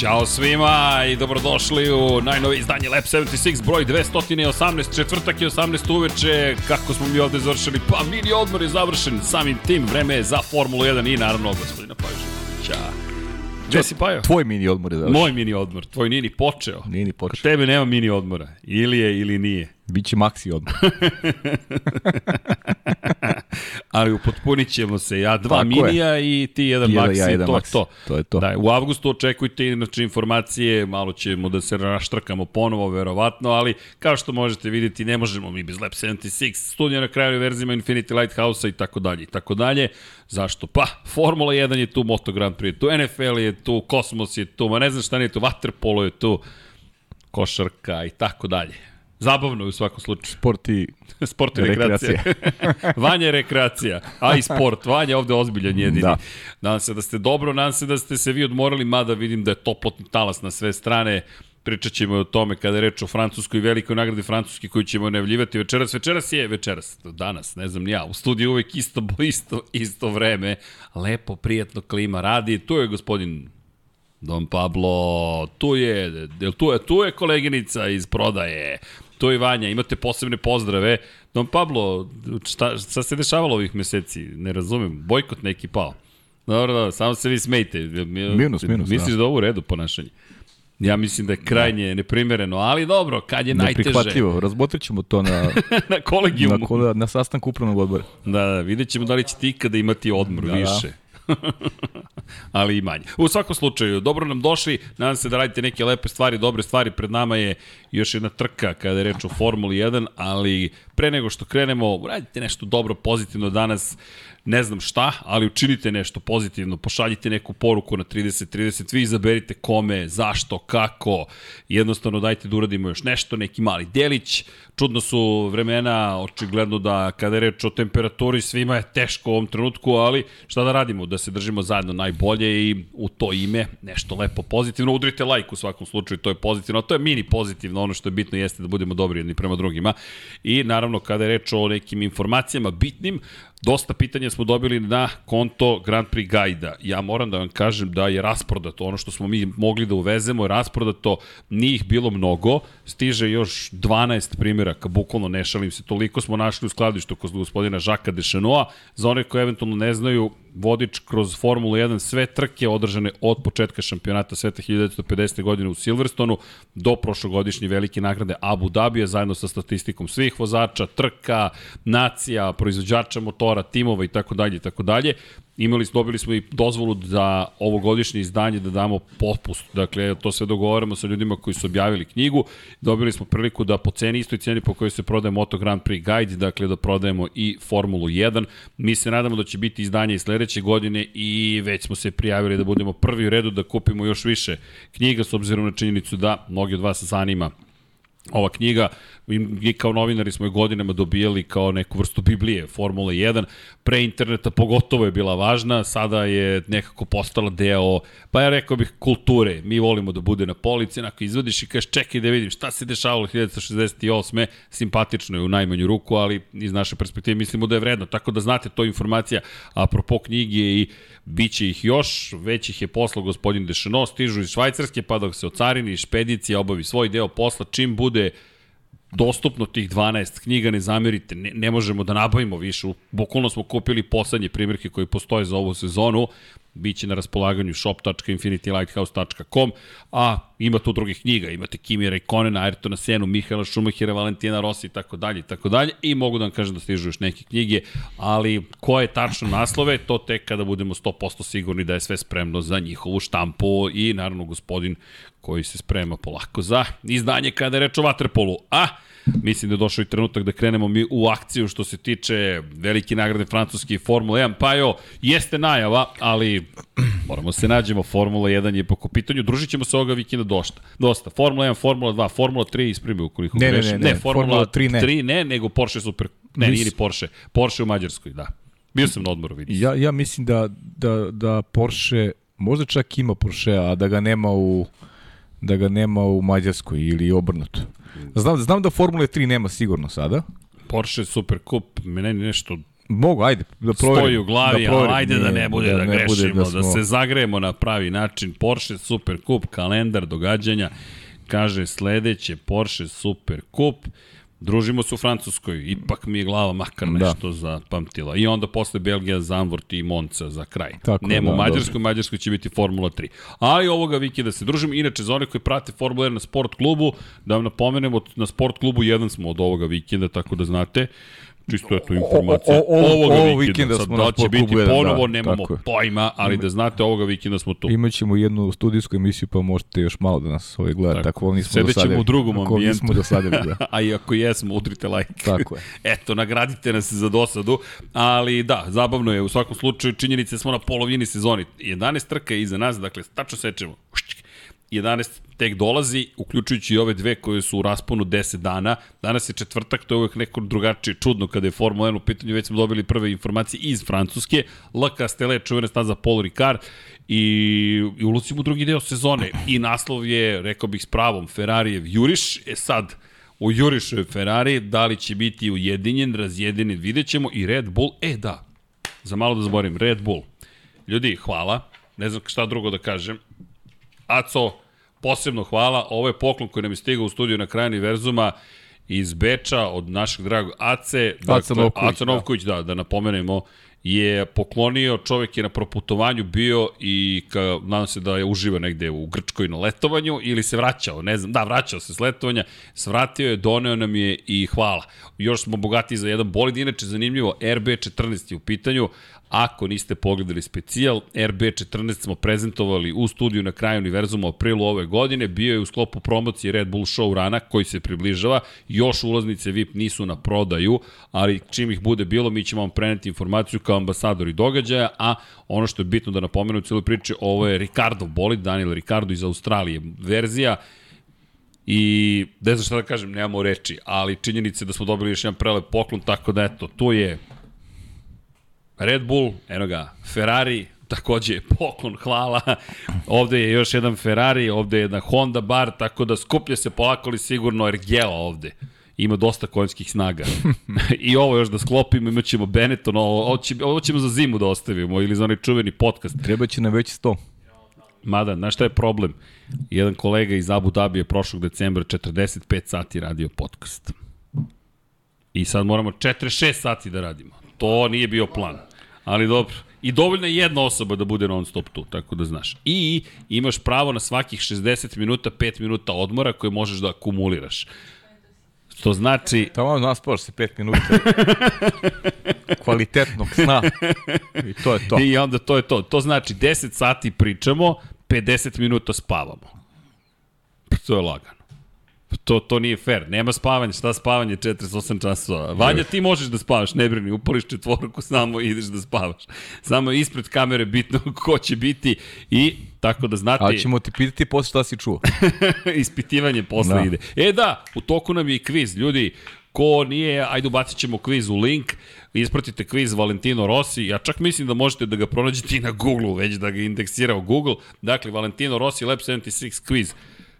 Ćao svima i dobrodošli u najnovi izdanje Lab 76, broj 218, četvrtak je 18 uveče, kako smo mi ovde završili, pa mini odmor je završen, samim tim vreme je za Formulu 1 i naravno gospodina Pajovića. Gde si Pajo? Tvoj mini odmor je završen. Moj mini odmor, tvoj nije ni počeo. Nije ni Kod počeo. tebe nema mini odmora, ili je ili nije. Biće maksi odmor. Ali upotpunit ćemo se, ja dva Tako je. minija i ti jedan Ti maksi, ja jedan to, maksi. to. To je to. Da, u avgustu očekujte inače informacije, malo ćemo da se raštrkamo ponovo, verovatno, ali kao što možete vidjeti, ne možemo mi bez Lab 76, studija na kraju verzima Infinity Lighthouse-a i tako dalje i tako dalje. Zašto? Pa, Formula 1 je tu, Moto Grand Prix je tu, NFL je tu, Kosmos je tu, ma ne znam šta nije tu, Waterpolo je tu, košarka i tako dalje. Zabavno je u svakom slučaju. Sport i Sport i rekreacija. Vanja je rekreacija, a i sport. Vanja je ovde ozbiljan jedini. Da. Da. Nadam se da ste dobro, nadam se da ste se vi odmorali, mada vidim da je toplotni talas na sve strane. Pričat ćemo o tome kada je reč o Francuskoj velikoj nagradi Francuski koju ćemo najavljivati večeras. Večeras je, večeras, danas, ne znam ni ja, u studiju uvek isto, isto, isto vreme. Lepo, prijatno klima radi. Tu je gospodin Don Pablo, tu je, tu je, tu je koleginica iz prodaje, tu je Vanja, imate posebne pozdrave. Don Pablo, šta, šta se dešavalo ovih meseci? Ne razumem, bojkot neki pao. Dobro, dobro, samo se vi smejte. Minus, minus, Misliš da, da ovo u redu ponašanje? Ja mislim da je krajnje neprimereno, ali dobro, kad je najteže neprihvatljivo. Razmotrit ćemo to na, na kolegijumu. na, na, sastanku upravnog odbora. Da, da, vidjet ćemo da li ćete ikada imati odmor da, Da, da. ali i manje. U svakom slučaju, dobro nam došli, nadam se da radite neke lepe stvari, dobre stvari, pred nama je još jedna trka kada je reč o Formuli 1, ali pre nego što krenemo, radite nešto dobro, pozitivno danas, ne znam šta, ali učinite nešto pozitivno, pošaljite neku poruku na 30-30, vi izaberite kome, zašto, kako, jednostavno dajte da uradimo još nešto, neki mali delić, čudno su vremena, očigledno da kada je reč o temperaturi svima je teško u ovom trenutku, ali šta da radimo, da se držimo zajedno najbolje i u to ime nešto lepo pozitivno, udrite like u svakom slučaju, to je pozitivno, a to je mini pozitivno, ono što je bitno jeste da budemo dobri jedni prema drugima. I naravno kada je reč o nekim informacijama bitnim, Dosta pitanja smo dobili na konto Grand Prix Gajda. Ja moram da vam kažem da je rasprodato ono što smo mi mogli da uvezemo, je rasprodato, nije ih bilo mnogo, stiže još 12 primjeraka, bukvalno ne šalim se, toliko smo našli u skladištu kod gospodina Žaka Dešanoa. Za one koji eventualno ne znaju, vodič kroz Formulu 1 sve trke održane od početka šampionata sveta 1950. godine u Silverstonu do prošlogodišnje velike nagrade Abu Dhabija zajedno sa statistikom svih vozača, trka, nacija, proizvođača motora, timova i tako dalje i tako dalje. Imali smo, dobili smo i dozvolu za ovogodišnje izdanje da damo popust. Dakle, to sve dogovaramo sa ljudima koji su objavili knjigu. Dobili smo priliku da po ceni, istoj ceni po kojoj se prodaje Moto Grand Prix Guide, dakle da prodajemo i Formulu 1. Mi se nadamo da će biti izdanje i sledeće godine i već smo se prijavili da budemo prvi u redu da kupimo još više knjiga s obzirom na činjenicu da mnogi od vas zanima ova knjiga, mi kao novinari smo je godinama dobijali kao neku vrstu Biblije, Formula 1, pre interneta pogotovo je bila važna, sada je nekako postala deo, pa ja rekao bih, kulture. Mi volimo da bude na polici, onako izvadiš i kažeš čekaj da vidim šta se dešavalo 1968. Simpatično je u najmanju ruku, ali iz naše perspektive mislimo da je vredno, tako da znate to je informacija apropo knjige i Biće ih još, već ih je poslao gospodin Dešano, stižu iz Švajcarske, pa dok se ocarini špedicija obavi svoj deo posla, čim bude dostupno tih 12 knjiga, ne zamerite, ne, ne možemo da nabavimo više. Bukvalno smo kupili poslednje primjerke koji postoje za ovu sezonu, biće na raspolaganju shop.infinitylighthouse.com, a ima tu drugih knjiga, imate Kimi Rekonena, Ayrtona Senu, Mihaela Šumahira, Valentina Rossi i tako dalje i tako dalje i mogu da vam kažem da stižu još neke knjige, ali koje tačno naslove, to tek kada budemo 100% sigurni da je sve spremno za njihovu štampu. I naravno gospodin koji se sprema polako za izdanje kada je reč o Waterpolu. A, mislim da je došao i trenutak da krenemo mi u akciju što se tiče velike nagrade Francuske i Formula 1. Pa jo, jeste najava, ali moramo se nađemo. Formula 1 je po pitanju. Družit ćemo se ovoga vikenda dosta. dosta. Formula 1, Formula 2, Formula 3 isprimi ukoliko Ne, ne, grešim. ne, ne, Formula, Formula 3 ne. 3 ne, nego Porsche Super. Ne, nije ni Porsche. Porsche u Mađarskoj, da. Bio sam na odmoru, vidi. Ja, ja mislim da, da, da Porsche, možda čak ima Porsche, a da ga nema u da ga nema u Mađarskoj ili obrnuto. Znam, znam da Formule 3 nema sigurno sada. Porsche Super Cup, meni nešto Mogu, ajde, da proverim. stoji u glavi, da ali proverim. ajde da ne bude da, ne bude grešimo, da, smo- se zagrejemo na pravi način. Porsche Super Cup, kalendar događanja, kaže sledeće Porsche Super Cup, Družimo se u Francuskoj, ipak mi je glava makar Da. nešto zapamtila. I onda posle Belgija, Zandvoort i Monca za kraj. Tako u da, Mađarskoj, u Mađarskoj će biti Formula 3. A i ovoga vikenda se družimo. Inače, za one koji prate Formula 1 na sport klubu, da vam napomenemo, na sport klubu jedan smo od ovoga vikenda, tako da znate. Čisto eto informacija. o- o- ovoga ovo vikenda, vikenda smo da će biti jedan, ponovo, da, nemamo tako pojma, ali da znate, ovoga vikenda smo tu. Imaćemo jednu studijsku emisiju, pa možete još malo da nas ovaj gledate. Tako. Tako, nismo Sedećemo dosadili. u drugom Ako ambijentu. nismo dosadili, da. A i ako jesmo, udrite like. Tako je. Eto, nagradite nas za dosadu, ali da, zabavno je, u svakom slučaju činjenice smo na polovini sezoni. 11 trka je iza nas, dakle, tačno sečemo. 11 tek dolazi, uključujući i ove dve koje su u rasponu 10 dana. Danas je četvrtak, to je uvek neko drugačije čudno kada je Formula 1 u pitanju, već smo dobili prve informacije iz Francuske. L. Castellet, čuvena staza Paul Ricard i, i ulazimo u drugi deo sezone. I naslov je, rekao bih s pravom, Ferrarijev juriš. E sad, u jurišu Ferrari, da li će biti ujedinjen, razjedinjen, vidjet ćemo. I Red Bull, e da, za malo da zaborim, Red Bull. Ljudi, hvala. Ne znam šta drugo da kažem. Aco, posebno hvala. Ovo je poklon koji nam je stigao u studiju na kraju univerzuma iz Beča od našeg dragog Ace. Aca Novković, Aca Novković, da. da, da napomenemo je poklonio, čovjek je na proputovanju bio i ka, nadam se da je uživa negde u Grčkoj na letovanju ili se vraćao, ne znam, da, vraćao se s letovanja, svratio je, doneo nam je i hvala. Još smo bogati za jedan bolid, inače zanimljivo, RB14 je u pitanju, Ako niste pogledali specijal, RB14 smo prezentovali u studiju na kraju univerzuma u aprilu ove godine, bio je u sklopu promocije Red Bull Show rana koji se približava, još ulaznice VIP nisu na prodaju, ali čim ih bude bilo, mi ćemo vam preneti informaciju kao ambasadori događaja, a ono što je bitno da napomenu u cijeloj priči, ovo je Ricardo bolid, Daniel Ricardo iz Australije, verzija. I ne znam šta da kažem, nemamo reči, ali činjenice da smo dobili još jedan prelep poklon, tako da eto, tu je Red Bull, eno ga, Ferrari, takođe poklon, hvala. Ovde je još jedan Ferrari, ovde je jedna Honda bar, tako da skuplja se polako ali sigurno Ergela ovde. Ima dosta konjskih snaga. I ovo još da sklopimo, imat ćemo Benetton, ovo, ovo, će, ovo ćemo za zimu da ostavimo, ili za onaj čuveni podcast. Treba će na veći sto. Mada, znaš šta je problem? Jedan kolega iz Abu Dhabi je prošlog decembra 45 sati radio podcast. I sad moramo 46 sati da radimo. To nije bio plan. Ali dobro. I dovoljna je jedna osoba da bude non stop tu, tako da znaš. I imaš pravo na svakih 60 minuta, 5 minuta odmora koje možeš da akumuliraš. Što znači, Tamo naspavaš se pet minuta. Kvalitetnog sna. I to je to. I onda to je to. To znači 10 sati pričamo, 50 minuta spavamo. To je lagano. To, to nije fair. Nema spavanja. Šta spavanje 48 časova? Vanja, ti možeš da spavaš, ne brini. Upališ četvorku samo i ideš da spavaš. Samo ispred kamere bitno ko će biti i tako da znate... Ali ćemo ti pitati posle šta si čuo. ispitivanje posle da. Ide. E da, u toku nam je i kviz. Ljudi, ko nije, ajde ubacit ćemo kviz u link, ispratite kviz Valentino Rossi, ja čak mislim da možete da ga pronađete i na Google, već da ga indeksira u Google. Dakle, Valentino Rossi Lab 76 kviz.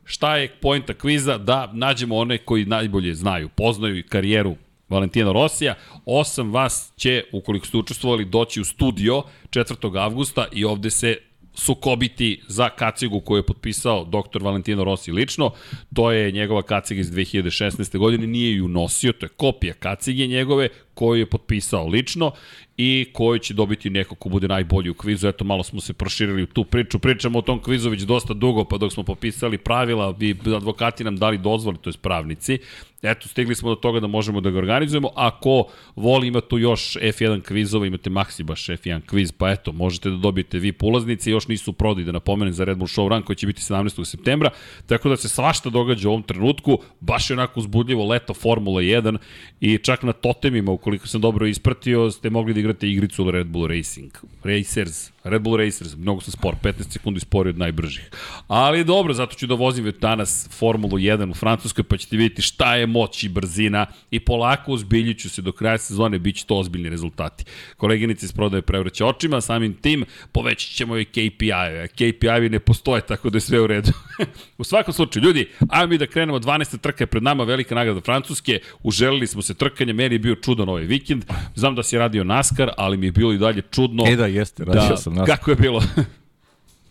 Šta je pojenta kviza? Da nađemo one koji najbolje znaju, poznaju karijeru Valentino Rosija. Osam vas će, ukoliko ste učestvovali, doći u studio 4. avgusta i ovde se sukobiti za kacigu koju je potpisao dr. Valentino Rossi lično. To je njegova kaciga iz 2016. godine, nije ju nosio, to je kopija kacige njegove koju je potpisao lično i koji će dobiti neko ko bude najbolji u kvizu. Eto, malo smo se proširili u tu priču. Pričamo o tom kvizu već dosta dugo, pa dok smo popisali pravila, bi advokati nam dali dozvoli, to je pravnici. Eto, stigli smo do toga da možemo da ga organizujemo. Ako voli, ima tu još F1 kvizova, imate Maxi baš F1 kviz, pa eto, možete da dobijete VIP ulaznice, još nisu prodaj, da napomenem, za Red Bull Show Run koji će biti 17. septembra, tako da se svašta događa u ovom trenutku, baš je onako uzbudljivo leto Formula 1 i čak na totemima, ukoliko sam dobro ispratio, ste mogli da igrate igricu Red Bull Racing. Racers, Red Bull Racers, mnogo sam spor, 15 sekundi spori od najbržih. Ali dobro, zato ću da vozim već danas Formulu 1 u Francuskoj, pa ćete vidjeti šta je moć i brzina i polako ozbiljiću se do kraja sezone, bit će to ozbiljni rezultati. Koleginice iz prodaje prevraće očima, samim tim povećat ćemo i KPI-eve. KPI-evi ne postoje, tako da je sve u redu. u svakom slučaju, ljudi, ajmo mi da krenemo, 12. trka je pred nama, velika nagrada Francuske, uželili smo se trkanje, meni je bio čudan ovaj vikend, znam da si radio NASCAR, ali mi je bilo i dalje čudno. E da, jeste, radio da, sam. Kako je bilo?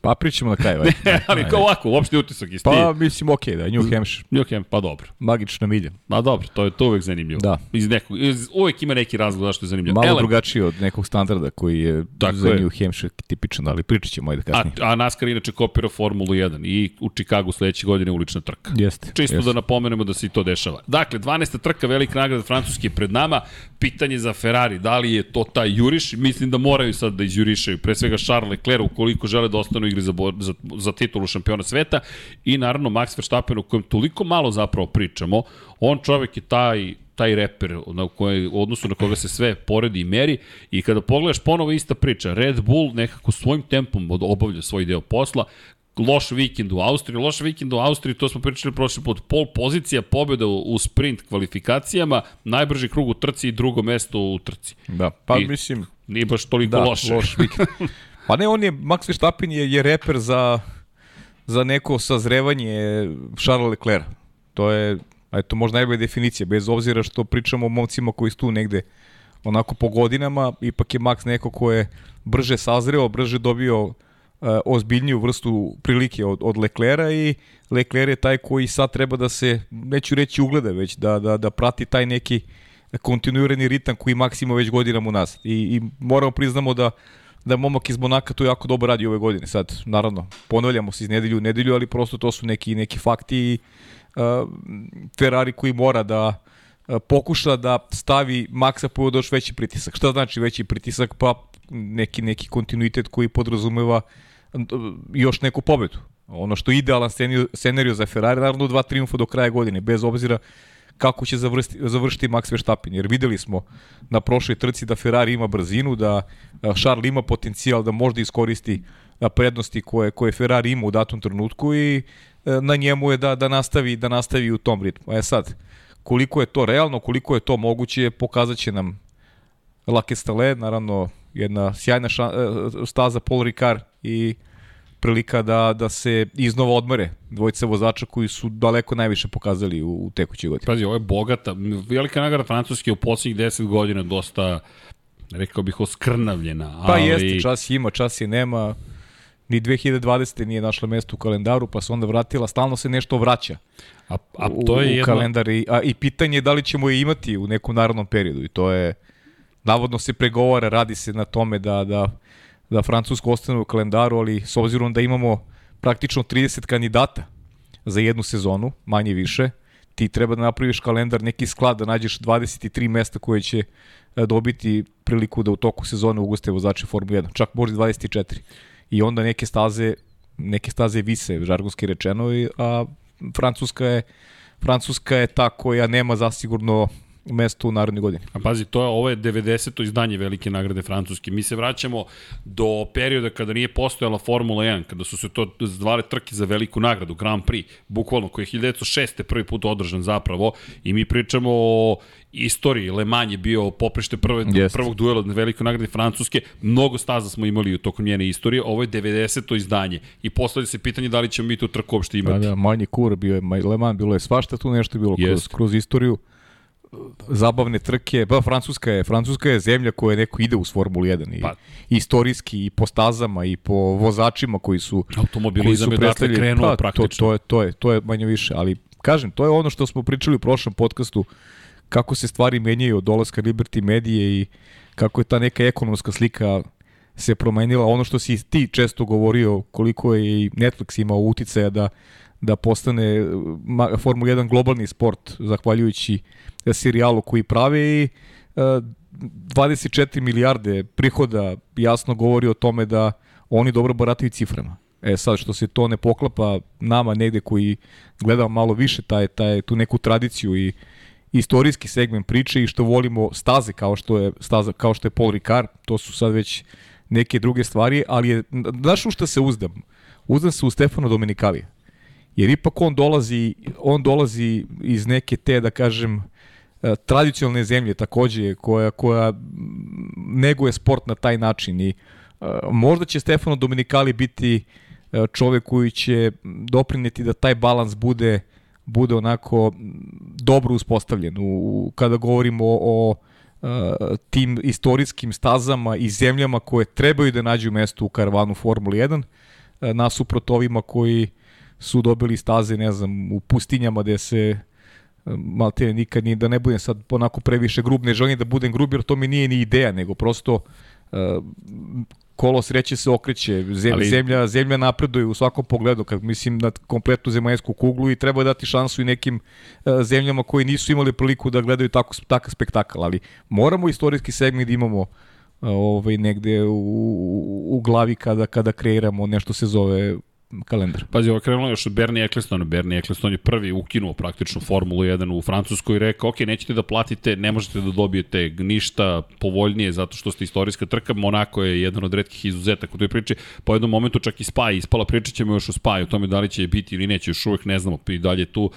Pa pričamo na kraju. ne, ali kao ovako, uopšte utisak isti. Pa mislim, okej, okay, da, New Hampshire. New Hampshire, pa dobro. Magična milja. Ma dobro, to je to uvek zanimljivo. Da. Iz nekog, iz, uvek ima neki razlog zašto je zanimljivo. Malo Ele, drugačiji od nekog standarda koji je Tako za je. New Hampshire tipičan, ali pričat ćemo ajde kasnije. A, a NASCAR inače kopira Formulu 1 i u Chicagu sledeće godine ulična trka. Jeste. Čisto jeste. da napomenemo da se i to dešava. Dakle, 12. trka, velika nagrada Francuske pred nama. Pitanje za Ferrari, da li je to taj juriš? Mislim da moraju sad da izjurišaju. Pre svega Charles Leclerc, ukoliko žele da ostanu igri za, za, za titulu šampiona sveta i naravno Max Verstappen o kojem toliko malo zapravo pričamo, on čovek je taj taj reper na koje, odnosu na koga se sve poredi i meri i kada pogledaš ponovo ista priča, Red Bull nekako svojim tempom obavlja svoj deo posla, loš vikend u Austriji, loš vikend u Austriji, to smo pričali prošli put, pol pozicija pobjeda u, sprint kvalifikacijama, najbrži krug u trci i drugo mesto u trci. Da, pa I mislim... Nije baš toliko da, loše. loš vikend. Pa ne, on je, Max Verstappen je, je reper za za neko sazrevanje Charles Leclerc. To je, eto, možda najbolja definicija, bez obzira što pričamo o momcima koji su tu negde onako po godinama, ipak je Max neko ko je brže sazreo, brže dobio uh, ozbiljniju vrstu prilike od, od Leclera i Lecler je taj koji sad treba da se, neću reći ugleda, već da, da, da prati taj neki kontinuirani ritam koji Max ima već godinama u nas. I, i moramo priznamo da da momak iz Monaka to jako dobro radi ove godine. Sad, naravno, ponavljamo se iz nedelju u nedelju, ali prosto to su neki, neki fakti uh, Ferrari koji mora da uh, pokuša da stavi Maxa po još veći pritisak. Šta znači veći pritisak? Pa neki, neki kontinuitet koji podrazumeva uh, još neku pobedu. Ono što je idealan scenario za Ferrari, naravno dva triumfa do kraja godine, bez obzira kako će završiti, završiti Max Verstappen. Jer videli smo na prošloj trci da Ferrari ima brzinu, da Charles ima potencijal da možda iskoristi prednosti koje, koje Ferrari ima u datom trenutku i na njemu je da, da, nastavi, da nastavi u tom ritmu. E sad, koliko je to realno, koliko je to moguće, pokazat će nam Lake Stale, naravno jedna sjajna ša, staza Paul Ricard i prilika da, da se iznova odmere dvojice vozača koji su daleko najviše pokazali u, u tekućoj godini. Pazi, ovo je bogata, velika nagrada Francuske u poslednjih 10 godina dosta, rekao bih, oskrnavljena. Pa ali... jeste, čas ima, čas je nema. Ni 2020. nije našla mesto u kalendaru, pa se onda vratila, stalno se nešto vraća a, a to je u, u jedno... kalendar. I, a, I pitanje je da li ćemo je imati u nekom narodnom periodu. I to je, navodno se pregovara, radi se na tome da, da da Francusko ostane u kalendaru, ali s obzirom da imamo praktično 30 kandidata za jednu sezonu, manje više, ti treba da napraviš kalendar, neki sklad, da nađeš 23 mesta koje će e, dobiti priliku da u toku sezone ugoste vozače Formule 1, čak možda 24. I onda neke staze, neke staze vise, žargonski rečeno, a Francuska je Francuska je ta koja nema zasigurno mesto u narodnoj godini. A pazi, to je, ovo je 90. izdanje velike nagrade Francuske. Mi se vraćamo do perioda kada nije postojala Formula 1, kada su se to zvale trke za veliku nagradu, Grand Prix, bukvalno, koji je 1906. prvi put održan zapravo i mi pričamo o istoriji. Le Mans je bio poprište prve, yes. prvog duela na velikoj nagradi Francuske. Mnogo staza smo imali u tokom njene istorije. Ovo je 90. izdanje. I postavlja se pitanje da li ćemo mi tu trku uopšte imati. Da, da, manji kur bio je Le Mans, bilo je svašta tu nešto bilo kroz, kroz istoriju zabavne trke, pa Francuska je, Francuska je zemlja koja neko ide uz Formulu 1 i pa. istorijski i po stazama i po vozačima koji su automobilizam koji su je dakle krenuo pa, praktično. To, to, je, to, je, to je manje više, ali kažem, to je ono što smo pričali u prošlom podcastu, kako se stvari menjaju od dolaska Liberty Medije i kako je ta neka ekonomska slika se promenila. Ono što si ti često govorio, koliko je i Netflix imao uticaja da da postane Formula 1 globalni sport, zahvaljujući serijalu koji prave i 24 e, milijarde prihoda jasno govori o tome da oni dobro barataju ciframa. E sad, što se to ne poklapa nama negde koji gledamo malo više taj, taj, tu neku tradiciju i istorijski segment priče i što volimo staze kao što je staza kao što je Paul Ricard, to su sad već neke druge stvari, ali je, znaš u šta se uzdam? Uzdam se u Stefano Dominikali. Jer ipak on dolazi, on dolazi iz neke te, da kažem, e, tradicionalne zemlje takođe, koja, koja neguje sport na taj način. I uh, možda će Stefano Dominikali biti uh, čovek koji će doprineti da taj balans bude bude onako dobro uspostavljen. U, kada govorimo o, o tim istorijskim stazama i zemljama koje trebaju da nađu mesto u karavanu Formula 1 nasuprot ovima koji su dobili staze, ne znam, u pustinjama gde se malte nikad ni da ne budem sad onako previše grub, ne želim da budem grub jer to mi nije ni ideja, nego prosto uh, kolo sreće se okreće, zemlja, Ali... zemlja, zemlja napreduje u svakom pogledu, kad mislim na kompletnu zemaljsku kuglu i treba dati šansu i nekim uh, zemljama koji nisu imali priliku da gledaju tako, takav spektakl, ali moramo istorijski segment da imamo uh, ovaj, negde u, u, u glavi kada, kada kreiramo nešto se zove kalendar. Pazi, ovo krenulo još od Bernie Ecclestona. Bernie Eccleston je prvi ukinuo praktično Formulu 1 u Francuskoj i rekao, ok, nećete da platite, ne možete da dobijete ništa povoljnije zato što ste istorijska trka. Monako je jedan od redkih izuzetaka u toj priči. Po jednom momentu čak i Spa ispala, pričat ćemo još o Spa o tome da li će biti ili neće, još uvek ne znamo. I dalje tu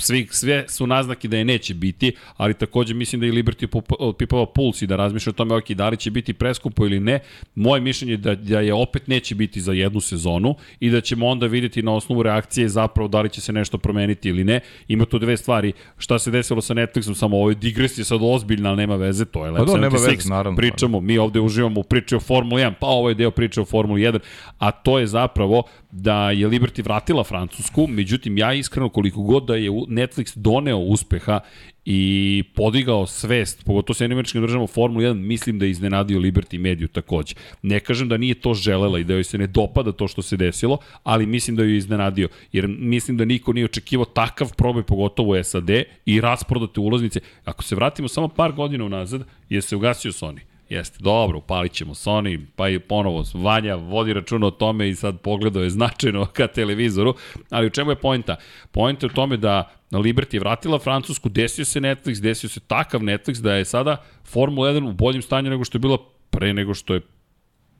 svi, sve su naznaki da je neće biti, ali takođe mislim da i Liberty pipava puls i da razmišlja o tome, ok, da li će biti preskupo ili ne. Moje mišljenje je da, da je opet neće biti za jednu sezonu i da ćemo onda videti na osnovu reakcije zapravo da li će se nešto promeniti ili ne. Ima tu dve stvari, šta se desilo sa Netflixom, samo ovo je digresija sad ozbiljna, ali nema veze, to je Lab pa do, 76. Veze, naravno. Pričamo, mi ovde uživamo u priči o Formuli 1, pa ovo je deo priče o Formuli 1, a to je zapravo da je Liberty vratila Francusku, međutim ja iskreno koliko god da je Netflix doneo uspeha i podigao svest, pogotovo sa američkim državama Formula 1, mislim da je iznenadio Liberty Mediju takođe. Ne kažem da nije to želela i da joj se ne dopada to što se desilo, ali mislim da ju je iznenadio, jer mislim da niko nije očekivao takav probaj, pogotovo u SAD, i rasprodate ulaznice. Ako se vratimo samo par godina unazad, je se ugasio Sony. Jeste, dobro, upalit ćemo Sony, pa i ponovo Vanja vodi računa o tome i sad pogledao je značajno ka televizoru, ali u čemu je pojenta? Pojenta je u tome da Liberty je vratila Francusku, desio se Netflix, desio se takav Netflix da je sada Formula 1 u boljem stanju nego što je bilo pre nego što je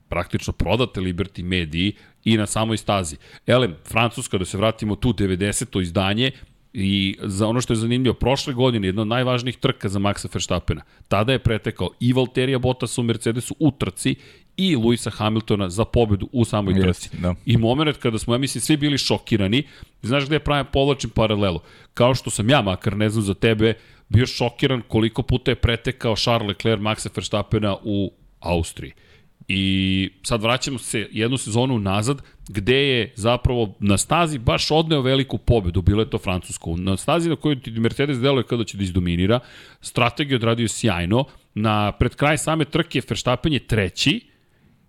praktično prodate Liberty mediji i na samoj stazi. Elem, Francuska, da se vratimo tu 90. izdanje, I za ono što je zanimljivo, prošle godine jedna od najvažnijih trka za Maxa Verstappena. Tada je pretekao i Valterija Bottas u Mercedesu u trci i Luisa Hamiltona za pobedu u samoj trci. Yes, da. I moment kada smo, ja mislim, svi bili šokirani, znaš gde je pravim povlačim paralelu? Kao što sam ja, makar ne znam za tebe, bio šokiran koliko puta je pretekao Charles Leclerc Maxa Verstappena u Austriji. I sad vraćamo se jednu sezonu nazad, gde je zapravo na stazi baš odneo veliku pobedu, bilo je to Francusko. Na stazi na kojoj ti Mercedes deluje kada će da izdominira, strategiju odradio sjajno, na pred kraj same trke Verstappen je treći,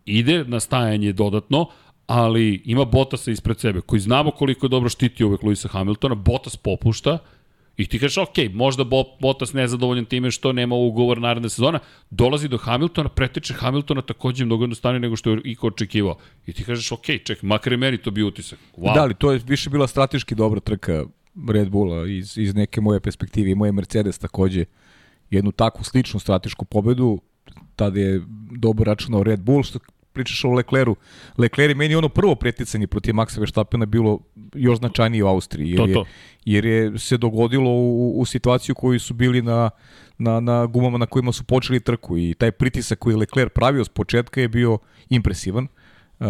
ide na stajanje dodatno, ali ima Bottasa ispred sebe, koji znamo koliko je dobro štiti uvek Luisa Hamiltona, Bottas popušta, I ti kažeš, ok, možda Bottas nezadovoljan time što nema ugovor naredne sezona, dolazi do Hamiltona, pretiče Hamiltona takođe mnogo jednostavnije nego što je Iko očekivao. I ti kažeš, ok, ček, makar i meni to bi utisak. Wow. Da, ali to je više bila strateški dobra trka Red Bulla iz, iz neke moje perspektive i moje Mercedes takođe jednu takvu sličnu stratešku pobedu tada je dobro računao Red Bull, što pričaš o Lecleru. Lecler je meni ono prvo preticanje protiv Maxa Verstappena bilo još značajnije u Austriji. Jer, to, to. Je, jer je se dogodilo u, u situaciju koju su bili na, na, na gumama na kojima su počeli trku i taj pritisak koji Lecler pravio s početka je bio impresivan. Uh,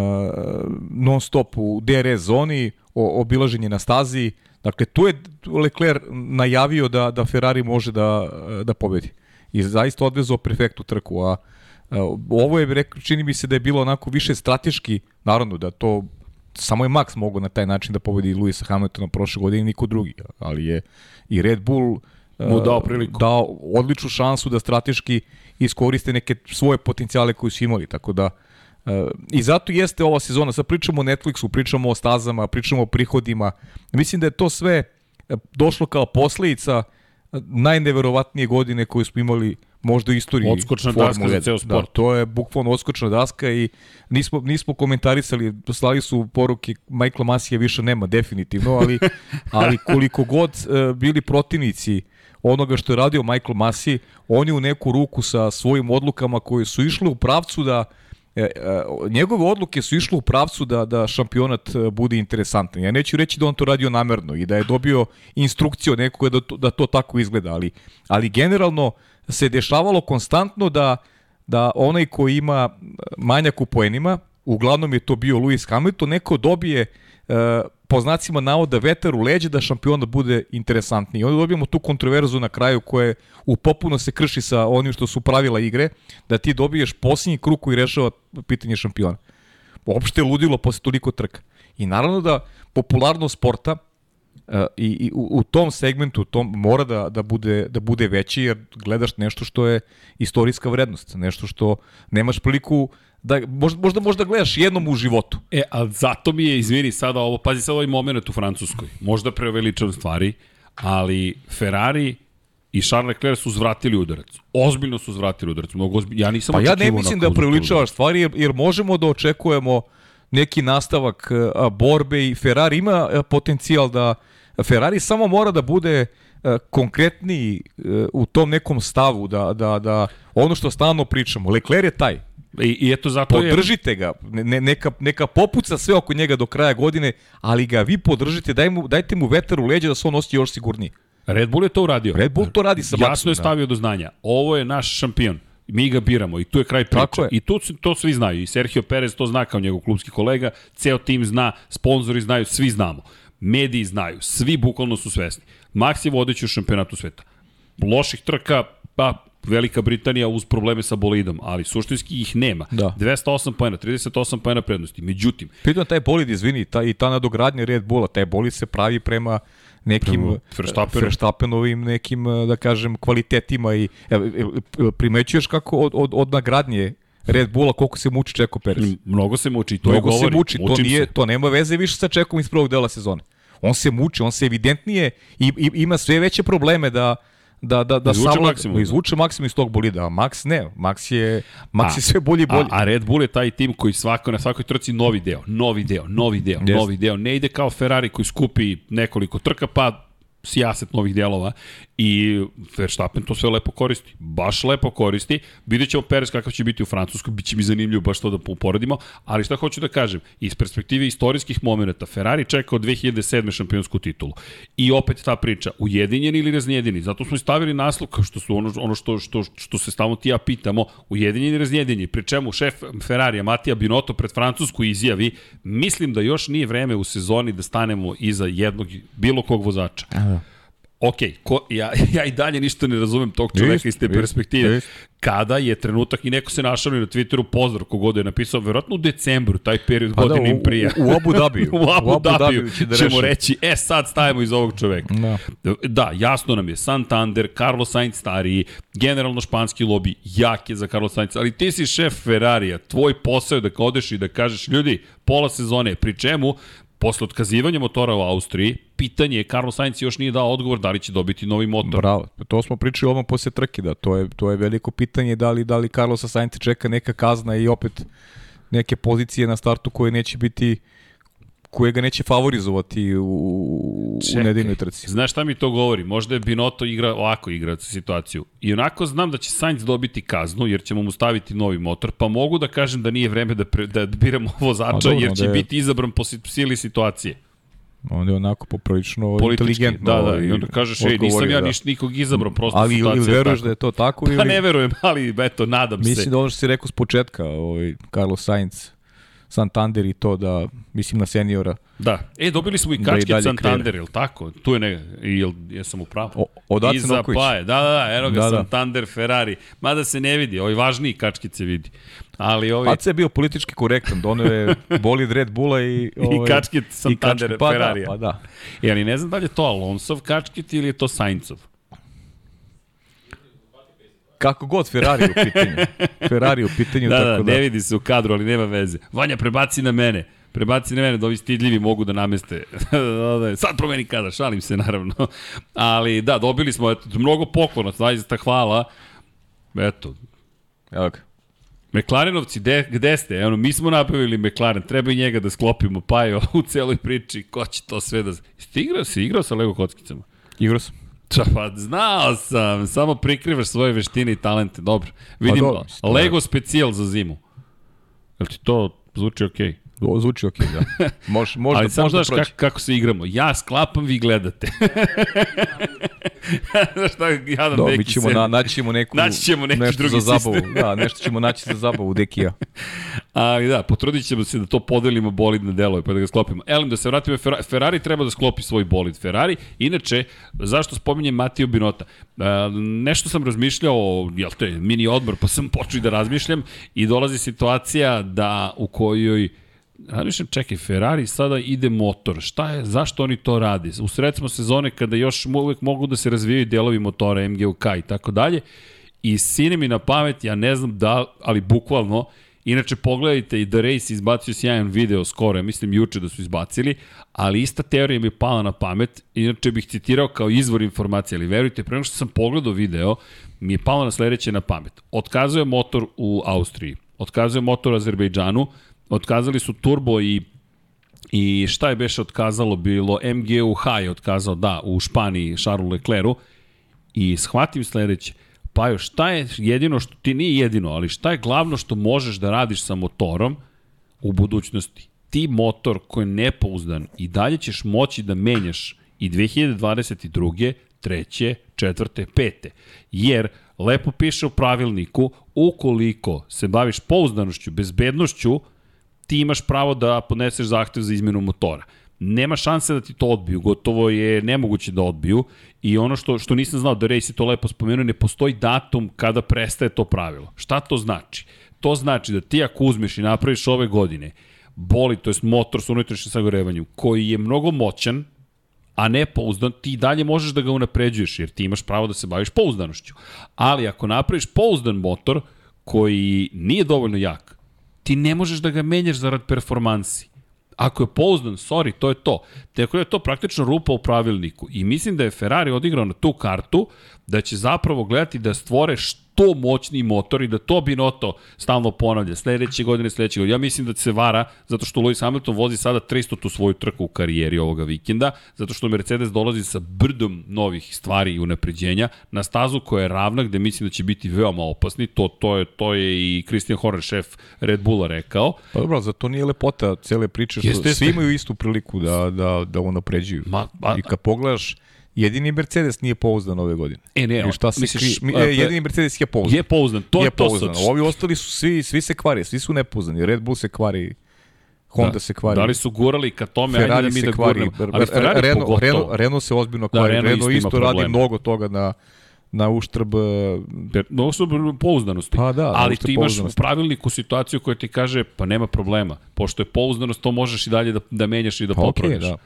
non stop u DRS zoni, o, obilaženje na stazi. Dakle, tu je Lecler najavio da, da Ferrari može da, da pobedi. I zaista odvezao perfektu trku, a Ovo je, čini mi se da je bilo onako više strateški, naravno da to samo je Max mogao na taj način da pobedi Luisa Hamiltona prošle godine i niko drugi, ali je i Red Bull mu dao priliku. Dao odličnu šansu da strateški iskoriste neke svoje potencijale koje su imali, tako da I zato jeste ova sezona, sad pričamo o Netflixu, pričamo o stazama, pričamo o prihodima. Mislim da je to sve došlo kao posledica najneverovatnije godine koje smo imali možda u istoriji Odskočna daska za ceo da, sport. Da, to je bukvalno odskočna daska i nismo, nismo komentarisali, slali su poruke Michaela Masija više nema definitivno, ali, ali koliko god uh, bili protivnici onoga što je radio Michael Masi, on je u neku ruku sa svojim odlukama koje su išle u pravcu da e, e, njegove odluke su išle u pravcu da, da šampionat e, bude interesantan. Ja neću reći da on to radio namerno i da je dobio instrukciju nekoga da to, da to tako izgleda, ali, ali generalno se dešavalo konstantno da, da onaj ko ima manjak u poenima, uglavnom je to bio Lewis Hamilton, neko dobije e, po znacima navoda vetar u leđe da šampionat bude interesantniji. I onda dobijemo tu kontroverzu na kraju koje u popuno se krši sa onim što su pravila igre, da ti dobiješ posljednji krug koji rešava pitanje šampiona. Uopšte je ludilo posle toliko trka. I naravno da popularnost sporta i, i u, u tom segmentu tom mora da, da, bude, da bude veći jer gledaš nešto što je istorijska vrednost, nešto što nemaš priliku da možda, možda možda gledaš jednom u životu. E, a zato mi je, izvini sada ovo, pazi sad ovaj moment u Francuskoj, možda preuveličan stvari, ali Ferrari i Charles Leclerc su zvratili udarac. Ozbiljno su zvratili udarac. Mnogo ozbilj... Ja nisam pa ja ne mislim da preveličavaš stvari, jer, jer možemo da očekujemo neki nastavak a, borbe i Ferrari ima a, potencijal da Ferrari samo mora da bude a, konkretniji a, u tom nekom stavu, da, da, da ono što stalno pričamo, Leclerc je taj, I, i eto zato podržite je... ga, ne, neka, neka popuca sve oko njega do kraja godine, ali ga vi podržite, daj mu, dajte mu vetar u leđa da se on osti još sigurniji. Red Bull je to uradio. Red Bull to radi sa Jasno je stavio do znanja. Ovo je naš šampion. Mi ga biramo i tu je kraj priča. I tu to svi znaju. I Sergio Perez to zna kao njegov klubski kolega, ceo tim zna, sponzori znaju, svi znamo. Mediji znaju, svi bukvalno su svesni. Max je vodeći u šampionatu sveta. Loših trka, pa Velika Britanija uz probleme sa bolidom, ali suštinski ih nema. Da. 208 pojena, 38 pojena prednosti. Međutim... Pitan taj bolid, izvini, ta, i ta nadogradnja Red Bulla, taj bolid se pravi prema nekim Verstappenovim nekim, da kažem, kvalitetima i e, primećuješ kako od, od, od nagradnje Red Bulla koliko se muči Čeko Perez. Mnogo se muči, to Mnogo govori. se muči, to, nije, se. to nema veze više sa Čekom iz prvog dela sezone. On se muči, on se evidentnije i, i ima sve veće probleme da da, da, da izvuče savlad, maksimum. Izvuče maksimum iz tog bolida, a Max ne, Max je, Max a, je sve bolji i bolji. A, a Red Bull je taj tim koji svako, na svakoj trci novi deo, novi deo, novi deo, yes. novi deo. Ne ide kao Ferrari koji skupi nekoliko trka, pa sijaset novih dijelova i Verstappen to sve lepo koristi. Baš lepo koristi. Vidjet ćemo Perez kakav će biti u Francuskoj, bit će mi zanimljivo baš to da uporedimo, ali šta hoću da kažem, iz perspektive istorijskih momenta, Ferrari čeka od 2007. šampionsku titulu. I opet ta priča, ujedinjeni ili raznjedini, zato smo i stavili naslov, kao što su ono, ono što, što, što se stalno ti ja pitamo, ujedinjeni ili raznjedini, pri čemu šef Ferrarija Matija Binotto pred Francusku izjavi, mislim da još nije vreme u sezoni da stanemo iza jednog, bilo kog vozača. Aha ok, ko, ja, ja i dalje ništa ne razumem tog čoveka iz te perspektive. Just. Kada je trenutak i neko se našao na Twitteru pozdrav kogod je napisao, verovatno u decembru, taj period pa godine da, im prija. U, u Abu Dhabi. u Abu, u Abu Dhabi će da ćemo reći, e sad stavimo iz ovog čoveka. Da. da, jasno nam je, Santander, Carlos Sainz stariji, generalno španski lobi, jak je za Carlos Sainz, ali ti si šef Ferrarija, tvoj posao je da odeš i da kažeš, ljudi, pola sezone, pri čemu posle otkazivanja motora u Austriji, pitanje je, Carlos Sainz još nije dao odgovor da li će dobiti novi motor. Bravo, to smo pričali ovom posle trke, da to je, to je veliko pitanje da li, da li Carlosa Sainz čeka neka kazna i opet neke pozicije na startu koje neće biti koje ga neće favorizovati u, u nedeljnoj trci. Znaš šta mi to govori? Možda je Binotto igra ovako igra situaciju. I onako znam da će Sainz dobiti kaznu, jer ćemo mu staviti novi motor, pa mogu da kažem da nije vreme da, pre, da biramo vozača, dobro, jer će da je... biti izabran po sili situacije. On je onako poprilično inteligentno. Da, da, i onda kažeš, ej, nisam ja da. niš nikog izabrao, prosto ali, situacija. Ali veruješ da je to tako? Pa ili... ne verujem, ali eto, nadam Mislim se. Mislim da ono što si rekao s početka, ovaj, Carlos Sainz, Santander i to da, mislim na seniora. Da. E, dobili smo i da kačke da Santander, je tako? Tu je ne, jel, jesam u pravu? O, od Iza Paje, da, da, da, eno ga da, da. Santander, Ferrari. Mada se ne vidi, ovaj važniji kačkice vidi. Ali ovi... Pace je bio politički korektan, donio je bolid Red Bulla i... Ovaj, I kačkit Santander, i kački, pa, da, Ferrari. Da, pa da. E, ali ne znam da li je to Alonsov kačkit ili je to Saincov. Kako god Ferrari u pitanju. Ferrari u pitanju. da, tako da, ne vidi se u kadru, ali nema veze. Vanja, prebaci na mene. Prebaci na mene da ovi stidljivi mogu da nameste. Sad promeni kadar, šalim se naravno. Ali da, dobili smo eto, mnogo poklona, zaista hvala. Eto. Evo ga. McLarenovci, de, gde ste? Evo, mi smo napravili McLaren, treba i njega da sklopimo, pa je u celoj priči, ko će to sve da... Ste igrao si, igrao sa Lego kockicama? Igrao sam. Ča, pa znao sam, samo prikrivaš svoje veštine i talente, dobro. Vidim, pa dobro, Lego specijal za zimu. Jel ti to zvuči okej? Okay? O, zvuči okej, okay, da. Mož, možda, Ali sam možda znaš kako, kako se igramo. Ja sklapam, vi gledate. znaš šta, jadan Do, Deki mi ćemo na, naći ćemo neku, Naći ćemo neki nešto drugi za zabavu. sistem. da, nešto ćemo naći za zabavu Dekija. Ali da, potrudit ćemo se da to podelimo bolid na delove, pa da ga sklopimo. Elem, da se vratimo, Ferrari, Ferrari treba da sklopi svoj bolid. Ferrari, inače, zašto spominjem Matiju Binota? E, nešto sam razmišljao, jel te, mini odmor, pa sam počeo da razmišljam i dolazi situacija da u kojoj Razmišljam, čekaj, Ferrari sada ide motor. Šta je, zašto oni to rade? U sred smo sezone kada još uvek mogu da se razvijaju delovi motora, MGUK i tako dalje. I sine mi na pamet, ja ne znam da, ali bukvalno, inače pogledajte i The Race izbacio sjajan video skoro, ja mislim juče da su izbacili, ali ista teorija mi je pala na pamet, inače bih citirao kao izvor informacije, ali verujte, pre nego što sam pogledao video, mi je palo na sledeće na pamet. Otkazuje motor u Austriji, otkazuje motor u Azerbejdžanu, otkazali su turbo i I šta je beše otkazalo bilo? MGUH je otkazao, da, u Španiji, Charles Leclercu. I shvatim sledeće. Pa još, šta je jedino što ti nije jedino, ali šta je glavno što možeš da radiš sa motorom u budućnosti? Ti motor koji je nepouzdan i dalje ćeš moći da menjaš i 2022. treće, četvrte, pete. Jer lepo piše u pravilniku, ukoliko se baviš pouzdanošću, bezbednošću, ti imaš pravo da podneseš zahtev za izmenu motora. Nema šanse da ti to odbiju, gotovo je nemoguće da odbiju i ono što, što nisam znao, da Rejs je to lepo spomenuo, ne postoji datum kada prestaje to pravilo. Šta to znači? To znači da ti ako uzmeš i napraviš ove godine boli, to je motor sa unutrašnjim sagorevanjem, koji je mnogo moćan, a ne pouzdan, ti dalje možeš da ga unapređuješ, jer ti imaš pravo da se baviš pouzdanošću. Ali ako napraviš pouzdan motor, koji nije dovoljno jak, ti ne možeš da ga menjaš zarad performansi. Ako je pouzdan, sorry, to je to. Tako da je to praktično rupa u pravilniku. I mislim da je Ferrari odigrao na tu kartu da će zapravo gledati da stvore što moćniji motor i da to Binotto stalno ponavlja sledeće godine, sledeće godine. Ja mislim da se vara zato što Lewis Hamilton vozi sada 300 tu svoju trku u karijeri ovoga vikenda, zato što Mercedes dolazi sa brdom novih stvari i unapređenja na stazu koja je ravna gde mislim da će biti veoma opasni. To, to, je, to je i Christian Horner, šef Red Bulla, rekao. Pa dobro, za to nije lepota cele priče, što Jeste, svi imaju istu priliku da, da, da unapređuju. Ma, ba, I kad pogledaš, jedini Mercedes nije pouzdan ove godine. E, ne, I šta se misliš, kri... A, e, jedini Mercedes je pouzdan. je pouzdan. To je, je to pouzdan. sad. Ovi ostali su svi, svi se kvare, svi su nepouzdani. Red Bull se kvari, Honda Da. se kvari. Da li su gurali ka tome, Ferrari ajde da mi se da kvari, gurnemo. Ali Ferrari Renault, pogotovo. Renault, Renault se ozbiljno kvari. Renault Renault, isto isto, radi mnogo toga na, na uštrb Jer, no, su pouzdanosti. Pa da, ali ti imaš u pravilniku situaciju koja ti kaže, pa nema problema. Pošto je pouzdanost, to možeš i dalje da, da menjaš i da Pa okej, popravljaš. da.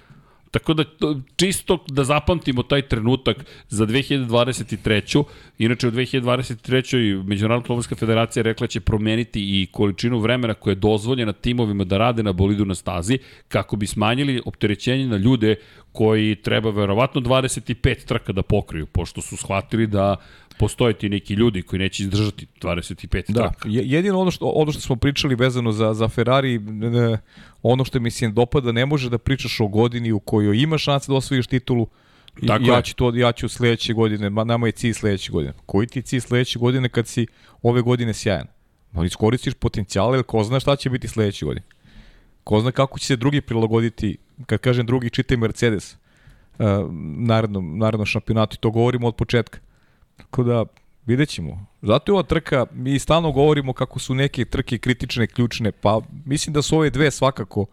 Tako da, to- čisto da zapamtimo taj trenutak za 2023. Inače, u 2023. Međunarodna klovarska federacija rekla će promeniti i količinu vremena koja je dozvoljena timovima da rade na bolidu na stazi, kako bi smanjili opterećenje na ljude koji treba verovatno 25 trka da pokriju, pošto su shvatili da postoje ti neki ljudi koji neće izdržati 25 Da, trka. je- jedino ono što, ono što smo pričali vezano za, za Ferrari, ne, ono što mi se dopada, ne može da pričaš o godini u kojoj ima šanse da osvojiš titulu, I Tako ja ću to ja ću sledeće godine, ma, nama je cilj sledeće godine. Koji ti cilj sledeće godine kad si ove godine sjajan? Ma iskoristiš potencijale, jer ko zna šta će biti sledeće godine. Ko zna kako će se drugi prilagoditi, kad kažem drugi, čitaj Mercedes, uh, narednom, narednom šampionatu i to govorimo od početka. Tako da, vidjet ćemo. Zato je ova trka, mi stalno govorimo kako su neke trke kritične, ključne, pa mislim da su ove dve svakako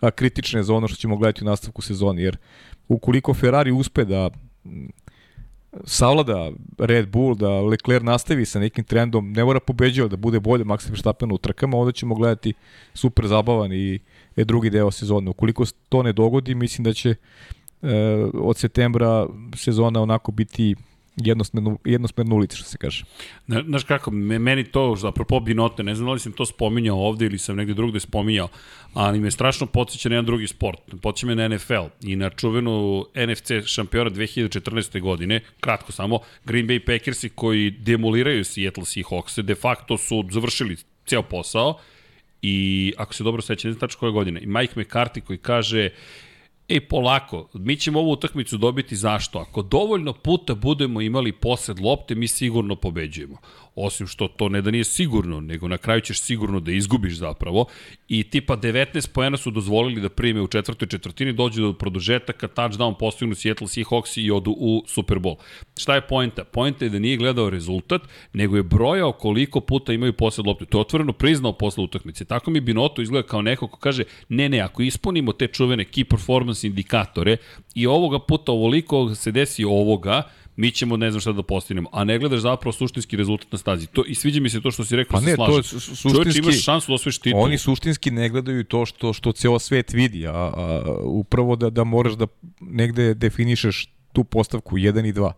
a, kritične za ono što ćemo gledati u nastavku sezoni, jer ukoliko Ferrari uspe da savlada Red Bull, da Leclerc nastavi sa nekim trendom, ne mora pobeđava da bude bolje Max Verstappen u trkama, onda ćemo gledati super zabavan i e, drugi deo sezone. Ukoliko to ne dogodi, mislim da će e, od septembra sezona onako biti jednosmerno, jednosmerno ulica, što se kaže. Ne, znaš kako, me- meni to, apropo Binote, ne znam da li sam to spominjao ovde ili sam negde drugde spominjao, ali me strašno podsjeća na jedan drugi sport. Podsjeća me na NFL i na čuvenu NFC šampiona 2014. godine, kratko samo, Green Bay Packersi koji demoliraju Seattle Seahawks, de facto su završili ceo posao i ako se dobro sećam, ne znam tačno koje godine, i Mike McCarthy koji kaže Ej, polako, mi ćemo ovu utakmicu dobiti zašto? Ako dovoljno puta budemo imali posed lopte, mi sigurno pobeđujemo. Osim što to ne da nije sigurno, nego na kraju ćeš sigurno da izgubiš zapravo. I tipa 19 poena su dozvolili da prime u četvrtoj četvrtini, dođu do produžetaka, touchdown postignu Seattle Seahawks i odu u Super Bowl. Šta je poenta? Poenta je da nije gledao rezultat, nego je brojao koliko puta imaju posled lopte. To je otvoreno priznao posle utakmice. Tako mi Binoto izgleda kao neko ko kaže, ne, ne, ako ispunimo te čuvene key performance indikatore i ovoga puta ovoliko se desi ovoga, mi ćemo ne znam šta da postignemo, a ne gledaš zapravo suštinski rezultat na stazi. To, I sviđa mi se to što si rekao, pa ne, to je suštinski, Čovječ, imaš šansu da osvojiš titul. Oni suštinski ne gledaju to što, što ceo svet vidi, a, a upravo da, da moraš da negde definišeš tu postavku 1 i 2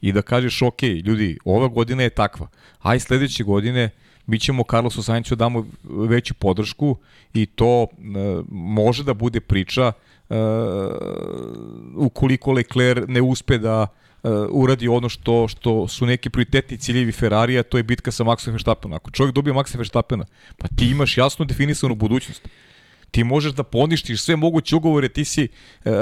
i da kažeš ok, ljudi, ova godina je takva, aj sledeće godine mi ćemo Carlosu Sainzu da damo veću podršku i to e, može da bude priča e, ukoliko Leclerc ne uspe da uradi ono što što su neki prioritetni ciljevi Ferrarija, to je bitka sa Maxom Verstappenom. Ako čovjek dobije Maxa Verstappena, pa ti imaš jasno definisanu budućnost ti možeš da poništiš sve moguće ugovore, ti si uh,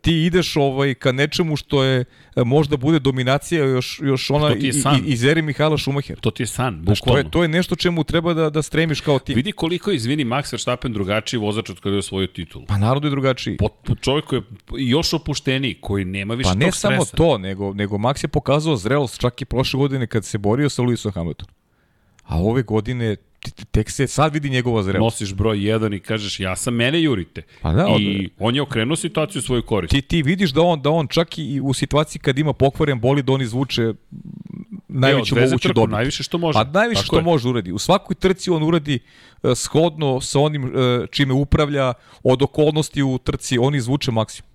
ti ideš ovaj ka nečemu što je uh, možda bude dominacija još još ona i, iz eri Mihajla Šumacher. To ti je san, bukvalno. To je to je nešto čemu treba da da stremiš kao tim. Vidi koliko izvini Max Verstappen drugačiji vozač od kada je osvojio titulu. Pa naravno je drugačiji. Pot, čovjek koji je još opušteniji, koji nema više Pa ne tog samo to, nego nego Max je pokazao zrelost čak i prošle godine kad se borio sa Lewisom Hamiltonom. A ove godine tek se sad vidi njegova zrelost. Nosiš broj 1 i kažeš ja sam mene jurite. Pa da, I on je okrenuo situaciju u svoju korist. Ti, ti vidiš da on, da on čak i u situaciji kad ima pokvaren boli da on izvuče najveću Evo, moguću dobit. Najviše što može. Pa najviše Tako što je. može uradi. U svakoj trci on uradi uh, shodno sa onim uh, čime upravlja od okolnosti u trci, on izvuče maksimum.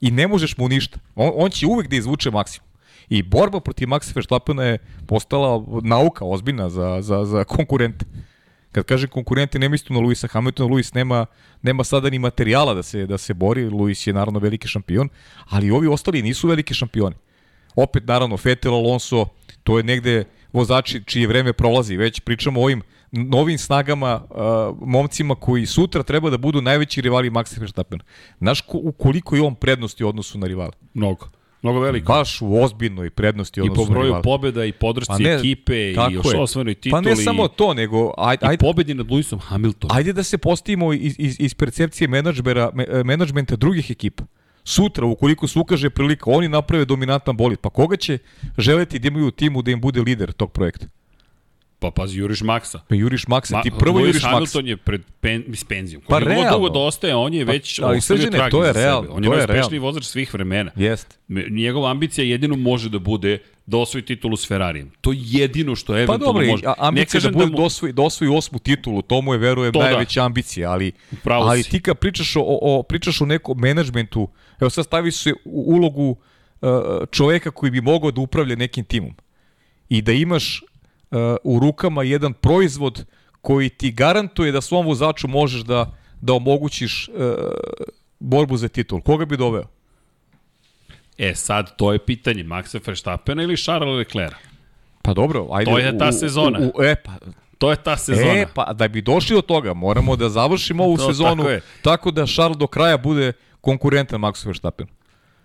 I ne možeš mu ništa. On, on će uvek da izvuče maksimum. I borba protiv Maxa Verstappena je postala nauka ozbiljna za, za, za konkurente. Kad kaže konkurenti ne misli na Luisa Hamiltona, Luis nema, nema sada ni materijala da se, da se bori, Luis je naravno veliki šampion, ali ovi ostali nisu veliki šampioni. Opet naravno Vettel, Alonso, to je negde vozači čije vreme prolazi, već pričamo o ovim novim snagama, uh, momcima koji sutra treba da budu najveći rivali Maxa Verstappen. Znaš koliko je on prednosti u odnosu na rivale? Mnogo. Mnogo veliko. Baš u ozbiljnoj prednosti. I po broju pobjeda i podršci pa ne, ekipe i još osvojnoj tituli. Pa ne samo to, nego... Ajde, I pobedi nad Lewisom Hamiltonom. Ajde da se postavimo iz, iz, iz percepcije menadžbera, menadžmenta drugih ekipa. Sutra, ukoliko se ukaže prilika, oni naprave dominantan bolid. Pa koga će želeti da imaju u timu da im bude lider tog projekta? Pa pazi, juriš Maksa. Pa juriš Maksa, Ma, ti prvo Lewis juriš Maksa. Hamilton je pred pen, s penzijom. Pa realno. dugo da ostaje, on je pa, već pa, ali srđene, to je realno. On je najuspešniji vozač svih vremena. Jest. Njegova ambicija jedino može da bude da osvoji titulu s Ferrarijem. To je jedino što pa eventualno može. Pa dobro, ambicija da bude da, mu... da, osvoji, da osvoji osmu titulu, to mu je, verujem, to da. najveća da. ambicija, ali, Upravo ali ti kad pričaš o, o, pričaš o nekom menadžmentu, evo sad staviš se u ulogu uh, čoveka koji bi mogao da upravlja nekim timom i da imaš u rukama jedan proizvod koji ti garantuje da svom vozaču možeš da, da omogućiš uh, borbu za titul. Koga bi doveo? E, sad, to je pitanje. Maxa Verstappena ili Charles Leclerc? Pa dobro, ajde. To je ta u, sezona. U, u, e, pa, To je ta sezona. E, pa da bi došli do toga, moramo da završimo ovu to, sezonu tako, tako da Charles do kraja bude konkurentan Maxu Verstappenu.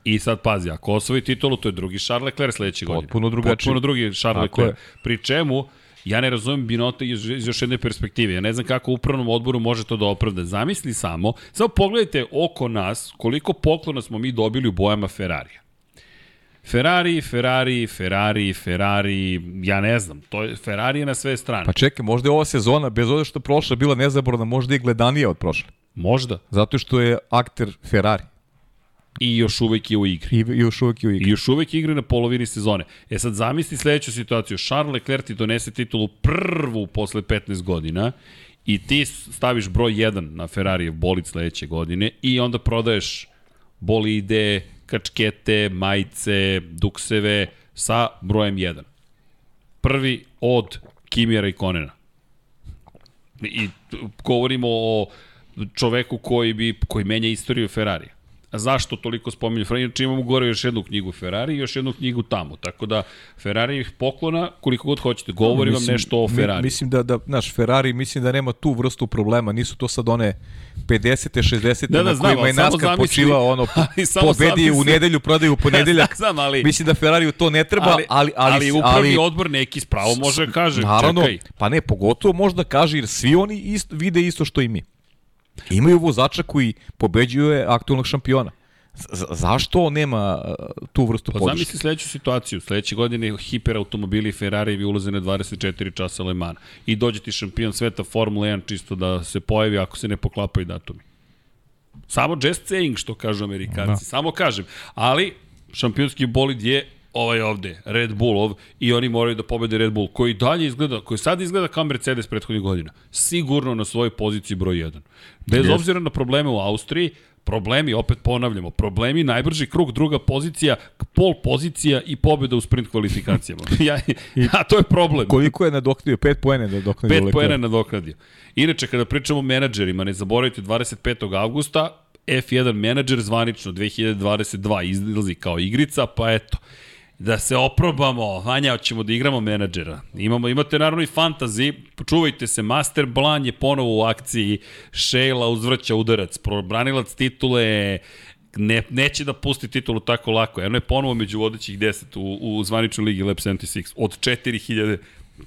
I sad pazi, ako osvoji titulu, to je drugi Charles Leclerc sledeće godine. Potpuno drugačiji. Potpuno drugi Charles Leclerc. Pri čemu, ja ne razumem Binota iz, iz još jedne perspektive. Ja ne znam kako upravnom odboru može to da opravda. Zamisli samo, samo pogledajte oko nas koliko poklona smo mi dobili u bojama Ferrarija. Ferrari, Ferrari, Ferrari, Ferrari, ja ne znam, to je Ferrari je na sve strane. Pa čekaj, možda je ova sezona, bez ove što prošla, bila nezaborna, možda i gledanija od prošle. Možda. Zato što je akter Ferrari. I još uvek je u igri. I, još uvek je u igri. I još uvek igra na polovini sezone. E sad zamisli sledeću situaciju. Charles Leclerc ti donese titulu prvu posle 15 godina i ti staviš broj 1 na Ferrarijev bolid sledeće godine i onda prodaješ bolide, kačkete, majice, dukseve sa brojem 1. Prvi od Kimira i Konena. I govorimo o čoveku koji bi koji menja istoriju Ferrarija zašto toliko spominju Ferrari, inače imamo gore još jednu knjigu Ferrari i još jednu knjigu tamo, tako da Ferrari ih poklona koliko god hoćete, govori vam nešto o Ferrari. Mislim da, da, znaš, Ferrari mislim da nema tu vrstu problema, nisu to sad one 50. 60. Da, da, na znam, kojima je ali samo NASCAR zamisli- počivao ono, ali pobedi u nedelju, prodaju u ponedeljak. Znam, ali- Mislim da Ferrariju to ne treba, ali, ali, ali, ali upravni odbor neki spravo može da kaže, Naravno, čekaj, pa ne, pogotovo možda kaže, jer svi oni isto, vide isto što i mi. Imaju vozača koji pobeđuje aktualnog šampiona. Z zašto nema uh, tu vrstu Pa podrške? zamisli sledeću situaciju. Sledeće godine hiperautomobili Ferrari ulaze na 24 časa Le Mans i dođe ti šampion sveta Formula 1 čisto da se pojavi ako se ne poklapaju datumi. Samo just saying što kažu Amerikanci. Da. Samo kažem. Ali šampionski bolid je ovaj ovde, Red Bullov, i oni moraju da pobede Red Bull, koji dalje izgleda, koji sad izgleda kao Mercedes prethodnih godina. Sigurno na svojoj poziciji broj 1. Bez Jeste. obzira na probleme u Austriji, problemi, opet ponavljamo, problemi, najbrži krug, druga pozicija, pol pozicija i pobjeda u sprint kvalifikacijama. ja, a to je problem. Koliko je nadoknadio? 5 poene da nadoknadio 5 Leclerc. poena nadoknadio. Inače, kada pričamo o menadžerima, ne zaboravite 25. avgusta, F1 menadžer zvanično 2022 izlazi kao igrica, pa eto, da se oprobamo, Vanja, hoćemo da igramo menadžera. Imamo, imate naravno i fantazi, čuvajte se, Master Blan je ponovo u akciji, Sheila uzvraća udarac, probranilac titule, ne, neće da pusti titulu tako lako. Jedno je ponovo među vodećih 10 u, u zvaničnoj ligi Lab 76 od 4000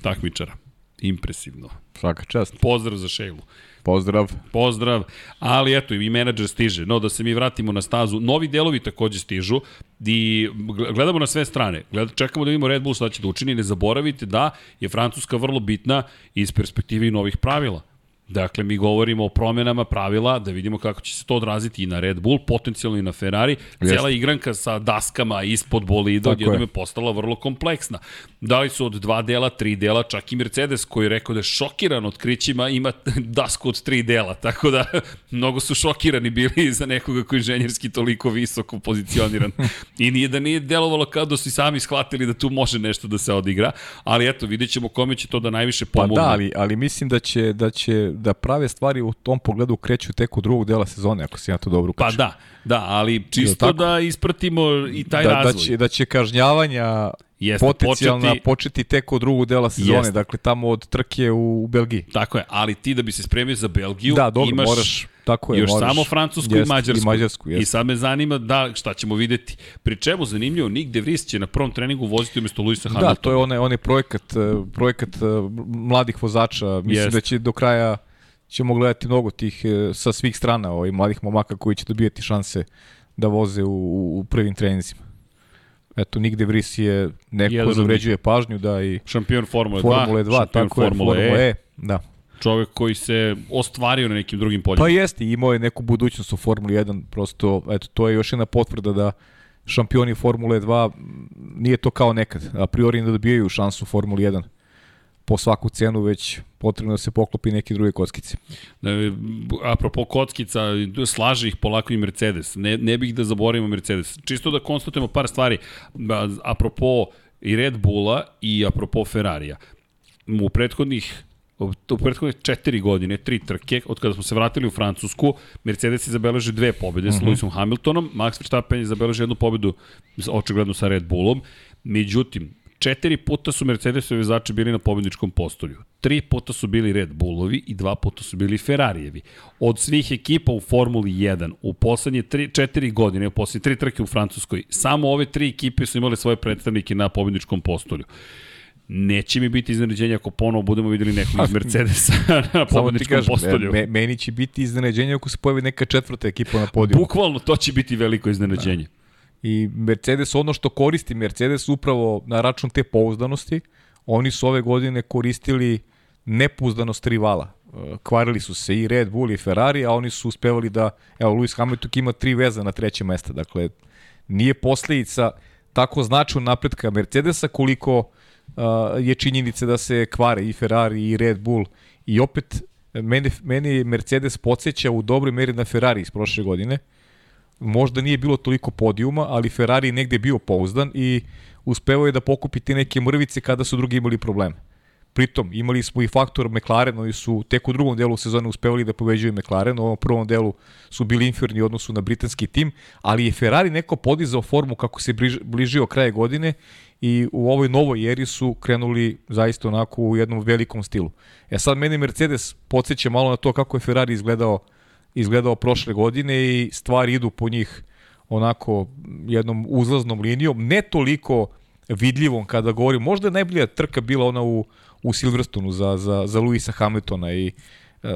takmičara. Impresivno. Svaka čast. Pozdrav za Šejlu. Pozdrav. Pozdrav, ali eto i menadžer stiže. No da se mi vratimo na stazu, novi delovi takođe stižu i gledamo na sve strane. Gled, čekamo da vidimo Red Bull šta će da učini. Ne zaboravite da je Francuska vrlo bitna iz perspektive novih pravila. Dakle, mi govorimo o promjenama pravila, da vidimo kako će se to odraziti i na Red Bull, potencijalno i na Ferrari. Jeste. Cela igranka sa daskama ispod bolida odjednom je. je postala vrlo kompleksna. Da li su od dva dela, tri dela, čak i Mercedes koji je rekao da je šokiran otkrićima ima dasku od tri dela, tako da mnogo su šokirani bili za nekoga koji je inženjerski toliko visoko pozicioniran. I nije da nije delovalo kao da su i sami shvatili da tu može nešto da se odigra, ali eto, vidjet ćemo kome će to da najviše Pa pomogne. da, ali, ali mislim da će, da će da prave stvari u tom pogledu kreću tek u drugog dela sezone, ako se ja to dobro Pa ukačem. da, da, ali čisto da ispratimo i taj da, razvoj. da, će, da će kažnjavanja Jeste, potencijalna početi- početi... tek od drugog dela sezone, Jeste. dakle tamo od trke u, u Belgiji. Tako je, ali ti da bi se spremio za Belgiju, Da, dobro, imaš moraš, tako je, još moraš. samo Francusku Jest, i Mađarsku. I Mađarsku, I sad me zanima da, šta ćemo videti. Pri čemu, zanimljivo, Nick De Vries će na prvom treningu voziti umjesto Luisa Hamiltona. Da, to je onaj, onaj projekat, eh, projekat eh, mladih vozača. Mislim Jest. da će do kraja ćemo gledati mnogo tih eh, sa svih strana ovih mladih momaka koji će dobijati šanse da voze u, u, u prvim treninzima. Eto, Nick De Vries je neko Jedan zavređuje pažnju da i Šampion Formule 2, Formule 2, šampion tako je, Formule Formule E, E. Da. čovek koji se ostvario na nekim drugim poljima. Pa jeste, imao je neku budućnost u Formuli 1, prosto, eto, to je još jedna potvrda da šampioni Formule 2 m, nije to kao nekad, a priori ne dobijaju šansu u Formuli 1 po svaku cenu, već potrebno da se poklopi neke druge kockice. Da, apropo kockica, slaže ih polako i Mercedes. Ne, ne bih da zaboravimo Mercedes. Čisto da konstatujemo par stvari. Apropo i Red Bulla i apropo Ferrarija. U prethodnih u prethodne četiri godine, tri trke, od kada smo se vratili u Francusku, Mercedes je zabeležio dve pobjede uh -huh. s Lewisom Hamiltonom, Max Verstappen je zabeležio jednu pobjedu, očigledno sa Red Bullom, međutim, četiri puta su Mercedesovi vozači bili na pobjedničkom postolju. Tri puta su bili Red Bullovi i dva puta su bili Ferrarijevi. Od svih ekipa u Formuli 1 u poslednje tri, četiri godine, u poslednje tri trke u Francuskoj, samo ove tri ekipe su imale svoje predstavnike na pobjedničkom postolju. Neće mi biti iznenađenje ako ponovo budemo videli nekog iz Mercedesa na kažem, postolju. me, meni će biti iznenađenje ako se pojavi neka četvrta ekipa na podiju. Bukvalno to će biti veliko iznenađenje. I Mercedes, ono što koristi Mercedes upravo na račun te pouzdanosti, oni su ove godine koristili nepouzdanost rivala. E, Kvarili su se i Red Bull i Ferrari, a oni su uspevali da, evo, Lewis Hamilton ima tri veza na treće mesto, dakle, nije posledica tako značajnog napretka Mercedesa koliko uh, je činjenica da se kvare i Ferrari i Red Bull i opet meni, meni Mercedes podsjeća u dobroj meri na Ferrari iz prošle godine, možda nije bilo toliko podijuma, ali Ferrari je negde bio pouzdan i uspevao je da pokupi te neke mrvice kada su drugi imali probleme. Pritom, imali smo i faktor McLaren, oni su tek u drugom delu sezone uspevali da poveđuju McLaren, u ovom prvom delu su bili inferiorni u odnosu na britanski tim, ali je Ferrari neko podizao formu kako se bližio kraje godine i u ovoj novoj eri su krenuli zaista onako u jednom velikom stilu. E sad meni Mercedes podsjeća malo na to kako je Ferrari izgledao izgledao prošle godine i stvari idu po njih onako jednom uzlaznom linijom, ne toliko vidljivom kada govorim. Možda je najbolja trka bila ona u, u Silverstonu za, za, za Luisa Hamiltona i uh,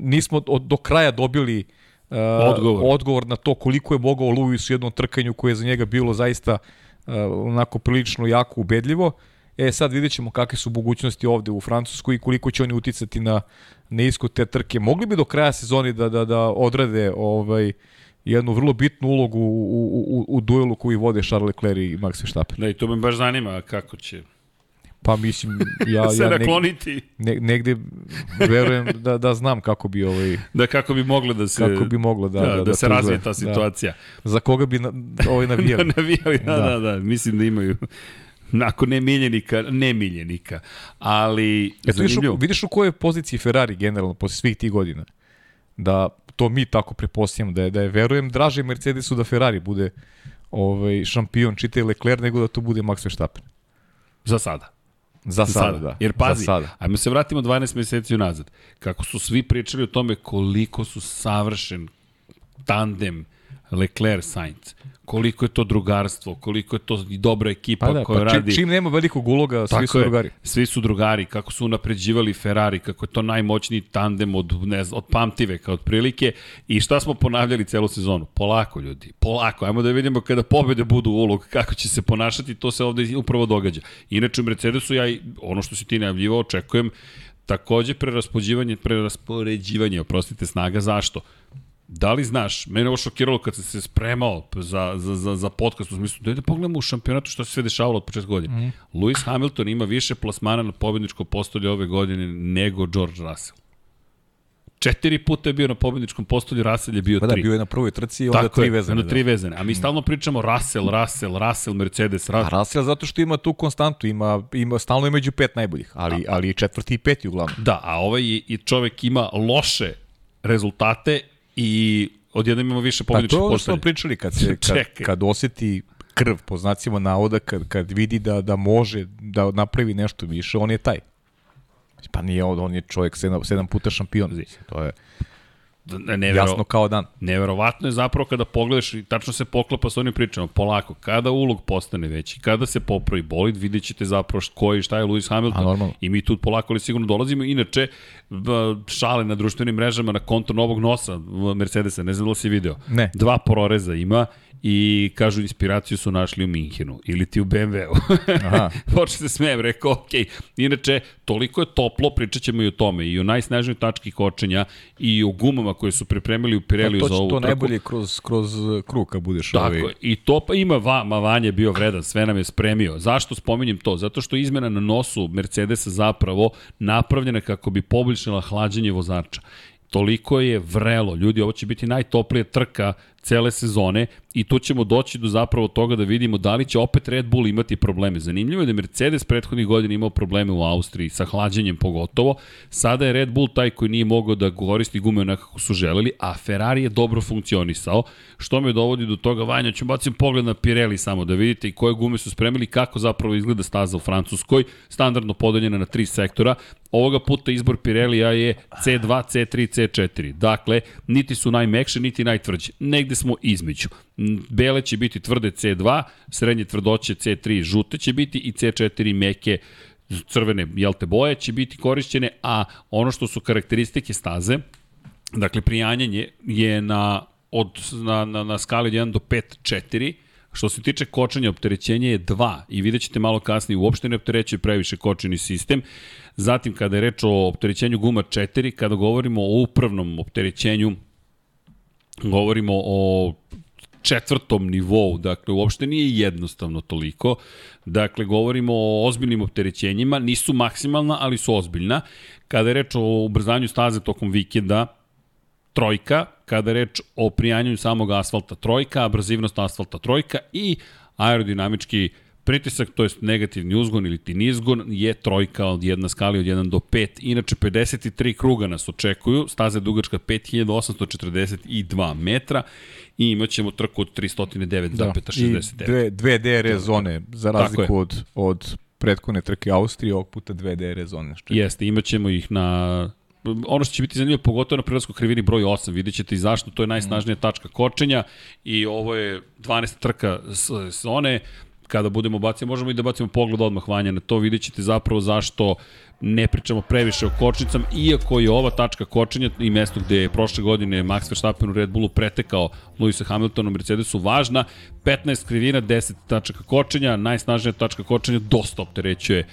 nismo od, do kraja dobili uh, odgovor. odgovor na to koliko je mogao Luis u jednom trkanju koje je za njega bilo zaista uh, onako prilično jako ubedljivo. E sad vidjet ćemo kakve su mogućnosti ovde u Francuskoj i koliko će oni uticati na, na iskod te trke. Mogli bi do kraja sezoni da, da, da odrade ovaj, jednu vrlo bitnu ulogu u, u, u, u duelu koji vode Charles Leclerc i Max Verstappen. Da, i to me baš zanima kako će Pa mislim, ja, se ja nakloniti. Ne, negde verujem da, da znam kako bi ovaj... Da kako bi moglo da se... Kako bi moglo da... Da, da, da, da se razvije ta da. situacija. Da. Za koga bi na, ovaj navijali. da, navijali, da, da, da, da, mislim da imaju... Nakon ne miljenika, ne miljenika. Ali, Eto, vidiš, u, vidiš u kojoj poziciji Ferrari generalno posle svih tih godina? Da to mi tako prepostavljamo, da je, da je verujem draže Mercedesu da Ferrari bude ovaj, šampion, čitaj Leclerc, nego da to bude Max Verstappen. Za sada. Za, Za sada, sada, da. Jer pazi, sada. ajmo se vratimo 12 meseci unazad. Kako su svi pričali o tome koliko su savršen tandem Leclerc Sainz koliko je to drugarstvo, koliko je to dobra ekipa pa da, koja pa radi. Čim, čim nema velikog uloga, svi su je, drugari. Svi su drugari, kako su unapređivali Ferrari, kako je to najmoćniji tandem od, ne znam, od pamtiveka, od prilike. I šta smo ponavljali celu sezonu? Polako, ljudi, polako. Ajmo da vidimo kada pobede budu ulog, kako će se ponašati, to se ovde upravo događa. Inače, u Mercedesu ja, ono što si ti najavljivao, očekujem takođe preraspodživanje, preraspoređivanje, oprostite, snaga. Zašto? Da li znaš, mene ovo šokiralo kad sam se spremao za, za, za, za podcast, u smislu, da, da pogledamo u šampionatu što se sve dešavalo od početka godine. Mm. Lewis Hamilton ima više plasmana na pobedničkom postolju ove godine nego George Russell. Četiri puta je bio na pobedničkom postolju, Russell je bio pa da, tri. Da, bio je na prvoj trci i onda Tako tri vezane. Tako tri da. vezane. A mi stalno pričamo Russell, Russell, Russell, Mercedes, Russell. A Russell zato što ima tu konstantu, ima, ima stalno je među pet najboljih, ali, a, ali četvrti i peti uglavnom. Da, a ovaj i čovek ima loše rezultate i odjednom imamo više pobjedičnih postavlja. Pa to je ono što smo pričali, kad, se, kad, kad oseti krv, po znacima navoda, kad, kad vidi da, da može da napravi nešto više, on je taj. Pa nije on, on je čovjek sedam, sedam puta šampion. To je nevero, jasno kao dan. Neverovatno je zapravo kada pogledaš i tačno se poklapa sa onim pričama, polako, kada ulog postane veći, kada se popravi bolid, vidjet ćete zapravo koji šta je Lewis Hamilton. I mi tu polako ali sigurno dolazimo. Inače, šale na društvenim mrežama na konto novog nosa Mercedesa, ne znam da li si video. Ne. Dva proreza ima i kažu inspiraciju su našli u Minhenu ili ti u BMW-u. Počne se smijem, rekao, ok. Inače, toliko je toplo, pričat ćemo i o tome, i o najsnažnoj tački kočenja, i o gumama koje su pripremili u Pireliju pa za ovu trku. To to najbolje kroz, kroz krug kad budeš Tako, ovaj... i to pa ima vama, Vanje bio vredan, sve nam je spremio. Zašto spominjem to? Zato što izmena na nosu Mercedesa zapravo napravljena kako bi poboljšala hlađenje vozača toliko je vrelo. Ljudi, ovo će biti najtoplija trka cele sezone i tu ćemo doći do zapravo toga da vidimo da li će opet Red Bull imati probleme. Zanimljivo je da Mercedes prethodnih godina imao probleme u Austriji, sa hlađenjem pogotovo. Sada je Red Bull taj koji nije mogao da koristi gume onako kako su želeli, a Ferrari je dobro funkcionisao, što me dovodi do toga, Vanja, ću bacim pogled na Pirelli samo da vidite i koje gume su spremili, kako zapravo izgleda staza u Francuskoj, standardno podeljena na tri sektora. Ovoga puta izbor Pirelli-a je C2, C3, C4. Dakle, niti su najmekše, niti najtvrđe. Negde smo između. Bele će biti tvrde C2, srednje tvrdoće C3 žute će biti i C4 meke crvene jelte boje će biti korišćene, a ono što su karakteristike staze, dakle prijanjanje je na, od, na, na, na skali od 1 do 5, 4, Što se tiče kočenja, opterećenje je 2 i vidjet ćete malo kasnije, uopšte ne opterećuje previše kočeni sistem. Zatim, kada je reč o opterećenju guma 4, kada govorimo o upravnom opterećenju, govorimo o četvrtom nivou, dakle uopšte nije jednostavno toliko. Dakle, govorimo o ozbiljnim opterećenjima, nisu maksimalna, ali su ozbiljna. Kada je reč o ubrzanju staze tokom vikenda, trojka, kada je reč o prijanjanju samog asfalta trojka, abrazivnost asfalta trojka i aerodinamički pritisak, to je negativni uzgon ili ti nizgon, je trojka od jedna skali od 1 do 5. Inače, 53 kruga nas očekuju, staza je dugačka 5842 metra i imat ćemo trku od 309,69. Da, i dve, dve DRS zone, za razliku od, od prethodne trke Austrije, ovog puta dve DRS zone. Jeste, imat ćemo ih na ono što će biti zanimljivo, pogotovo na prilazku krivini broj 8, vidjet ćete i zašto, to je najsnažnija tačka kočenja i ovo je 12. trka sezone, kada budemo bacili, možemo i da bacimo pogled odmah vanja na to, vidjet ćete zapravo zašto ne pričamo previše o kočnicama, iako je ova tačka kočenja i mesto gde je prošle godine Max Verstappen u Red Bullu pretekao Lewisa Hamiltona u Mercedesu važna, 15 krivina, 10 tačaka kočenja, najsnažnija tačka kočenja dosta opterećuje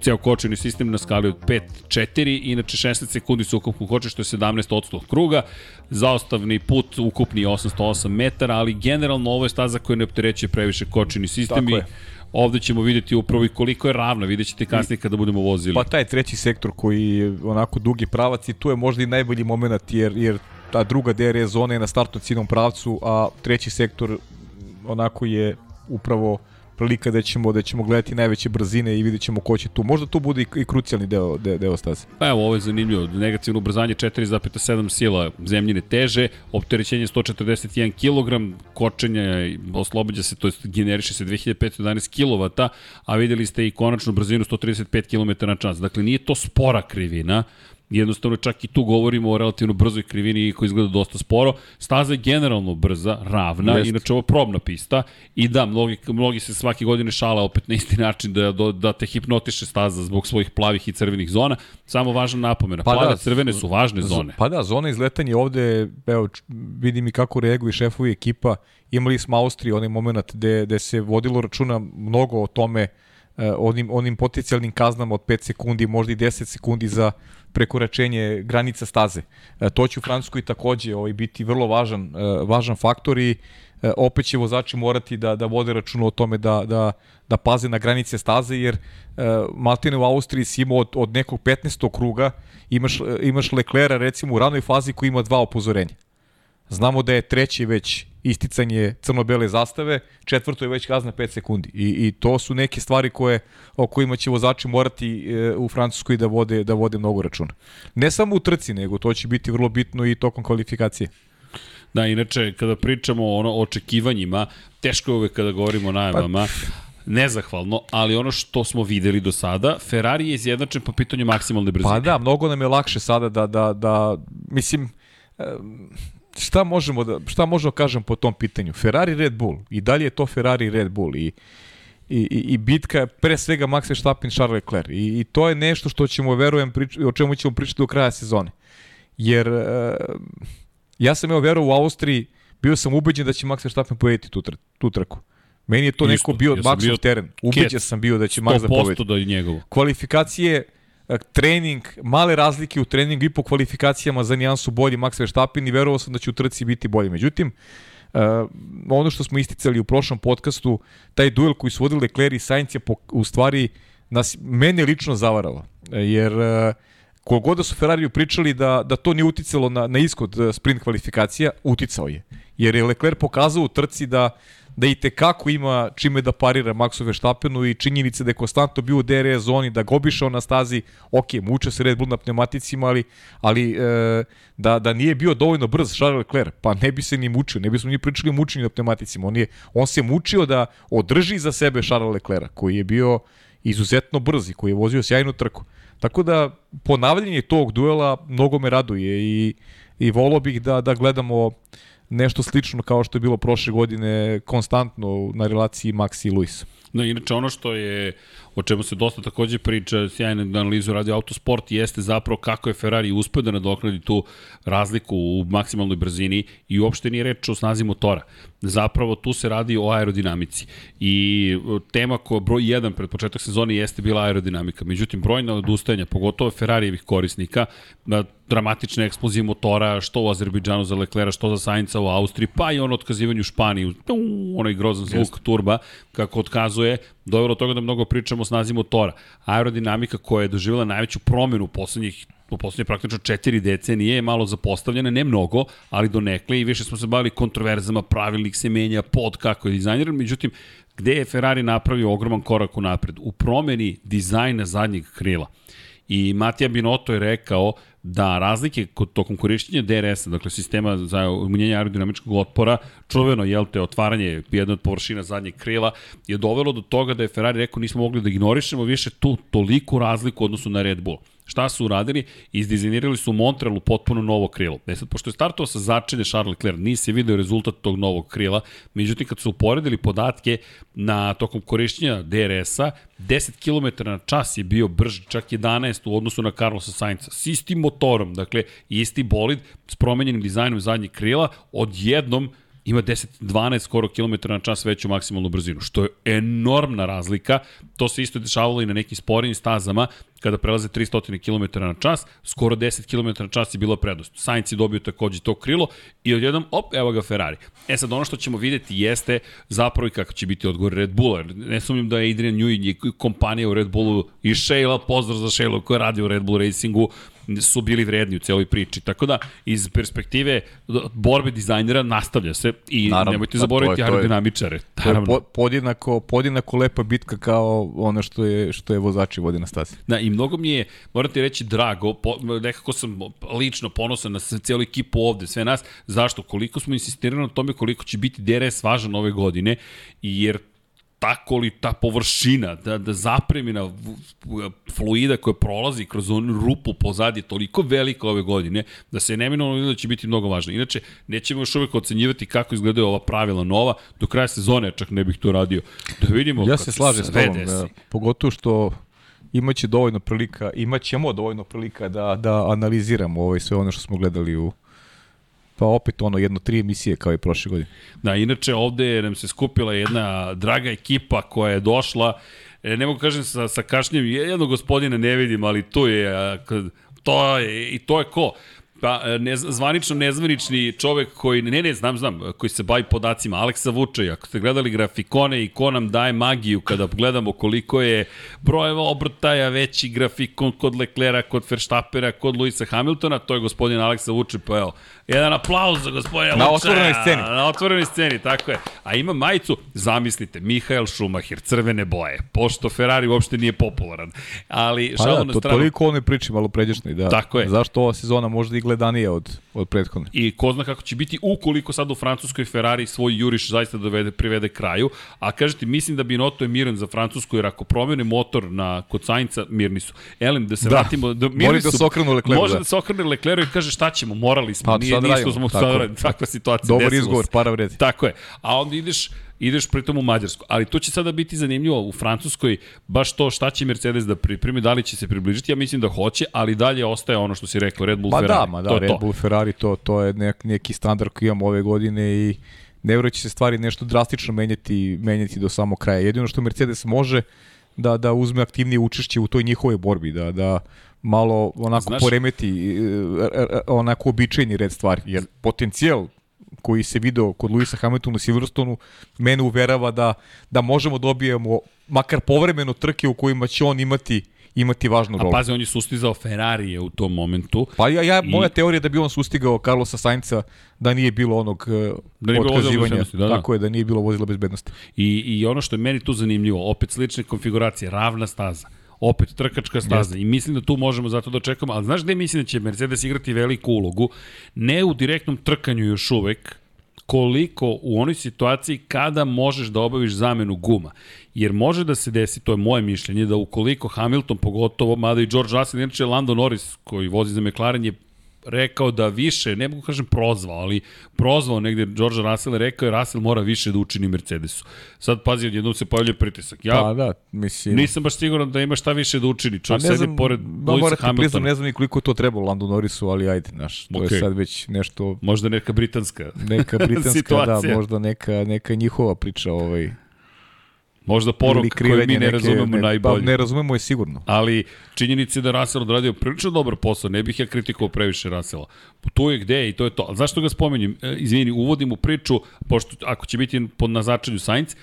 ceo kočeni sistem na skali od 5-4, inače 16 sekundi su ukupno koče, što je 17 od kruga, zaostavni put ukupni je 808 metara, ali generalno ovo je staza koja ne opterećuje previše kočeni sistem Tako i je. ovde ćemo videti upravo i koliko je ravna, vidjet ćete kasnije kada budemo vozili. Pa taj treći sektor koji je onako dugi pravac i tu je možda i najbolji moment jer, jer ta druga DRS zona je na startnom ciljnom pravcu, a treći sektor onako je upravo prilika da ćemo da ćemo gledati najveće brzine i vidjet ćemo ko će tu. Možda tu bude i, i krucijalni deo, de, deo staze. Pa evo, ovo je zanimljivo. Negativno ubrzanje 4,7 sila zemljine teže, opterećenje 141 kg, kočenje oslobađa se, to jest generiše se 2511 kW, a videli ste i konačnu brzinu 135 km na čas. Dakle, nije to spora krivina, Jednostavno čak i tu govorimo o relativno brzoj krivini koja izgleda dosta sporo. Staza je generalno brza, ravna, Jest. inače ovo probna pista i da, mnogi, mnogi se svake godine šale opet na isti način da, da, te hipnotiše staza zbog svojih plavih i crvenih zona. Samo važna napomena, pa plave da, crvene su važne zone. Pa da, zona izletanja ovde, evo, vidim i kako reaguju šefovi ekipa. Imali smo Austriju, onaj moment gde, gde se vodilo računa mnogo o tome, eh, onim, onim potencijalnim kaznama od 5 sekundi, možda i 10 sekundi za prekoračenje granica staze. E, to će u Francuskoj takođe ovaj, biti vrlo važan, e, važan faktor i e, opet će vozači morati da, da vode računa o tome da, da, da paze na granice staze, jer Maltine u Austriji si imao od, od nekog 15. kruga, imaš, imaš Leclera recimo u ranoj fazi koji ima dva upozorenja. Znamo da je treći već isticanje crno-bele zastave, četvrto je već kazna 5 sekundi. I, I to su neke stvari koje o kojima će vozači morati e, u Francuskoj da vode da vode mnogo računa. Ne samo u trci, nego to će biti vrlo bitno i tokom kvalifikacije. Da, inače, kada pričamo o ono, očekivanjima, teško je uvek kada govorimo o najavama, pa, nezahvalno, ali ono što smo videli do sada, Ferrari je izjednačen po pitanju maksimalne brzine. Pa da, mnogo nam je lakše sada da, da, da mislim, šta možemo da šta možemo da kažem po tom pitanju? Ferrari Red Bull i dalje je to Ferrari Red Bull i i, i, i bitka pre svega Max Verstappen Charles Leclerc i, i to je nešto što ćemo verujem prič, o čemu ćemo pričati do kraja sezone. Jer uh, ja sam evo verovao u Austriji, bio sam ubeđen da će Max Verstappen pobediti tu, tr tu trku. Meni je to Isto, neko bio ja Maxov teren. Ubeđen sam bio da će Max da pobedi. 100% da je njegovo. Kvalifikacije trening, male razlike u treningu i po kvalifikacijama za nijansu bolji Max Verstappen i verovao sam da će u trci biti bolji. Međutim, Uh, ono što smo isticali u prošlom podcastu, taj duel koji su vodili Leclerc i Sainz je po, u stvari nas, mene lično zavaralo. Jer uh, kogod da su Ferrariju pričali da, da to nije uticalo na, na ishod sprint kvalifikacija, uticao je. Jer je Leclerc pokazao u trci da da i te kako ima čime da parira Maxu Verstappenu i činjenice da je konstantno bio u DRS zoni, da ga obišao na stazi, ok, muče se Red Bull na pneumaticima, ali, ali e, da, da nije bio dovoljno brz Charles Leclerc, pa ne bi se ni mučio, ne bismo ni pričali mučenju na pneumaticima. On, je, on se mučio da održi za sebe Charles Leclerc, koji je bio izuzetno brz i koji je vozio sjajnu trku. Tako da ponavljanje tog duela mnogo me raduje i, i volao bih da, da gledamo nešto slično kao što je bilo prošle godine konstantno na relaciji Maxi i Luis. No, inače ono što je, o čemu se dosta takođe priča, sjajna analizu radio autosport, jeste zapravo kako je Ferrari uspeo da nadoknadi tu razliku u maksimalnoj brzini i uopšte nije reč o snazi motora. Zapravo tu se radi o aerodinamici. I tema koja broj 1 pred početak sezone jeste bila aerodinamika. Međutim, brojna odustajanja, pogotovo Ferrarijevih korisnika, dramatične eksplozije motora, što u Azerbejdžanu za Leklera, što za Sainca u Austriji, pa i ono otkazivanje u Španiji, onaj grozan zvuk turba, kako otkazuje, dovelo toga da mnogo pričamo o snazi motora. Aerodinamika koja je doživjela najveću promenu u poslednjih u poslednje praktično četiri decenije je malo zapostavljena, ne mnogo, ali do nekle i više smo se bavili kontroverzama, pravilnik se menja, pod kako je dizajniran, međutim, gde je Ferrari napravio ogroman korak u napred? U promeni dizajna zadnjeg krila. I Matija Binotto je rekao da razlike kod tokom korišćenja DRS-a, dakle sistema za umanjenje aerodinamičkog otpora, čuveno, jel te, otvaranje jedne od površina zadnjeg krila, je dovelo do toga da je Ferrari rekao nismo mogli da ignorišemo više tu toliku razliku odnosu na Red Bull. Šta su uradili? Izdizajnirali su u Montrealu potpuno novo krilo. E sad, pošto je startovao sa začelje Charles Leclerc, nisi video rezultat tog novog krila, međutim, kad su uporedili podatke na tokom korišćenja DRS-a, 10 km na čas je bio brži, čak 11 u odnosu na Carlosa Sainca. S istim motorom, dakle, isti bolid s promenjenim dizajnom zadnjeg krila, odjednom ima 10-12 skoro km na čas veću maksimalnu brzinu, što je enormna razlika. To se isto dešavalo i na nekim sporijim stazama, kada prelaze 300 km na čas, skoro 10 km na čas je bilo prednost. Sainz je dobio takođe to krilo i odjednom, op, evo ga Ferrari. E sad, ono što ćemo videti jeste zapravo i kako će biti odgovor Red Bulla. Ne sumnjam da je Adrian Newey kompanija u Red Bullu i Sheila, pozdrav za Sheila koja radi u Red Bull Racingu, su bili vredni u celoj priči. Tako da, iz perspektive borbe dizajnera nastavlja se i Naravno, nemojte zaboraviti aerodinamičare. To je podjednako, podjednako lepa bitka kao ono što je, što je vozači vodi na stazi. Da, i mnogo mi je, moram ti reći, drago, po, nekako sam lično ponosan na cijelu ekipu ovde, sve nas. Zašto? Koliko smo insistirali na tome koliko će biti DRS važan ove godine, jer tako li ta površina, da, da zapremina fluida koja prolazi kroz onu rupu pozadije toliko velika ove godine, da se neminovno da će biti mnogo važno. Inače, nećemo još uvek ocenjivati kako izgledaju ova pravila nova, do kraja sezone čak ne bih to radio. Da vidimo ja se slažem s tobom, ja, pogotovo što imaće dovoljno prilika, imaćemo dovoljno prilika da, da analiziramo ovaj sve ono što smo gledali u Pa opet ono, jedno tri emisije kao i prošle godine. Da, inače ovde nam se skupila jedna draga ekipa koja je došla, e, ne mogu kažem sa, sa kašnjem, jednog gospodina ne vidim, ali tu je, to je, i to je ko? Pa, e, ne, zvanično nezvanični čovek koji, ne, ne, znam, znam, koji se bavi podacima, Aleksa Vučaj, ako ste gledali grafikone i ko nam daje magiju kada gledamo koliko je brojeva obrtaja veći grafikon kod Leklera, kod Verstappera, kod Luisa Hamiltona, to je gospodin Aleksa Vučaj, pa evo, jedan aplauz za gospodina Na otvorenoj sceni. Na otvorenoj sceni, tako je. A ima majicu, zamislite, Mihael Schumacher, crvene boje, pošto Ferrari uopšte nije popularan. Ali, pa da, to, stranu... toliko one priče malo pređešne, da. Tako je. Zašto ova sezona možda i gledanija od, od prethodne. I ko zna kako će biti ukoliko sad u Francuskoj Ferrari svoj juriš zaista dovede, privede kraju. A kažete, mislim da Binotto je miran za Francusku, jer ako promene motor na kod Sainca, mirni su. Elem, da se da. vratimo... Da, mirni da se okrenu Lecleru. Može da. da se okrene Lecleru i kaže šta ćemo, morali smo, pa, nije, nisu smo sad radimo, takva situacija. Dobar izgovor, para vredi. Tako je. A onda ideš ideš pritom u Mađarsku. Ali to će sada biti zanimljivo u Francuskoj, baš to šta će Mercedes da pripremi, da li će se približiti, ja mislim da hoće, ali dalje ostaje ono što si rekao, Red Bull ma da, Ferrari. Da, ma da, to Red to. Bull Ferrari, to, to je nek, neki standard koji imamo ove godine i ne će se stvari nešto drastično menjati, menjati do samog kraja. Jedino što Mercedes može da da uzme aktivnije učešće u toj njihovoj borbi, da da malo onako Znaš, poremeti e, e, e, onako običajni red stvari, jer potencijal koji se video kod Luisa Hamiltona u Silverstonu, mene uverava da, da možemo dobijemo makar povremeno trke u kojima će on imati imati važnu rolu. A pazi, on je sustizao Ferrarije u tom momentu. Pa ja, ja i... moja teorija da bi on sustigao Carlosa Sainca da nije bilo onog da nije otkazivanja. Da, da. Tako je, da nije bilo vozila bezbednosti. I, I ono što je meni tu zanimljivo, opet slične konfiguracije, ravna staza opet trkačka staza Jeste. i mislim da tu možemo zato da čekamo, ali znaš gde mislim da će Mercedes igrati veliku ulogu? Ne u direktnom trkanju još uvek, koliko u onoj situaciji kada možeš da obaviš zamenu guma. Jer može da se desi, to je moje mišljenje, da ukoliko Hamilton pogotovo, mada i George Russell, inače Lando Norris koji vozi za McLaren je rekao da više, ne mogu kažem prozvao, ali prozvao negde George Russell je rekao je Russell mora više da učini Mercedesu. Sad pazi, odjednom se pojavljuje pritisak. Ja pa da, mislim. Nisam baš siguran da ima šta više da učini. Čovjek pa sedi pored Lewis Hamiltona. Priznam, ne znam ni koliko to treba Landu Norrisu, ali ajde, znaš, to okay. je sad već nešto... Možda neka britanska Neka britanska, da, možda neka, neka njihova priča ovaj, Možda poruka koju mi ne razumemo ne, najbolje. Pa ne razumemo je sigurno. Ali činjenica je da Russell odradio prilično dobar posao, ne bih ja kritikovao previše Russella. Tu je gde i to je to. Zašto ga spomenjem? E, izvini, uvodim u priču, pošto ako će biti pod nazačanju Sainz,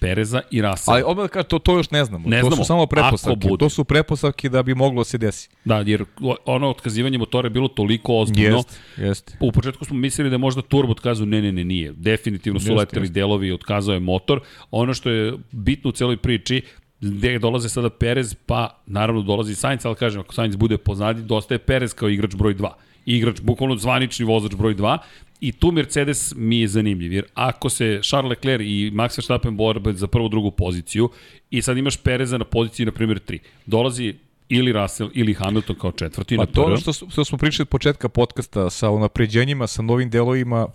Pereza i Rasela. Ali odmah kaže, to, to još ne znamo. Ne to znamo. su samo pretpostavke. To su pretpostavke da bi moglo da se desi. Da, jer ono otkazivanje motora je bilo toliko ozbiljno. Jest, jest. U početku smo mislili da možda turbo otkazao, ne, ne, ne, nije. Definitivno su jest, leteli jest. delovi i otkazao je motor. Ono što je bitno u celoj priči, gde dolaze sada Perez, pa naravno dolazi Sainz, ali kažem, ako Sainz bude pozadi, dosta je Perez kao igrač broj 2 igrač, bukvalno zvanični vozač broj 2 I tu Mercedes mi je zanimljiv, jer ako se Charles Leclerc i Max Verstappen borbe za prvu, drugu poziciju i sad imaš Pereza na poziciji, na primjer, 3, dolazi ili Russell ili Hamilton kao četvrti pa na to ono što, što smo pričali od početka podcasta sa unapređenjima, sa novim delovima,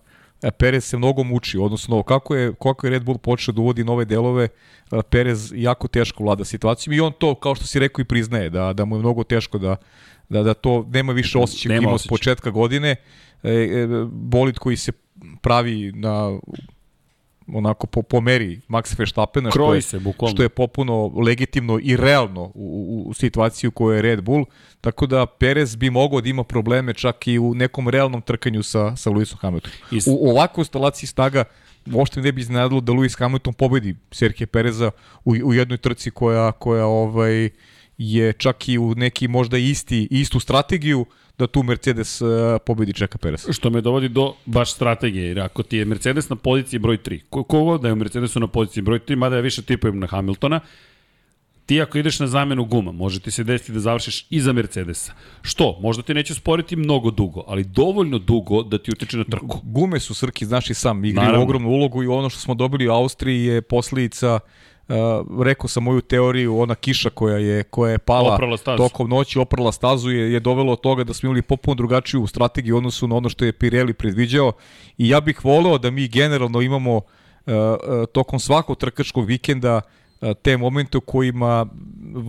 e, Perez se mnogo muči, odnosno kako je, kako je Red Bull počeo da uvodi nove delove, e, Perez jako teško vlada situacijom i on to, kao što si rekao, i priznaje, da, da mu je mnogo teško da, da, da to nema više osjećaj ima od početka godine. E, e, bolid koji se pravi na onako po, po meri Max Verstappena što je, se, bukvalno. što je popuno legitimno i realno u, u, u situaciji u kojoj je Red Bull, tako da Perez bi mogao da ima probleme čak i u nekom realnom trkanju sa, sa Lewisom Hamiltonom. Is... U, u ovakvoj instalaciji snaga uopšte ne bi iznadilo da Lewis Hamilton pobedi Serhije Pereza u, u jednoj trci koja, koja ovaj, je čak i u neki možda isti, istu strategiju da tu Mercedes uh, pobedi Čeka Perez. Što me dovodi do baš strategije, jer ako ti je Mercedes na poziciji broj 3, kogo da je u Mercedesu na poziciji broj 3, mada ja više tipujem na Hamiltona, ti ako ideš na zamenu guma, može ti se desiti da završiš iza Mercedesa. Što? Možda ti neće sporiti mnogo dugo, ali dovoljno dugo da ti utiče na trku. Gume su Srki, znaš i sam, igraju ogromnu ulogu i ono što smo dobili u Austriji je posljedica uh, Uh, rekao sam moju teoriju, ona kiša koja je koja je pala tokom noći, oprala stazu je, je dovelo od toga da smo imali popuno drugačiju strategiju u odnosu na ono što je Pirelli predviđao. I ja bih voleo da mi generalno imamo uh, uh, tokom svakog trkačkog vikenda te momente u kojima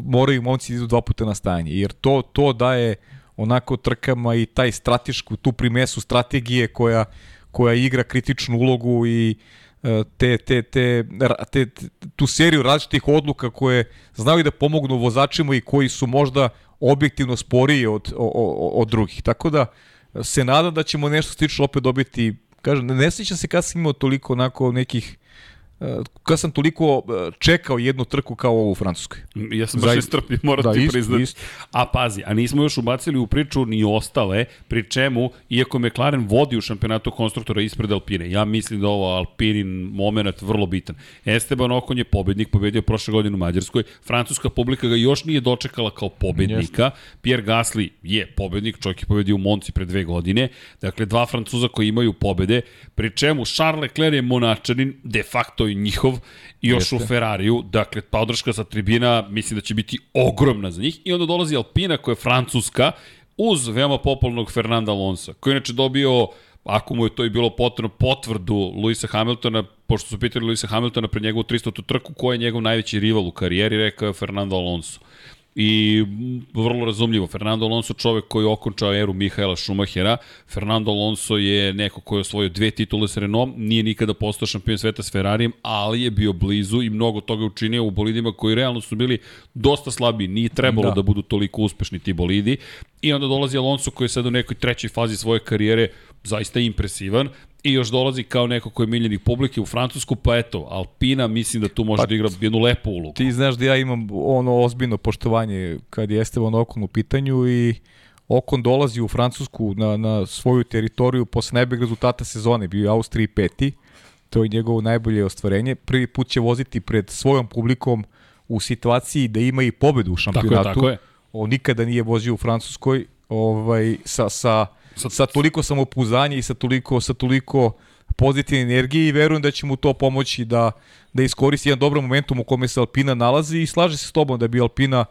moraju momci da idu dva puta na stajanje, jer to, to daje onako trkama i taj stratešku, tu primesu strategije koja, koja igra kritičnu ulogu i te, te, te, te, tu seriju različitih odluka koje znaju da pomognu vozačima i koji su možda objektivno sporiji od, od, od drugih. Tako da se nadam da ćemo nešto slično opet dobiti kažem, ne sjećam se kad sam imao toliko onako nekih kad sam toliko e, čekao jednu trku kao ovu u Francuskoj. Ja sam baš istrpljiv, moram da, ti priznati. Ist. A pazi, a nismo još ubacili u priču ni ostale, pri čemu, iako McLaren vodi u šampionatu konstruktora ispred Alpine, ja mislim da ovo Alpinin moment vrlo bitan. Esteban Okon je pobednik, pobedio prošle godine u Mađarskoj, francuska publika ga još nije dočekala kao pobednika, Jeste. Pierre Gasly je pobednik, čovjek je pobedio u Monci pre dve godine, dakle dva Francuza koji imaju pobede, pri čemu Charles Leclerc je monačanin, de facto i njihov, i još Jeste. u Ferrariju, dakle, podrška sa tribina mislim da će biti ogromna za njih, i onda dolazi Alpina koja je francuska, uz veoma popularnog Fernanda Alonso, koji je inače dobio ako mu je to i bilo potrebno, potvrdu Luisa Hamiltona, pošto su pitali Luisa Hamiltona pred njegovu 300. trku, ko je njegov najveći rival u karijeri, rekao je Fernando Alonso. I vrlo razumljivo, Fernando Alonso čovek koji je okončao eru Mihaela Schumachera, Fernando Alonso je neko koji je osvojio dve titule s Renault, nije nikada postao šampion sveta s Ferrarijem, ali je bio blizu i mnogo toga učinio u bolidima koji realno su bili dosta slabi, nije trebalo da, da budu toliko uspešni ti bolidi. I onda dolazi Alonso koji je sad u nekoj trećoj fazi svoje karijere zaista impresivan i još dolazi kao neko ko je miljenik publike u Francusku, pa eto, Alpina mislim da tu može pa, da igra jednu lepu ulogu. Ti znaš da ja imam ono ozbiljno poštovanje kad je Esteban Okon u pitanju i Okon dolazi u Francusku na, na svoju teritoriju posle najboljeg rezultata sezone, bio je Austriji peti, to je njegovo najbolje ostvarenje. Prvi put će voziti pred svojom publikom u situaciji da ima i pobedu u šampionatu. Tako je, tako je. On nikada nije vozio u Francuskoj ovaj, sa, sa sa, sa toliko samopouzdanja i sa toliko, sa toliko pozitivne energije i verujem da će mu to pomoći da, da iskoristi jedan dobar momentum u kome se Alpina nalazi i slaže se s tobom da bi Alpina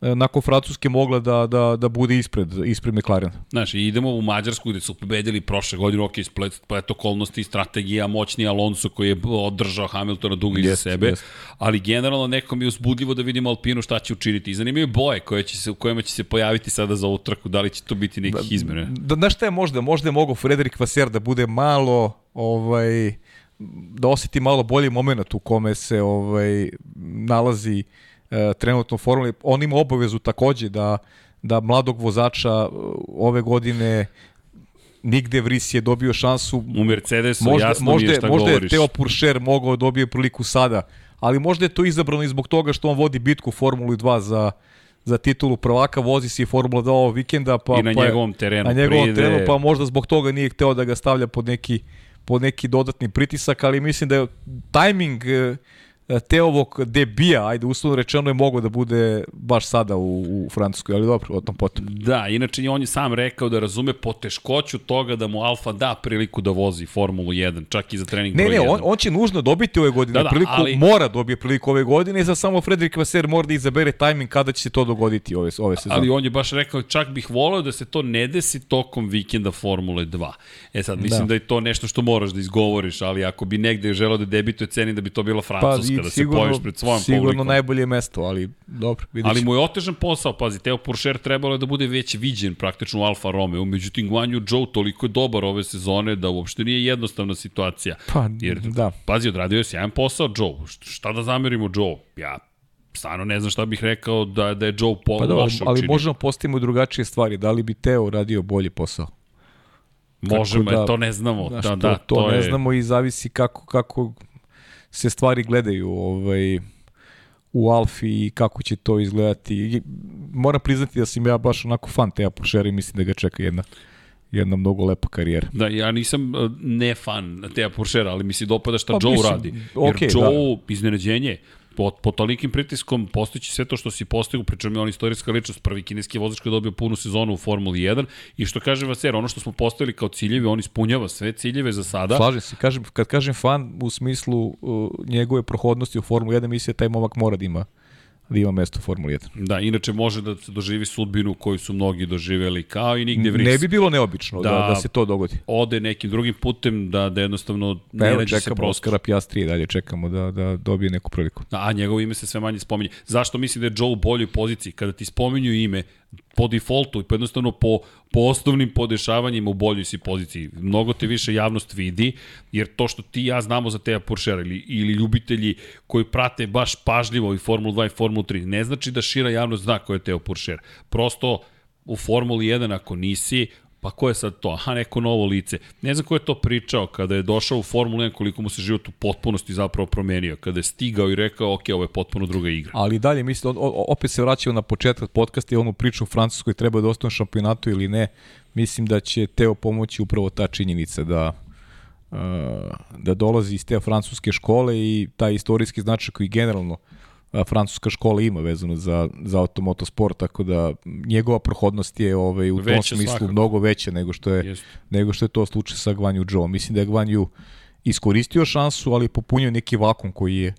nakon Francuske mogla da, da, da bude ispred, ispred McLaren. Znaš, idemo u Mađarsku gde su pobedili prošle godine, ok, splet, splet okolnosti, strategija, moćni Alonso koji je održao Hamiltona dugo iza sebe, yes. ali generalno nekom je uzbudljivo da vidimo Alpinu šta će učiniti. I zanimaju boje koje će se, u kojima će se pojaviti sada za ovu trku, da li će to biti nekih da, izmene? Da, znaš šta je možda? Možda je mogo Frederik Vaser da bude malo ovaj, da oseti malo bolji moment u kome se ovaj nalazi e, trenutno u formuli. On ima obavezu takođe da da mladog vozača e, ove godine nigde Vris je dobio šansu. U Mercedesu možda, jasno možda, mi je šta možda govoriš. je Teo Puršer mogao da dobije priliku sada, ali možda je to izabrano i zbog toga što on vodi bitku u Formuli 2 za za titulu prvaka, vozi se i Formula 2 ovog vikenda, pa, I na pa je- njegovom terenu na njegovom pride. terenu, pa možda zbog toga nije hteo da ga stavlja pod neki, pod neki dodatni pritisak, ali mislim da je tajming e, Teovog debija, ajde uslovno rečeno je mogo da bude baš sada u, u Francuskoj, ali dobro, o tom potom. Da, inače on je sam rekao da razume poteškoću toga da mu Alfa da priliku da vozi Formulu 1, čak i za trening Ne, broj ne, 1. on, on će nužno dobiti ove godine Da, da, priliku, ali- mora dobije priliku ove godine za samo Frederik Vaser mora da izabere tajming kada će se to dogoditi ove, ove sezone. Ali on je baš rekao, čak bih voleo da se to ne desi tokom vikenda Formule 2. E sad, mislim da, Da. je to nešto što moraš da izgovoriš, ali ako bi negde želeo da debituje ceni da bi to bila Francuska, da se pojaviš pred svojom sigurno publikom. najbolje mesto, ali dobro, vidjet Ali mu je otežan posao, pazi, Teo Puršer trebalo je da bude već viđen praktično u Alfa Romeo, međutim Guanju Joe toliko je dobar ove sezone da uopšte nije jednostavna situacija. Pa, Jer, da. pazi, odradio je sjajan posao Joe. Št- Šta da zamerimo Joe? Ja stvarno ne znam šta bih rekao da, da je Joe Paul Pa dobro, loše ali učinio. možemo postaviti drugačije stvari. Da li bi Teo radio bolji posao? Možemo, Kako da- da, to ne znamo. Znaš, da, to, da, to, to ne je, znamo i zavisi kako, kako se stvari gledaju ovaj, u Alfi i kako će to izgledati. Moram priznati da sam ja baš onako fan Teja Puršera i mislim da ga čeka jedna, jedna mnogo lepa karijera. Da, ja nisam uh, ne fan Teja Puršera, ali mi se dopada šta Pa, Joe mislim, radi. Jer okej, Joe, iznenađenje, pod, pod tolikim pritiskom postići sve to što si postigao, pričam je on istorijska ličnost, prvi kineski vozač koji je dobio punu sezonu u Formuli 1 i što kaže Vaser, ono što smo postavili kao ciljevi, on ispunjava sve ciljeve za sada. Slažem se. Kažem, kad kažem fan u smislu uh, njegove prohodnosti u Formuli 1, mislim da taj momak mora da ima, da ima mesto u Formuli 1. Da, inače može da se doživi sudbinu koju su mnogi doživeli, kao i nigde vris. Ne bi bilo neobično da, Da. da, se to dogodi. ode nekim drugim putem, da, da jednostavno Pa ne evo, nađe se prostor. Oskara Piastri i dalje čekamo da, da dobije neku priliku. A njegovo ime se sve manje spominje. Zašto mislim da je Joe u boljoj poziciji? Kada ti spominju ime, po defaultu i po jednostavno po, po osnovnim podešavanjima u boljoj si poziciji. Mnogo te više javnost vidi, jer to što ti ja znamo za Teja Puršera ili, ili ljubitelji koji prate baš pažljivo i Formulu 2 i Formulu 3, ne znači da šira javnost zna ko je Teo Puršer. Prosto u Formuli 1 ako nisi, pa ko je sad to? Aha, neko novo lice. Ne znam ko je to pričao kada je došao u Formulu 1, koliko mu se život u potpunosti zapravo promenio. Kada je stigao i rekao, ok, ovo je potpuno druga igra. Ali dalje, mislim, on, opet se vraćamo na početak podcasta i onu priču u Francuskoj treba da ostane šampionatu ili ne. Mislim da će Teo pomoći upravo ta činjenica da uh, da dolazi iz te francuske škole i taj istorijski značaj koji generalno a, francuska škola ima vezano za, za automoto sport, tako da njegova prohodnost je ovaj, u tom Veća smislu svakako. mnogo veća nego što je nego što je to slučaj sa Gvanju Joe. Mislim da je Gvanju iskoristio šansu, ali popunio neki vakum koji je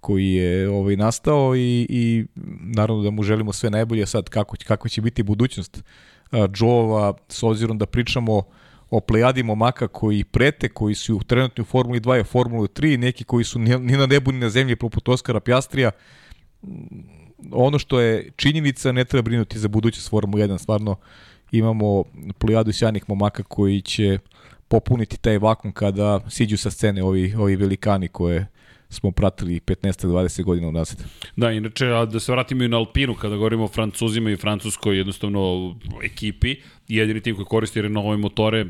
koji je ovaj nastao i, i naravno da mu želimo sve najbolje sad kako, kako će biti budućnost a, Joe-ova s obzirom da pričamo o plejadi momaka koji prete, koji su u Formuli 2 i Formuli 3, neki koji su ni na nebu ni na zemlji poput Oskara Pjastrija. Ono što je činjenica, ne treba brinuti za budućnost Formule 1, stvarno imamo plejadu sjajnih momaka koji će popuniti taj vakum kada siđu sa scene ovi, ovi velikani koje smo pratili 15-20 godina unazad. Da, inače, a da se vratimo i na Alpinu, kada govorimo o Francuzima i Francuskoj, jednostavno ekipi, jedini tim koji koristi Renaultove motore,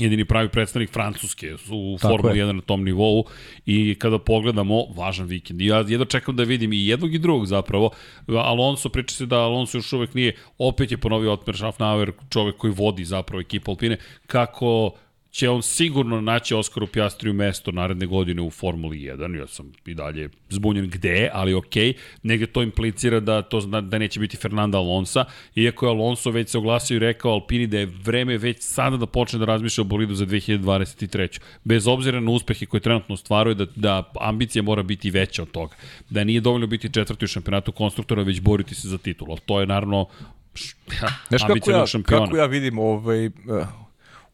jedini pravi predstavnik Francuske u Tako Formuli je. 1 na tom nivou i kada pogledamo, važan vikend. Ja jedno čekam da vidim i jednog i drugog zapravo. Alonso, priča se da Alonso još uvek nije, opet je ponovio Otmer Schaffnauer, čovek koji vodi zapravo ekipu Alpine, kako će on sigurno naći Oskaru Pjastriju mesto naredne godine u Formuli 1. Ja sam i dalje zbunjen gde, ali okej. Negde to implicira da to zna, da neće biti Fernanda Alonsa, iako je Alonso već se oglasio i rekao Alpini da je vreme već sada da počne da razmišlja o bolidu za 2023. Bez obzira na uspehe koje trenutno ostvaruje, da, da ambicija mora biti veća od toga. Da nije dovoljno biti četvrti u šampionatu konstruktora, već boriti se za titulu. Ali to je naravno Znaš kako ja, šampiona. kako ja vidim ovaj, uh,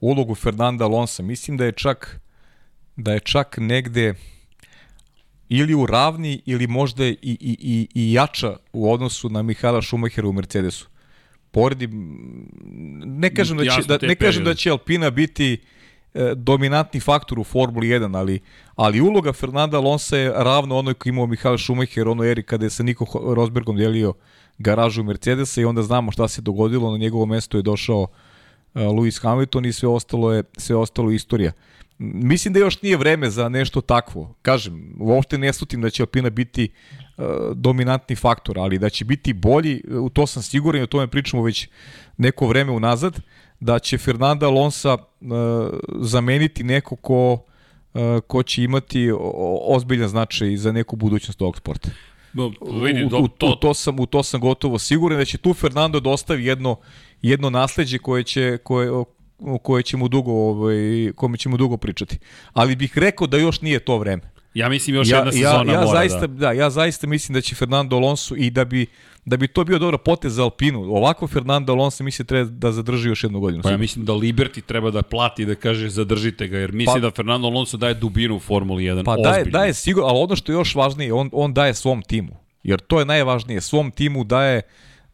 ulogu Fernanda Alonsa? Mislim da je čak da je čak negde ili u ravni ili možda i, i, i, i jača u odnosu na Mihaela Schumachera u Mercedesu. Poredim, ne kažem da će, Jasno, da, ne kažem da će Alpina biti e, dominantni faktor u Formuli 1, ali, ali uloga Fernanda Alonso je ravno onoj koji imao Mihael Schumacher, ono eri kada je sa Niko Rosbergom delio garažu Mercedesa i onda znamo šta se dogodilo, na njegovo mesto je došao e, Lewis Hamilton i sve ostalo je sve ostalo istorija. Mislim da još nije vreme za nešto takvo. Kažem, uopšte ne slutim da će Alpina biti uh, dominantni faktor, ali da će biti bolji, u to sam siguran i o tome pričamo već neko vreme unazad, da će Fernanda Alonso zameniti neko ko, ko će imati ozbiljan značaj za neku budućnost ovog sporta. No, vidi, u, u, to... U, to sam, u to sam gotovo siguran da će tu Fernando dostavi da jedno, jedno nasledđe koje će, koje, o kojoj ćemo dugo, ovaj, kome ćemo dugo pričati. Ali bih rekao da još nije to vreme. Ja mislim još ja, jedna sezona ja, ja mora, zaista, da. da. ja zaista mislim da će Fernando Alonso i da bi da bi to bio dobro potez za Alpinu. Ovako Fernando Alonso misli da treba da zadrži još jednu godinu. Pa ja mislim da Liberty treba da plati da kaže zadržite ga, jer misli pa, da Fernando Alonso daje dubinu u Formuli 1. Pa ozbiljno. daje, daje sigurno, ali ono što je još važnije, on, on daje svom timu. Jer to je najvažnije. Svom timu daje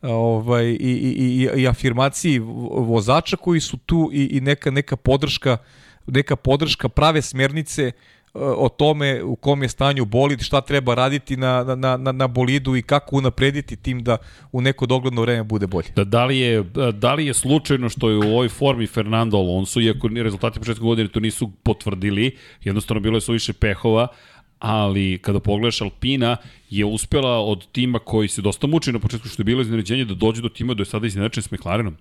ovaj, i, i, i, i afirmaciji vozača koji su tu i, i neka, neka podrška neka podrška prave smernice e, o tome u kom je stanju bolid, šta treba raditi na, na, na, na bolidu i kako unaprediti tim da u neko dogledno vreme bude bolje. Da, da, li je, da li je slučajno što je u ovoj formi Fernando Alonso, iako rezultati početka godine to nisu potvrdili, jednostavno bilo je su više pehova, ali kada pogledaš Alpina je uspela od tima koji se dosta muči na početku što je bilo iznenađenje da dođe do tima da je sada iznenačen s McLarenom.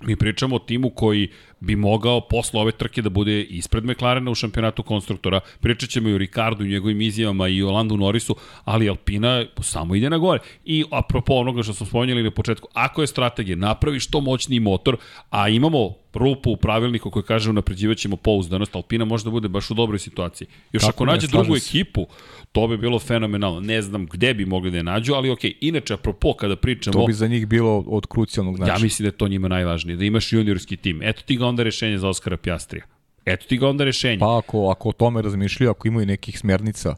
Mi pričamo o timu koji bi mogao posle ove trke da bude ispred McLarena u šampionatu konstruktora. Pričat ćemo i o Ricardu i njegovim izjavama i o Landu Norrisu, ali Alpina samo ide na gore. I apropo onoga što smo spomenuli na početku, ako je strategija, napravi što moćniji motor, a imamo rupu u pravilniku koji kaže unapređivaćemo pouzdanost, Alpina može da bude baš u dobroj situaciji. Još Kako ako nađe drugu ekipu, to bi bilo fenomenalno. Ne znam gde bi mogli da je nađu, ali ok, inače, apropo, kada pričamo... To bi za njih bilo od krucijalnog značaja. Ja mislim da je to njima najvažnije, da imaš juniorski tim. Eto ti ga onda rešenje za Oskara Pjastrija. Eto ti ga onda rešenje. Pa ako, ako o tome razmišljaju, ako imaju nekih smernica,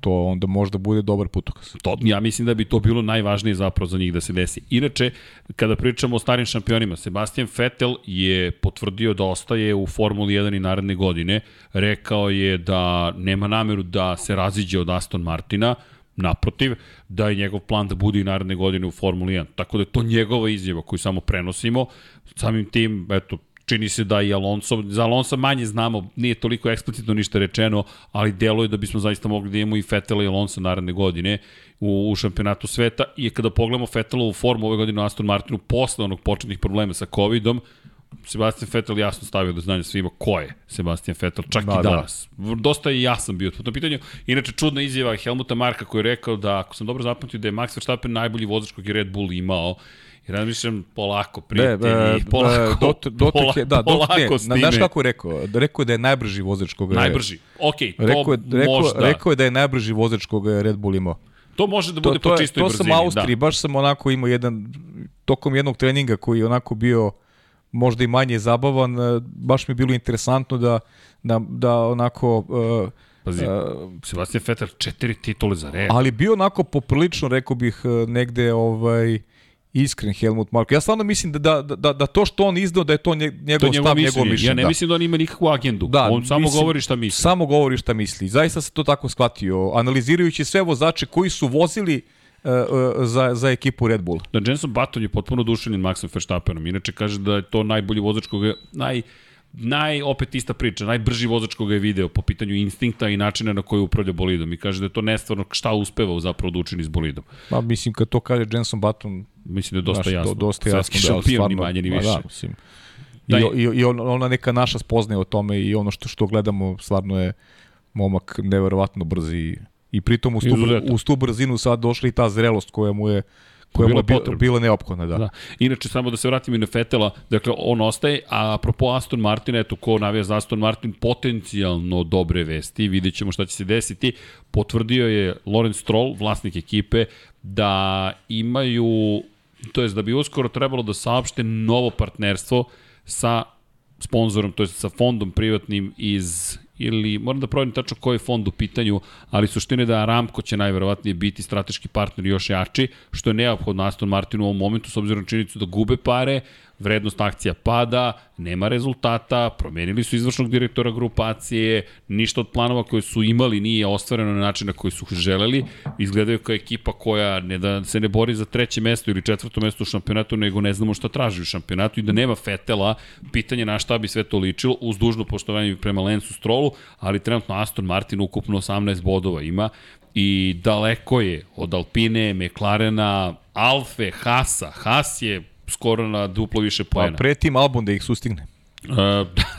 to onda možda bude dobar putokaz. To, ja mislim da bi to bilo najvažnije zapravo za njih da se desi. Inače, kada pričamo o starim šampionima, Sebastian Vettel je potvrdio da ostaje u Formuli 1 i naredne godine. Rekao je da nema nameru da se raziđe od Aston Martina, naprotiv, da je njegov plan da bude i naredne godine u Formuli 1. Tako da je to njegova izjava koju samo prenosimo. Samim tim, eto, čini se da i Alonso, za Alonso manje znamo, nije toliko eksplicitno ništa rečeno, ali deluje da bismo zaista mogli da imamo i Fetela i Alonso naredne godine u, u šampionatu sveta i kada pogledamo Fetelovu formu ove godine u Aston Martinu posle onog početnih problema sa Covidom, Sebastian Vettel jasno stavio do znanja svima ko je Sebastian Vettel, čak da, i da. danas. Da. Dosta i jasan bio po tom pitanju. Inače, čudna izjava Helmuta Marka koji je rekao da, ako sam dobro zapamtio, da je Max Verstappen najbolji vozač kog je Red Bull imao I razmišljam polako, prijatelji, ne, polako, dot, dot, polako, da, polako ne, s time. Znaš kako je rekao? Rekao je da je najbrži vozač koga je... Najbrži, okej, okay, to rekao je, rekao, možda. Rekao je da je najbrži vozač koga je Red Bull imao. To može da bude to, to po čistoj to brzini. To sam u Austriji, da. baš sam onako imao jedan, tokom jednog treninga koji je onako bio možda i manje zabavan, e, baš mi je bilo interesantno da, da, da onako... Uh, Pazi, uh, Sebastian Vettel četiri titule za red. Ali bio onako poprilično, rekao bih, negde ovaj, iskren Helmut Marko. Ja stvarno mislim da, da, da, da to što on izdao, da je to njegov to stav, njegov mišljenje. Ja ne da. mislim da on ima nikakvu agendu. Da, on samo mislim, govori šta misli. Samo govori šta misli. Zaista se to tako shvatio. Analizirajući sve vozače koji su vozili uh, za, za ekipu Red Bull. Da, Jenson Button je potpuno dušenin Maxom Verstappenom. Inače kaže da je to najbolji vozač koga, naj, naj, opet ista priča, najbrži vozač koga je video po pitanju instinkta i načina na koji upravlja bolidom. I kaže da je to nestvarno šta uspeva zapravo da učini s bolidom. Pa mislim kad to kaže Jenson Button, mislim da je dosta znaš, jasno. Do, dosta jasno, da, stvarno, ni manje ni više. Da, mislim. Da, I, i, i ona neka naša spoznaje o tome i ono što što gledamo stvarno je momak neverovatno brzi i pritom uz tu, uz tu brzinu sad došla i ta zrelost koja mu je koja bila, bila, bila neophodna, da. da. Inače, samo da se vratimo i na Fetela, dakle, on ostaje, a apropo Aston Martin, eto, ko navija za Aston Martin, potencijalno dobre vesti, vidjet ćemo šta će se desiti, potvrdio je Lorenz Stroll, vlasnik ekipe, da imaju, to jest da bi uskoro trebalo da saopšte novo partnerstvo sa sponzorom, to je sa fondom privatnim iz ili moram da proverim tačno koji je fond u pitanju, ali suština je da Aramco će najverovatnije biti strateški partner još jači, što je neophodno Aston Martinu u ovom momentu, s obzirom činjenicu da gube pare, vrednost akcija pada, nema rezultata, promenili su izvršnog direktora grupacije, ništa od planova koje su imali nije ostvareno na način na koji su želeli, izgledaju kao ekipa koja ne da se ne bori za treće mesto ili četvrto mesto u šampionatu, nego ne znamo šta traži u šampionatu i da nema Fetela, pitanje na šta bi sve to ličilo, uz dužno poštovanje prema Lensu Strolu, ali trenutno Aston Martin ukupno 18 bodova ima i daleko je od Alpine, McLarena, Alfe, Hasa. Has je skoro na duplo više poena. Pa pre tim album da ih sustigne. Uh,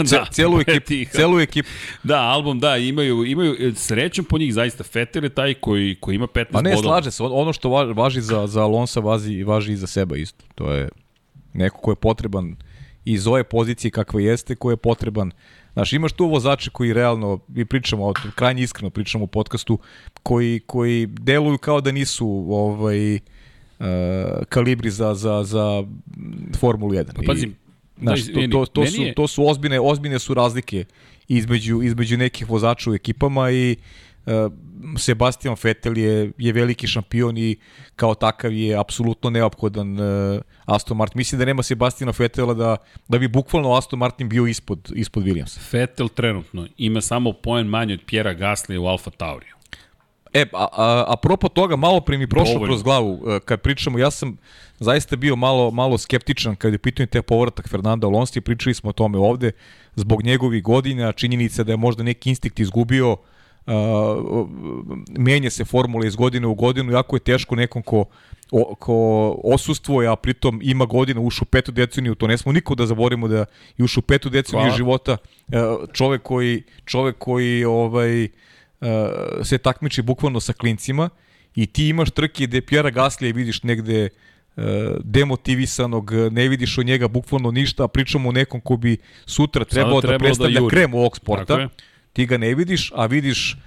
da, celu ekipu, celu ekipu. Da, album, da, imaju, imaju srećom po njih zaista. Fetel je taj koji, koji ima 15 bodova. Ma ne, bodova. slaže se. Ono što važi za, za Alonso važi, važi i za seba isto. To je neko ko je potreban iz ove pozicije kakve jeste, ko je potreban Znaš, imaš tu vozače koji realno, mi pričamo, krajnje iskreno pričamo u podcastu, koji, koji deluju kao da nisu ovaj, uh, kalibri za, za, za Formulu 1. Pa pazim, Znaš, to, to, to, su, to su ozbiljne, ozbiljne su razlike između, između nekih vozača u ekipama i uh, Sebastian Vettel je, je veliki šampion i kao takav je apsolutno neophodan uh, Aston Martin. Mislim da nema Sebastiana Vettela da, da bi bukvalno Aston Martin bio ispod, ispod Williamsa. Vettel trenutno ima samo poen manje od Pjera Gasly u Alfa Tauriju. E, a, a, apropo toga, malo pre mi prošlo kroz glavu, e, kad pričamo, ja sam zaista bio malo, malo skeptičan kad je pitanje te povratak Fernanda Alonso pričali smo o tome ovde, zbog njegovih godina, činjenica da je možda neki instinkt izgubio, uh, menja se formula iz godine u godinu, jako je teško nekom ko, o, ko osustvuje, a pritom ima godina, ušu petu deceniju, to ne smo niko da zaborimo da je ušu petu deceniju Hvala. života, uh, čovek koji, čovek koji ovaj, uh, se takmiči bukvalno sa klincima i ti imaš trke gde Pjera Gaslija vidiš negde uh, demotivisanog, ne vidiš od njega bukvalno ništa, a pričamo o nekom ko bi sutra trebao, trebao da predstavlja da krem ovog sporta. Ti ga ne vidiš, a vidiš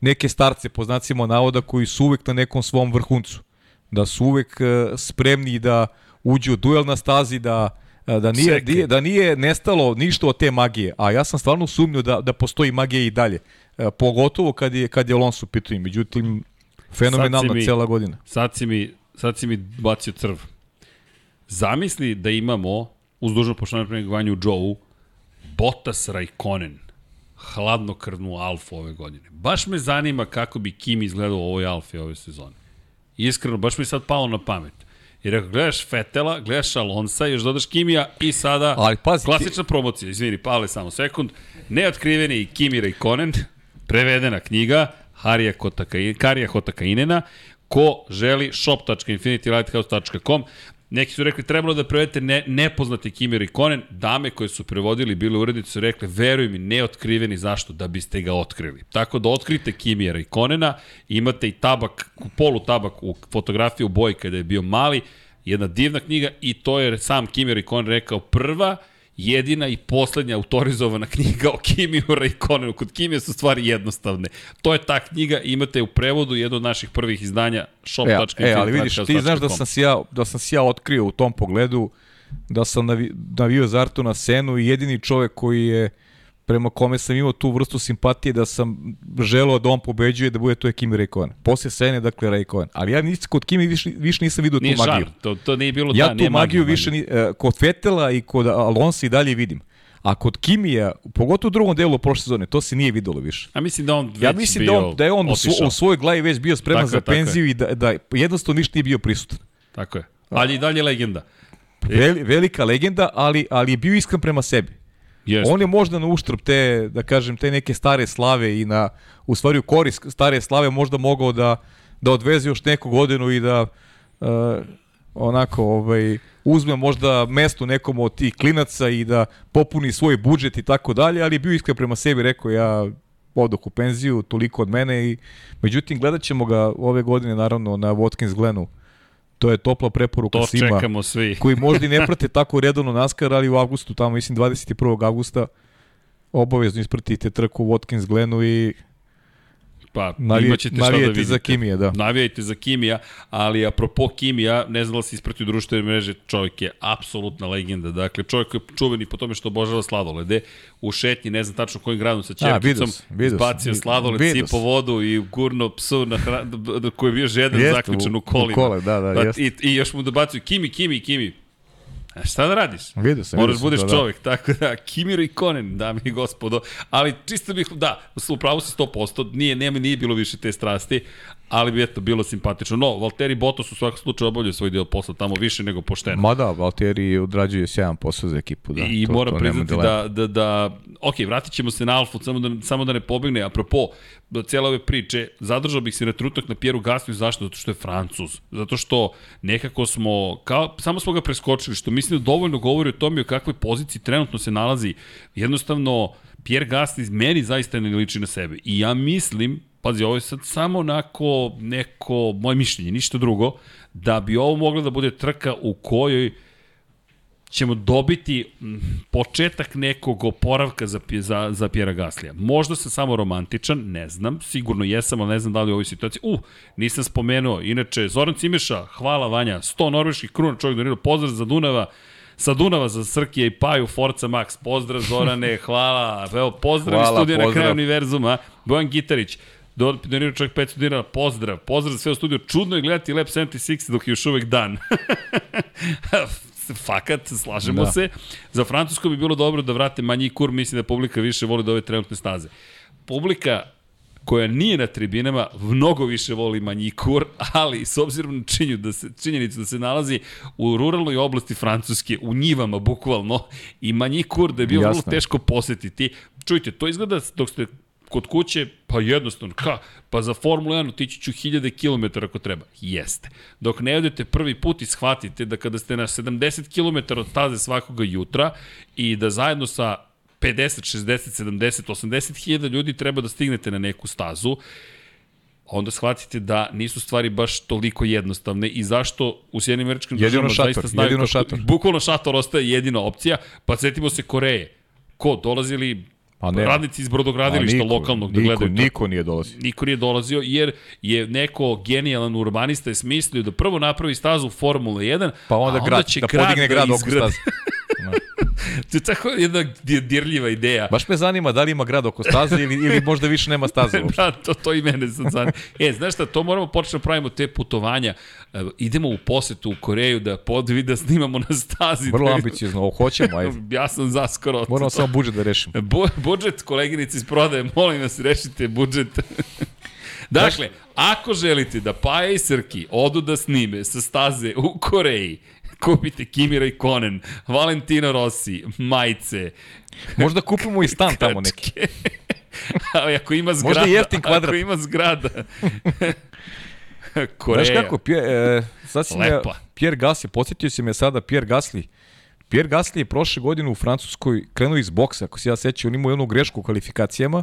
neke starce, po znacima navoda, koji su uvek na nekom svom vrhuncu. Da su uvek uh, spremni da uđu u duel na stazi, da da nije, Seke. da nije nestalo ništa od te magije, a ja sam stvarno sumnio da, da postoji magija i dalje. E, pogotovo kad je, kad je Alonso u pitanju. Međutim, fenomenalna mi, cela godina. Sad si, mi, sad si mi bacio crv. Zamisli da imamo, uz dužno poštovanje prema u Joe, Bottas Raikkonen, hladnokrvnu Alfu ove godine. Baš me zanima kako bi Kim izgledao u ovoj Alfi ove sezone. Iskreno, baš mi sad palo na pamet. Jer ako gledaš Fetela, gledaš Alonsa, još dodaš Kimija i sada Ali, pazi, klasična ti... promocija. Izvini, pale samo sekund. Neotkriveni Kimi Raikkonen, prevedena knjiga Harija Kotaka, Karija Hotakainena, ko želi shop.infinitylighthouse.com Neki su rekli trebalo da prevedete ne, nepoznati Kimi Rikonen, dame koje su prevodili, bile urednice su rekli veruj mi, neotkriveni zašto, da biste ga otkrili. Tako da otkrite Kimi Rikonena, imate i tabak, polu tabak u fotografiji u boji kada je bio mali, jedna divna knjiga i to je sam Kimi Rikonen rekao prva jedina i poslednja autorizovana knjiga o Kimiju Raikonenu. Kod Kimija su stvari jednostavne. To je ta knjiga, imate u prevodu jedno od naših prvih izdanja shop.com. E, e, ali vidiš, ti znaš da sam, si ja, da sam si ja otkrio u tom pogledu da sam navi, navio Zartu na senu i jedini čovek koji je prema kome sam imao tu vrstu simpatije da sam želeo da on pobeđuje da bude to je Kimi Raikkonen. Posle Sene, dakle Raikkonen. Ali ja nis, kod Kimi više, više nisam vidio nije tu magiju. Žar, to, to nije bilo ja da, tu magiju više ni, uh, kod Fetela i kod Alonso i dalje vidim. A kod Kimija, pogotovo u drugom delu prošle sezone, to se nije videlo više. A mislim da on već ja mislim bio da, on, da je on u, svo, u svojoj glavi već bio spreman tako za penziju i da, da jednostavno ništa nije bio prisutan. Tako je. Ali i dalje legenda. Veli, velika legenda, ali, ali je bio iskren prema sebi. Jeste. On je možda na uštrb te, da kažem, te neke stare slave i na, u stvari u korist stare slave možda mogao da, da odveze još neku godinu i da uh, onako ovaj, uzme možda mesto nekom od tih klinaca i da popuni svoj budžet i tako dalje, ali je bio iskren prema sebi, rekao ja odoh u penziju, toliko od mene i međutim gledat ćemo ga ove godine naravno na Watkins Glenu To je topla preporuka to svima. To čekamo svi. koji možda i ne prate tako redovno NASCAR, ali u avgustu, tamo mislim 21. avgusta, obavezno ispratite trku u Watkins Glenu i Pa, Navije, imaćete šta da vidite. za Kimija, da. Navijajte za Kimija, ali apropo Kimija, ne znam da se ispratio društvene mreže, čovjek je apsolutna legenda. Dakle, čovjek je čuveni po tome što obožava sladolede. U šetnji, ne znam tačno kojim gradom sa čerkicom, izbacio sladoled, sipo vodu i gurno psu na hra, koji je bio žedan zaključan u kolima. U kole, da, da, da I, I još mu dobacuju Kimi, Kimi, Kimi A šta da radiš? Vidio sam. Moraš vidio budeš to, da. čovek, tako da, Kimiro i Konen, dame i gospodo, ali čisto bih, da, upravo si 100%, nije, nema, nije bilo više te strasti, ali bi eto bilo simpatično. No, Valtteri Bottas u svakom slučaju obavljaju svoj deo posla tamo više nego pošteno. Ma da, Valtieri odrađuje sjajan posao za ekipu. Da, I to, moram to priznati da, da, da, ok, vratit ćemo se na Alfu, samo da, samo da ne pobegne, apropo, do cijele ove priče, zadržao bih se na trenutak na Pieru Gasliju, zašto? Zato što je Francuz. Zato što nekako smo, kao, samo smo ga preskočili, što mislim da dovoljno govori o tome o kakvoj poziciji trenutno se nalazi. Jednostavno, Pierre Gasly meni zaista ne liči na sebe. I ja mislim, pazi, ovo je sad samo onako neko, moje mišljenje, ništa drugo, da bi ovo mogla da bude trka u kojoj ćemo dobiti početak nekog oporavka za, za, za Pjera Gaslija. Možda sam samo romantičan, ne znam, sigurno jesam, ali ne znam da li u ovoj situaciji. U, nisam spomenuo, inače, Zoran Cimeša, hvala Vanja, 100 norveških kruna, čovjek donirao, pozdrav za Dunava, sa Dunava za Srkije i Paju, Forza Max, pozdrav Zorane, hvala, evo, pozdrav iz Hvala, studija na kraju pozdrav. univerzuma, Bojan Gitarić, Do- donirao čovjek 500 dinara, pozdrav, pozdrav za sve u studiju, čudno je gledati Lab 76 dok je još uvek dan. Fakat, slažemo da. Se. Za Francusko bi bilo dobro da vrate manji kur, mislim da publika više voli da ove trenutne staze. Publika koja nije na tribinama, mnogo više voli manji kur, ali s obzirom na činju da se, činjenicu da se nalazi u ruralnoj oblasti Francuske, u njivama bukvalno, i manji kur da je bilo vrlo Jasno. teško posetiti. Čujte, to izgleda dok ste kod kuće, pa jednostavno, ka, pa za Formulu 1 otići ću hiljade kilometara ako treba. Jeste. Dok ne odete prvi put i shvatite da kada ste na 70 km od staze svakoga jutra i da zajedno sa 50, 60, 70, 80 hiljada ljudi treba da stignete na neku stazu, onda shvatite da nisu stvari baš toliko jednostavne i zašto u Sjedinim američkim državama zaista znaju jedino kako, šator. bukvalno šator ostaje jedina opcija, pa setimo se Koreje. Ko, dolazili Pa nema. radnici iz brodogradilišta A lokalnog da niko, gledaju to. Niko nije dolazio. Niko nije dolazio jer je neko genijalan urbanista je smislio da prvo napravi stazu Formule 1, Pa onda, a grad, će da podigne grad oko izgradi. staze. Da. to je tako jedna dir- dirljiva ideja. Baš me zanima da li ima grad oko staze ili, ili možda više nema staze uopšte. da, to, to i mene sad zanima. E, znaš šta, to moramo početi da pravimo te putovanja. E, idemo u posetu u Koreju da podvi da snimamo na stazi. Vrlo Da- ambiciozno, ovo hoćemo, ajde. Ja sam zaskoro. Moramo samo budžet da rešimo. Bu, budžet, koleginici iz prodaje, molim vas, rešite budžet. dakle, ako želite da Paja i Srki odu da snime sa staze u Koreji, kupite Kimira i Konen, Valentino Rossi, majice, Možda kupimo i stan tamo neki. Ali ako ima zgrada, Možda jeftin kvadrat. ako ima zgrada. Koreja. Znaš kako, Pje, e, sad si me. Pierre Gasly, podsjetio si me sada Pierre Gasly. Pierre Gasly je prošle godine u Francuskoj krenuo iz boksa, ako se ja sećam, on imao jednu grešku u kvalifikacijama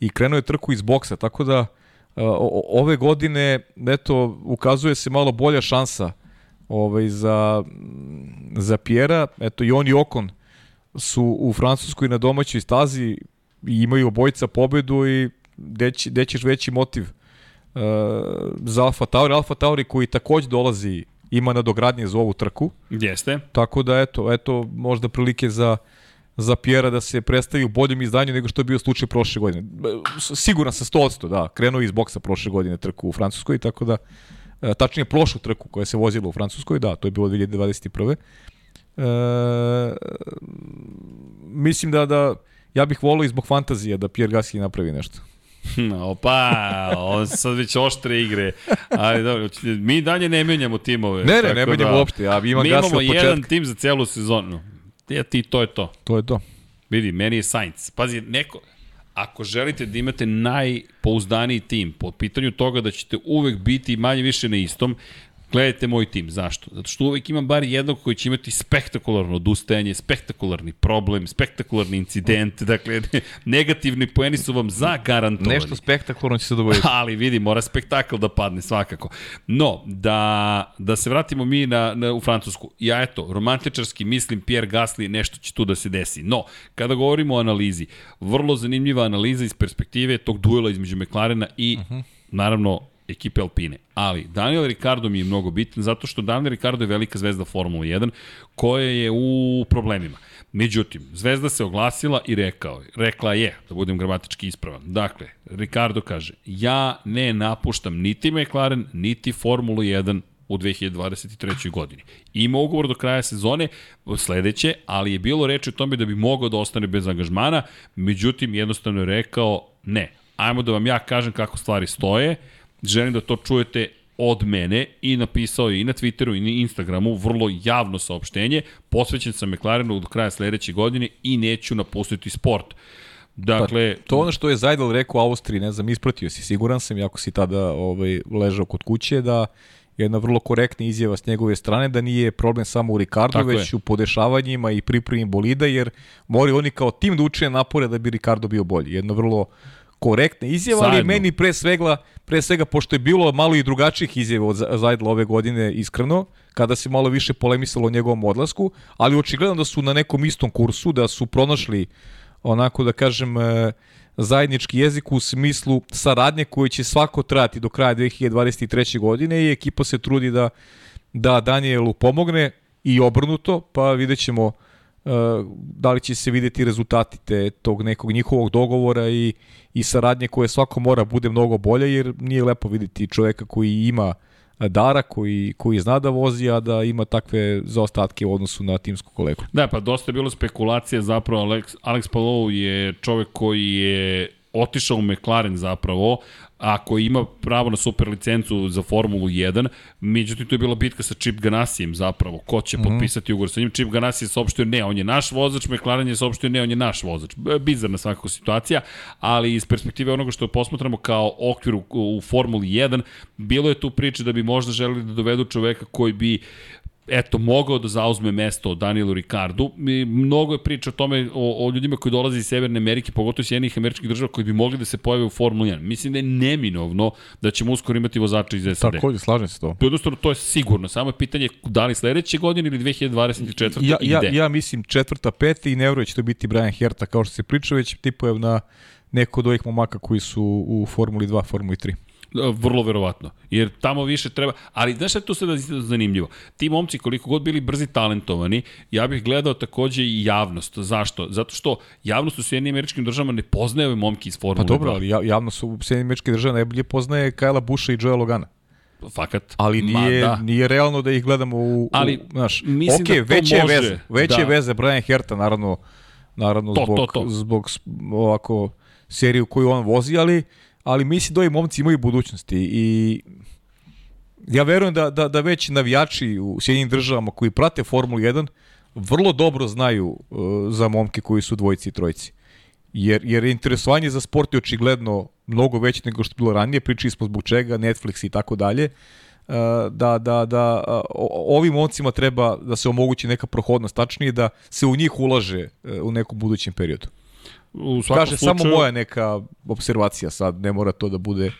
i krenuo je trku iz boksa, tako da e, ove godine, eto, ukazuje se malo bolja šansa ovaj, za, za Pjera, eto i on i Okon su u Francuskoj na domaćoj stazi i imaju obojca pobedu i gde, će, gde ćeš veći motiv uh, za Alfa Tauri. Alfa Tauri koji takođe dolazi ima nadogradnje za ovu trku, Jeste. tako da eto, eto možda prilike za za Pjera da se predstavi u boljem izdanju nego što je bio slučaj prošle godine. Siguran sam 100%, da, krenuo iz boksa prošle godine trku u Francuskoj, tako da tačnije prošlu trku koja se vozila u Francuskoj, da, to je bilo 2021. E, mislim da da ja bih volio i zbog fantazija da Pierre Gasly napravi nešto. Opa, on sad već oštre igre. Ali dobro, mi dalje ne menjamo timove. Ne, ne, ne menjamo uopšte, ja imam Mi imamo jedan tim za celu sezonu. Ja ti, to je to. To je to. Vidi, meni je Sainz. Pazi, neko, ako želite da imate najpouzdaniji tim po pitanju toga da ćete uvek biti manje više na istom, gledajte moj tim. Zašto? Zato što uvek imam bar jednog koji će imati spektakularno odustajanje, spektakularni problem, spektakularni incident, dakle, negativni poeni su vam zagarantovani. Nešto spektakularno će se dogoditi. Ali vidi, mora spektakl da padne svakako. No, da, da se vratimo mi na, na, u Francusku. Ja eto, romantičarski mislim Pierre Gasly nešto će tu da se desi. No, kada govorimo o analizi, vrlo zanimljiva analiza iz perspektive tog duela između McLarena i, uh -huh. naravno, ekipe Alpine. Ali Daniel Ricardo mi je mnogo bitan zato što Daniel Ricardo je velika zvezda Formule 1 koja je u problemima. Međutim, Zvezda se oglasila i rekao rekla je, da budem gramatički ispravan. Dakle, Ricardo kaže, ja ne napuštam niti McLaren, niti Formulu 1 u u 2023. godini. Ima ugovor do kraja sezone sledeće, ali je bilo reči o tome da bi mogao da ostane bez angažmana, međutim jednostavno je rekao ne, ajmo da vam ja kažem kako stvari stoje, želim da to čujete od mene i napisao je i na Twitteru i na Instagramu vrlo javno saopštenje, posvećen sam McLarenu do kraja sledeće godine i neću napustiti sport. Dakle, pa, to ono što je Zajdel rekao u Austriji, ne znam, ispratio si, siguran sam, jako si tada ovaj, ležao kod kuće, da jedna vrlo korektna izjava s njegove strane da nije problem samo u Ricardo, već je. u podešavanjima i pripremi bolida, jer moraju oni kao tim da učine napore da bi Ricardo bio bolji. Jedna vrlo korektna izjava, Zajedno. ali meni pre svega, pre svega, pošto je bilo malo i drugačijih izjava od Zajdla ove godine, iskreno, kada se malo više polemisalo o njegovom odlasku, ali očigledno da su na nekom istom kursu, da su pronašli onako da kažem e, zajednički jezik u smislu saradnje koje će svako trajati do kraja 2023. godine i ekipa se trudi da da Danielu pomogne i obrnuto, pa vidjet ćemo da li će se videti rezultati te, tog nekog njihovog dogovora i, i saradnje koje svako mora bude mnogo bolje, jer nije lepo videti čoveka koji ima uh, Dara koji, koji zna da vozi, a da ima takve zaostatke u odnosu na timsku kolegu. Da, pa dosta je bilo spekulacije, zapravo Alex, Alex Palou je čovek koji je otišao u McLaren zapravo, ako ima pravo na super licencu za Formulu 1, međutim tu je bila bitka sa Chip Ganassijem zapravo, ko će mm -hmm. potpisati ugovor sa njim. Chip Ganassi je saopštio ne, on je naš vozač, McLaren je saopštio ne, on je naš vozač. Bizarna svakako situacija, ali iz perspektive onoga što posmatramo kao okvir u, u Formuli 1, bilo je tu priče da bi možda želeli da dovedu čoveka koji bi eto, mogao da zauzme mesto Danielu Ricardu. I mnogo je priča o tome, o, o ljudima koji dolaze iz Severne Amerike, pogotovo iz jednih američkih država koji bi mogli da se pojave u Formuli 1. Mislim da je neminovno da ćemo uskoro imati vozača iz SAD. Tako je, slažem se to. Jednostavno, to je sigurno. Samo je pitanje da li sledeće godine ili 2024. Ja, ja, ja mislim četvrta, peta i ne vjerujem da će to biti Brian Herta, kao što se priča, već tipujem na neko od ovih momaka koji su u Formuli 2, Formuli 3. Vrlo verovatno. Jer tamo više treba... Ali znaš šta je tu sada zanimljivo? Ti momci, koliko god bili brzi talentovani, ja bih gledao takođe i javnost. Zašto? Zato što javnost u Sjedinim američkim državama ne poznaje ove momke iz Formule Pa dobro, ali javnost u Sjedinim američkim državama najbolje poznaje Kajla Busha i Joea Logana. Fakat. Ali nije, Ma, da. nije realno da ih gledamo u... Ali, u, znaš, mislim okay, da veće može. Veze, veće da. veze Brian Herta, naravno, naravno to, zbog, to, to. zbog ovako seriju koju on vozi, ali ali mislim da ovi momci imaju budućnosti i ja verujem da, da, da već navijači u Sjedinim državama koji prate Formulu 1 vrlo dobro znaju uh, za momke koji su dvojici i trojici. Jer, jer interesovanje za sport je očigledno mnogo veće nego što je bilo ranije, pričali smo zbog čega, Netflix i tako dalje, uh, da, da, da uh, ovim momcima treba da se omogući neka prohodnost, tačnije da se u njih ulaže uh, u nekom budućem periodu. U Kaže, slučaju... samo moja neka observacija sad, ne mora to da bude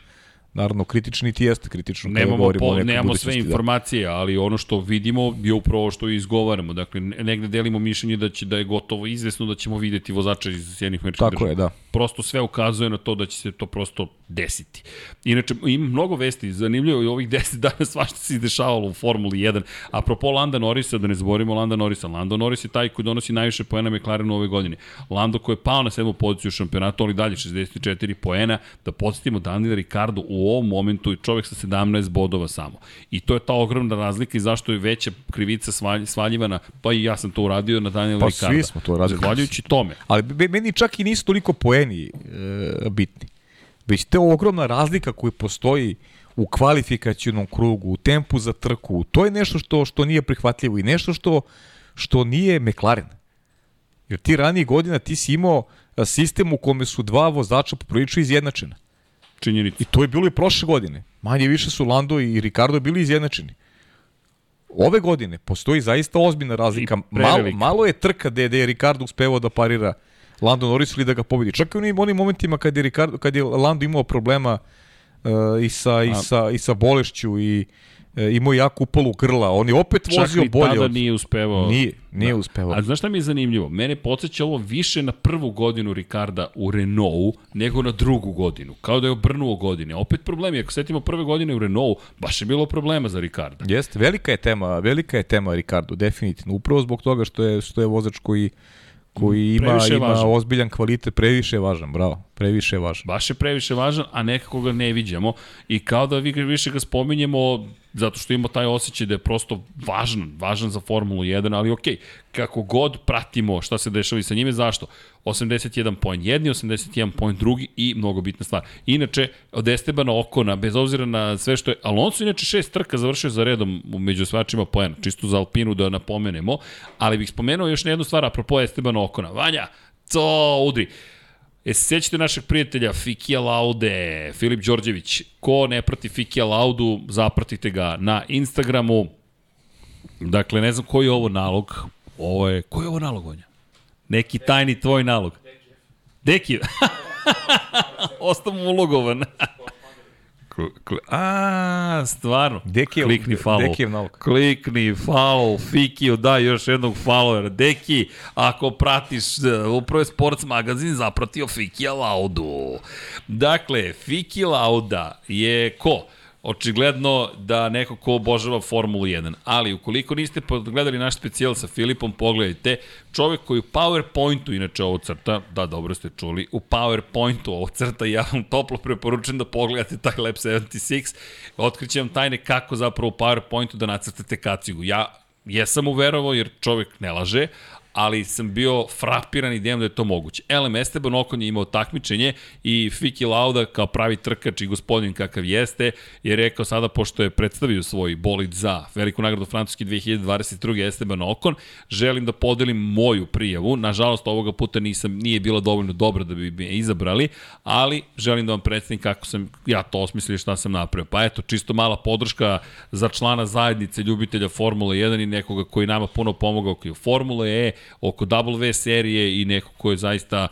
naravno kritični ti jeste kritično nemamo, govorimo po, nemamo sve da. informacije, ali ono što vidimo je upravo što izgovaramo. Dakle, negde delimo mišljenje da će da je gotovo izvesno da ćemo videti vozača iz Sjednih američkih Tako država. je, da. Prosto sve ukazuje na to da će se to prosto desiti. Inače, ima mnogo vesti, zanimljivo je ovih 10 dana svašta se izdešavalo u Formuli 1. Apropo Landa Norrisa, da ne zborimo Landa Norrisa. Lando Norris je taj koji donosi najviše poena McLarenu ove godine. Lando koji je pao na sedmu poziciju u šampionatu, ali dalje 64 poena. Da podsjetimo Daniel Ricardo u ovom momentu i čovek sa 17 bodova samo. I to je ta ogromna razlika i zašto je veća krivica svaljivana, pa i ja sam to uradio na Daniel pa Ricardo. Pa svi smo to uradili. Zahvaljujući tome. Ali meni čak i nisu toliko poeni e, bitni već te ogromna razlika koja postoji u kvalifikacijnom krugu, u tempu za trku, to je nešto što što nije prihvatljivo i nešto što što nije McLaren. Jer ti ranije godina ti si imao sistem u kome su dva vozača poprilično izjednačena. Činjenica. I to je bilo i prošle godine. Manje više su Lando i Ricardo bili izjednačeni. Ove godine postoji zaista ozbiljna razlika. Malo, malo je trka gde je Ricardo uspevao da parira uh, Lando Norris ili da ga pobedi. Čak i u onim, momentima kad je, Ricardo, kad je Lando imao problema uh, i, sa, i, sa, i sa bolešću i uh, imao jako upalu grla. On je opet Čak vozio bolje. Čak tada od... nije uspevao. Nije, nije da. uspevao. A znaš šta mi je zanimljivo? Mene podsjeća ovo više na prvu godinu Ricarda u Renaultu nego na drugu godinu. Kao da je obrnuo godine. Opet problemi. Ako setimo prve godine u Renaultu, baš je bilo problema za Ricarda. Jeste, velika je tema, velika je tema Ricardo, definitivno. Upravo zbog toga što je, što je vozač koji koji ima, ima važan. ozbiljan kvalitet, previše važan, bravo, previše važan. Baš je previše važan, a nekako ga ne viđamo i kao da vi više ga spominjemo zato što ima taj osjećaj da je prosto važan, važan za Formulu 1, ali okej, kako god pratimo šta se dešava i sa njime, zašto? 81 poen jedni, 81 poen drugi i mnogo bitna stvar. Inače, od Estebana Okona, bez obzira na sve što je, Alonso inače šest trka završio za redom među svačima poena, čisto za Alpinu da napomenemo, ali bih spomenuo još jednu stvar apropo Estebana Okona. Vanja, co udri. E se sećate našeg prijatelja Fikija Laude, Filip Đorđević. Ko ne prati Fikija Laudu, zapratite ga na Instagramu. Dakle, ne znam koji je ovo nalog. Ovo je, koji je ovo nalog, Vanja? Neki tajni tvoj nalog. Deki. Ostao mu ulogovan. A, stvarno. Dekijev, Klikni follow. Dekijev nalog. Klikni follow, Fikiju daj još jednog followera. Deki, ako pratiš uh, upravo je Sports magazin zapratio Fikija Laudu. Dakle, Fiki Lauda je ko? Očigledno da neko ko obožava Formulu 1. Ali ukoliko niste gledali naš specijal sa Filipom, pogledajte. Čovek koji u PowerPointu inače ovo crta, da dobro ste čuli, u PowerPointu ovo crta, ja vam toplo preporučujem da pogledate taj Lab 76. Otkriće vam tajne kako zapravo u PowerPointu da nacrtate kacigu. Ja jesam uverovao jer čovek ne laže, ali sam bio frapiran idejom da je to moguće. Elem Esteban Okon je imao takmičenje i Fiki Lauda kao pravi trkač i gospodin kakav jeste je rekao sada pošto je predstavio svoj bolid za veliku nagradu Francuski 2022. Esteban Okon, želim da podelim moju prijavu. Nažalost ovoga puta nisam nije bila dovoljno dobra da bi me izabrali, ali želim da vam predstavim kako sam ja to osmislio šta sam napravio. Pa eto, čisto mala podrška za člana zajednice ljubitelja Formule 1 i nekoga koji nama puno pomogao koji u Formule E, oko W serije i neko ko je zaista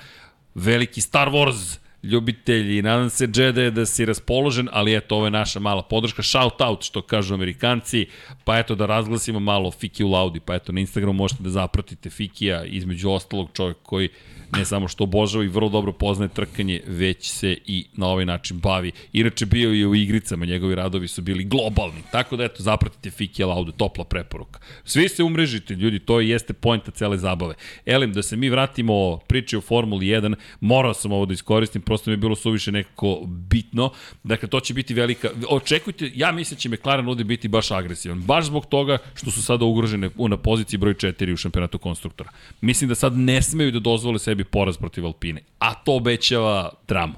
veliki Star Wars ljubitelj i nadam se Jedi da si raspoložen, ali eto, ovo je naša mala podrška, shout out što kažu amerikanci, pa eto da razglasimo malo Fiki u Laudi, pa eto na Instagramu možete da zapratite Fikija, između ostalog čovjek koji ne samo što obožava i vrlo dobro poznaje trkanje, već se i na ovaj način bavi. Inače bio je u igricama, njegovi radovi su bili globalni. Tako da eto, zapratite Fiki Laude, topla preporuka. Svi se umrežite, ljudi, to jeste pojenta cele zabave. Elem, da se mi vratimo priče o Formuli 1, morao sam ovo da iskoristim, prosto mi je bilo suviše nekako bitno. Dakle, to će biti velika... Očekujte, ja mislim da će McLaren ovde biti baš agresivan. Baš zbog toga što su sada ugrožene na poziciji broj 4 u šampionatu konstruktora. Mislim da sad ne smeju da dozvole sebi poraz protiv Alpine. A to obećava dramu.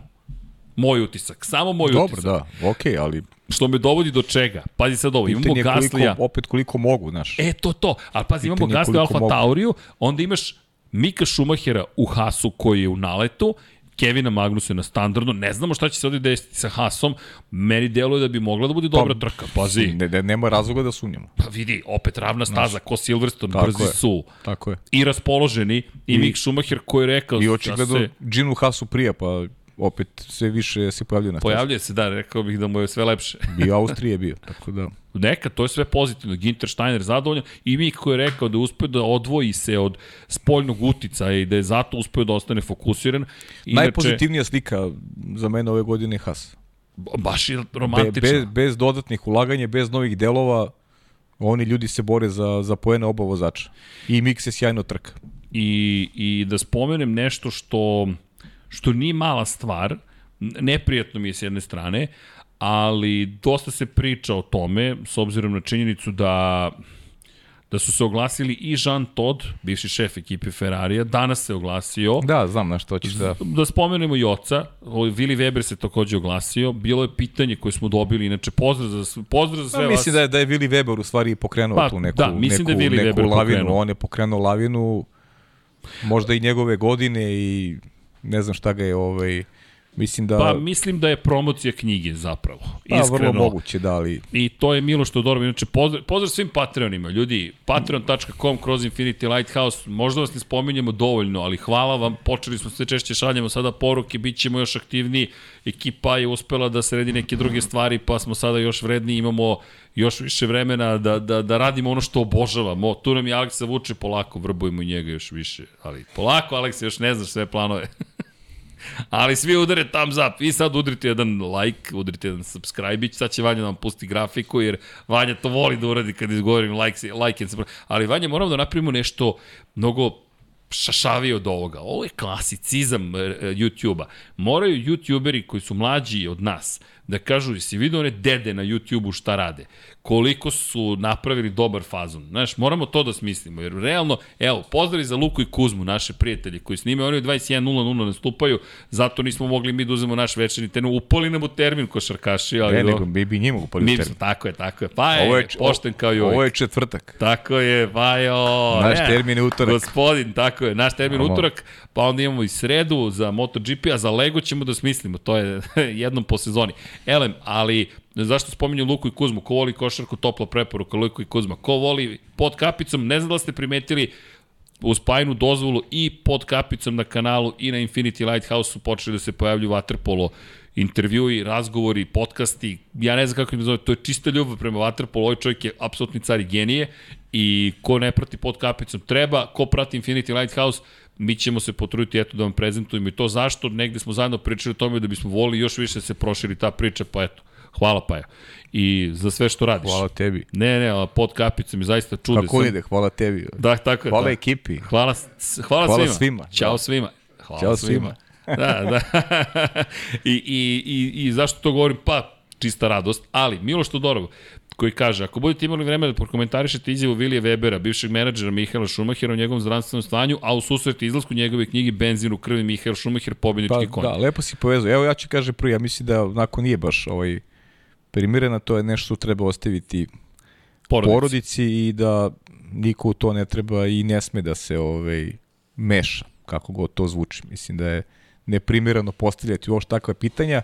Moj utisak, samo moj Dobro, utisak. Dobro, da, okej, okay, ali... Što me dovodi do čega? Pazi sad ovo, imamo Gaslija. Koliko, opet koliko mogu, znaš. E, to, to. Ali pazi, imamo Gaslija Alfa mogu. Tauriju, onda imaš Mika Šumahera u Hasu koji je u naletu Kevina Magnusa na standardno, ne znamo šta će se ovdje desiti sa Hasom, meni deluje da bi mogla da bude dobra pa, trka, pazi. Ne, ne, nema razloga da sumnjamo. Pa vidi, opet ravna staza, Znaš, ko Silverstone, brzi je, su. Tako je. I raspoloženi, i, i Mick Schumacher koji je rekao... I očigledno se... Ginu Hasu prija, pa opet sve više se pojavljuje na Pojavljuje se, da, rekao bih da mu je sve lepše. Bio Austrije bio, tako da... Neka, to je sve pozitivno. Ginter Steiner zadovoljan i Mik koji je rekao da je uspio da odvoji se od spoljnog utica i da je zato uspio da ostane fokusiran. Inače, Najpozitivnija slika za mene ove godine je Haas. Baš je romantično. Be, bez, bez dodatnih ulaganja, bez novih delova, oni ljudi se bore za, za pojene oba vozača. I Mik se sjajno trka. I, I da spomenem nešto što što nije mala stvar, neprijatno mi je s jedne strane, ali dosta se priča o tome, s obzirom na činjenicu da da su se oglasili i Jean Todt, bivši šef ekipe Ferrarija, danas se oglasio. Da, znam na što ćeš da... Da spomenemo i oca, Willi Weber se takođe oglasio, bilo je pitanje koje smo dobili, inače pozdrav za, pozdrav za sve pa, vas. Mislim da je, da je Willi Weber u stvari pokrenuo pa, tu neku, da, mislim neku, da je neku Weber lavinu, pokrenuo. on je pokrenuo lavinu, možda i njegove godine i ne znam šta ga je ovaj Mislim da... Pa mislim da je promocija knjige zapravo. Pa, Iskreno. vrlo moguće, da, ali... I to je Miloš Todorov. Inače, pozdrav, pozdrav svim Patreonima. Ljudi, patreon.com kroz Infinity Lighthouse. Možda vas ne spominjemo dovoljno, ali hvala vam. Počeli smo sve češće šaljamo sada poruke, bit ćemo još aktivniji. Ekipa je uspela da sredi neke druge stvari, pa smo sada još vredni. Imamo još više vremena da, da, da radimo ono što obožavamo. Tu nam je Aleksa Vuče, polako vrbujemo njega još više. Ali polako, Aleksa, još ne znaš sve planove. Ali svi udare thumbs up i sad udrite jedan like, udrite jedan subscribe, sad će Vanja da nam pusti grafiku, jer Vanja to voli da uradi kad izgovorim like, like and subscribe. Ali Vanja, moramo da napravimo nešto mnogo šašavije od ovoga. Ovo je klasicizam e, YouTube-a. Moraju YouTuberi koji su mlađi od nas da kažu, si vidio one dede na YouTube-u šta rade? Koliko su napravili dobar fazon? Znaš, moramo to da smislimo, jer realno, evo, pozdravi za Luku i Kuzmu, naše prijatelje koji snime, oni u 21.00 nastupaju, zato nismo mogli mi da uzemo naš večerni tenu, upali nam u termin košarkaši, ali... Ne, do... nego mi bi njima upali Mi, u termin. tako je, tako je. Pa je, Ovo je, pošten kao i uvijek. Ovo je četvrtak. Tako je, pa jo. Naš ne, termin je utorak. Gospodin, tako je, naš termin Amo. utorak, pa onda imamo i sredu za MotoGP, a za Lego ćemo da smislimo, to je jednom po sezoni. Elem, ali zašto spominju Luku i Kuzmu? Ko voli košarku, topla preporuka, Luku i Kuzma. Ko voli pod kapicom, ne znam da ste primetili, uz pajnu dozvolu i pod kapicom na kanalu i na Infinity Lighthouse su počeli da se pojavljuju vaterpolo intervjui, razgovori, podcasti, ja ne znam kako im zove, to je čista ljubav prema Waterpolu, ovaj čovjek je apsolutni car i genije i ko ne prati pod kapicom treba, ko prati Infinity Lighthouse, mi ćemo se potruditi eto da vam prezentujemo i to zašto, negde smo zajedno pričali o tome da bismo volili još više da se proširi ta priča, pa eto, hvala pa je. I za sve što radiš. Hvala tebi. Ne, ne, ali pod kapicom je zaista čude. Kako ide? Hvala tebi. Da, tako je. Hvala da. ekipi. Hvala, hvala, Hvala svima. svima. Ćao Da. svima. Hvala Ćao svima. da, da. I, i, i, I zašto to govorim? Pa, čista radost. Ali, Miloš Todorov, koji kaže, ako budete imali vreme da prokomentarišete izjavu Vilije Webera, bivšeg menadžera Mihaela Šumahira o njegovom zdravstvenom stanju, a u susreti izlasku njegove knjige Benzin u krvi Mihael Šumahir, pobjednički Pa, konj. da, lepo si povezao. Evo ja ću kaže prvi, ja mislim da onako nije baš ovaj primirena, to je nešto što treba ostaviti Porodici. porodici i da niko u to ne treba i ne sme da se ovaj meša, kako god to zvuči. Mislim da je neprimereno postavljati uopšte takve pitanja.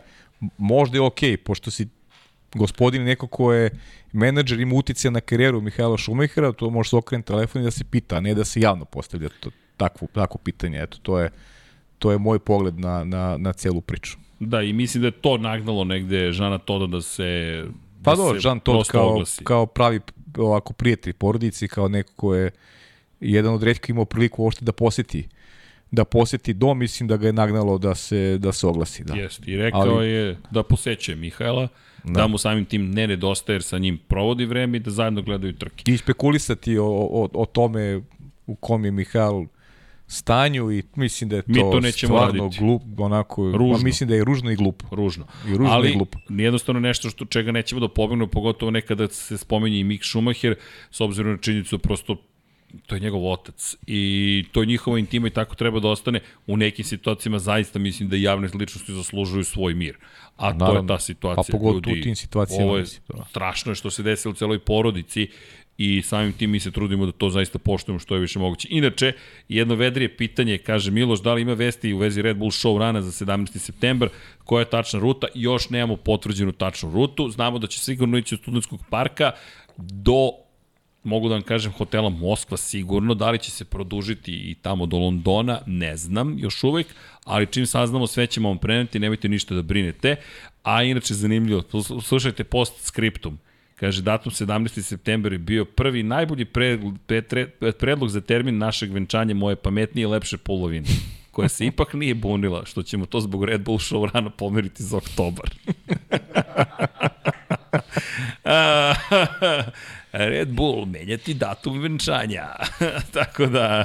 Možda je okej, pošto si gospodin neko ko je menadžer, ima utice na karijeru Mihajla Šumahira, to može se okrenuti telefon i da se pita, a ne da se javno postavlja to, takvo, takvo pitanje. Eto, to je, to je moj pogled na, na, na celu priču. Da, i mislim da je to nagnalo negde Žana Toda da se Pa da dobro, se Jean Todt prosto kao, oglasi. kao pravi ovako prijatelj porodici, kao neko ko je jedan od redkih imao priliku uopšte da poseti da poseti dom, mislim da ga je nagnalo da se da se oglasi, da. Jeste, i rekao Ali- je da posećuje Mihajla, da. da mu samim tim ne nedostaje jer sa njim provodi vreme i da zajedno gledaju trke. I spekulisati o, o, o tome u kom je Mihajl stanju i mislim da je to, Mi to nećemo stvarno raditi. glup, onako, Ružno. Ma, mislim da je ružno i glupo. Ružno. I ružno Ali, i glupo. jednostavno nešto što čega nećemo da pobegnemo, pogotovo nekada se spomenje i Mick Schumacher, s obzirom na činjenicu da prosto to je njegov otac i to je njihova intima i tako treba da ostane. U nekim situacijama zaista mislim da javne ličnosti zaslužuju svoj mir. A to je Naravno. ta situacija. A pogotovo ljudi. u tim situacijama, Ovo je da. strašno što se desilo u celoj porodici i samim tim mi se trudimo da to zaista poštujemo što je više moguće. Inače, jedno vedrije pitanje, kaže Miloš, da li ima vesti u vezi Red Bull show rana za 17. septembar, koja je tačna ruta, još nemamo potvrđenu tačnu rutu, znamo da će sigurno ići od studentskog parka do mogu da vam kažem hotela Moskva sigurno, da li će se produžiti i tamo do Londona, ne znam još uvek, ali čim saznamo sve ćemo vam preneti, nemojte ništa da brinete, a inače zanimljivo, slušajte post skriptum, Kaže, datum 17. september je bio prvi najbolji predlog, predlog za termin našeg venčanja moje pametnije i lepše polovine koja se ipak nije bunila, što ćemo to zbog Red Bull show rana pomeriti za oktobar. Red Bull, menjati datum venčanja. Tako da,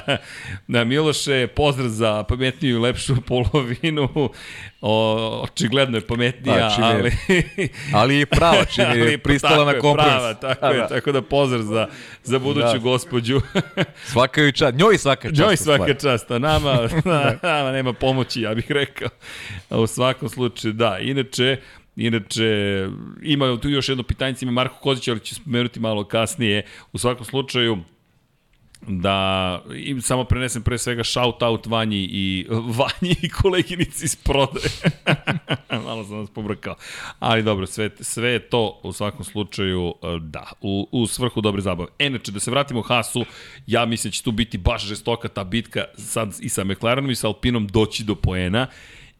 da Miloše, pozdrav za pametniju i lepšu polovinu. O, očigledno je pametnija, Da, ali... Ali je prava, čim je pristala na kompromis. Prava, tako, Da, je, da. tako da pozdrav za, za buduću Da. gospođu. Svaka joj čast, njoj svaka čast. Njoj svaka čast, a nama, nama nema pomoći, ja bih rekao. U svakom slučaju, da. Inače, Inače, ima tu još jedno pitanje, ima Marko Kozić, ali ću spomenuti malo kasnije. U svakom slučaju, da im samo prenesem pre svega shout out Vanji i Vanji i koleginici iz prodaje. Malo sam vas pobrkao. Ali dobro, sve, sve je to u svakom slučaju da, u, u svrhu dobre zabave. Enače, da se vratimo Hasu, ja mislim da će tu biti baš žestoka ta bitka sad i sa McLarenom i sa Alpinom doći do poena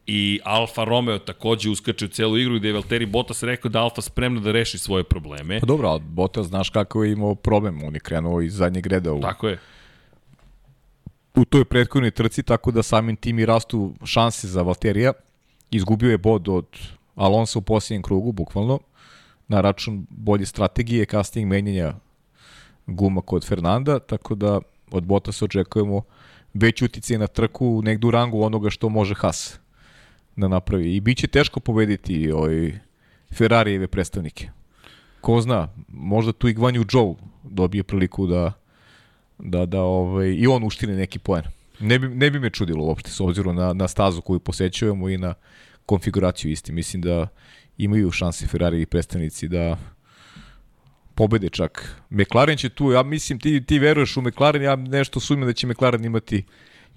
i Alfa Romeo takođe uskače u celu igru gde je Valtteri Bottas rekao da Alfa spremna da reši svoje probleme. Pa dobro, ali Bottas znaš kako je imao problem, on je krenuo iz zadnjeg reda u, Tako je. u toj prethodnoj trci, tako da samim tim i rastu šanse za Valterija. Izgubio je bod od Alonso u posljednjem krugu, bukvalno, na račun bolje strategije, kasnijeg menjanja guma kod Fernanda, tako da od Bottasa očekujemo već utice na trku negde u rangu onoga što može Haas da napravi. I bit će teško pobediti ovaj Ferrarijeve predstavnike. Ko zna, možda tu i Gvanju Joe dobije priliku da, da, da ovaj, i on uštine neki poen. Ne bi, ne bi me čudilo uopšte s obzirom na, na stazu koju posećujemo i na konfiguraciju isti. Mislim da imaju šanse Ferrari i predstavnici da pobede čak. McLaren će tu, ja mislim, ti, ti veruješ u McLaren, ja nešto sumim da će McLaren imati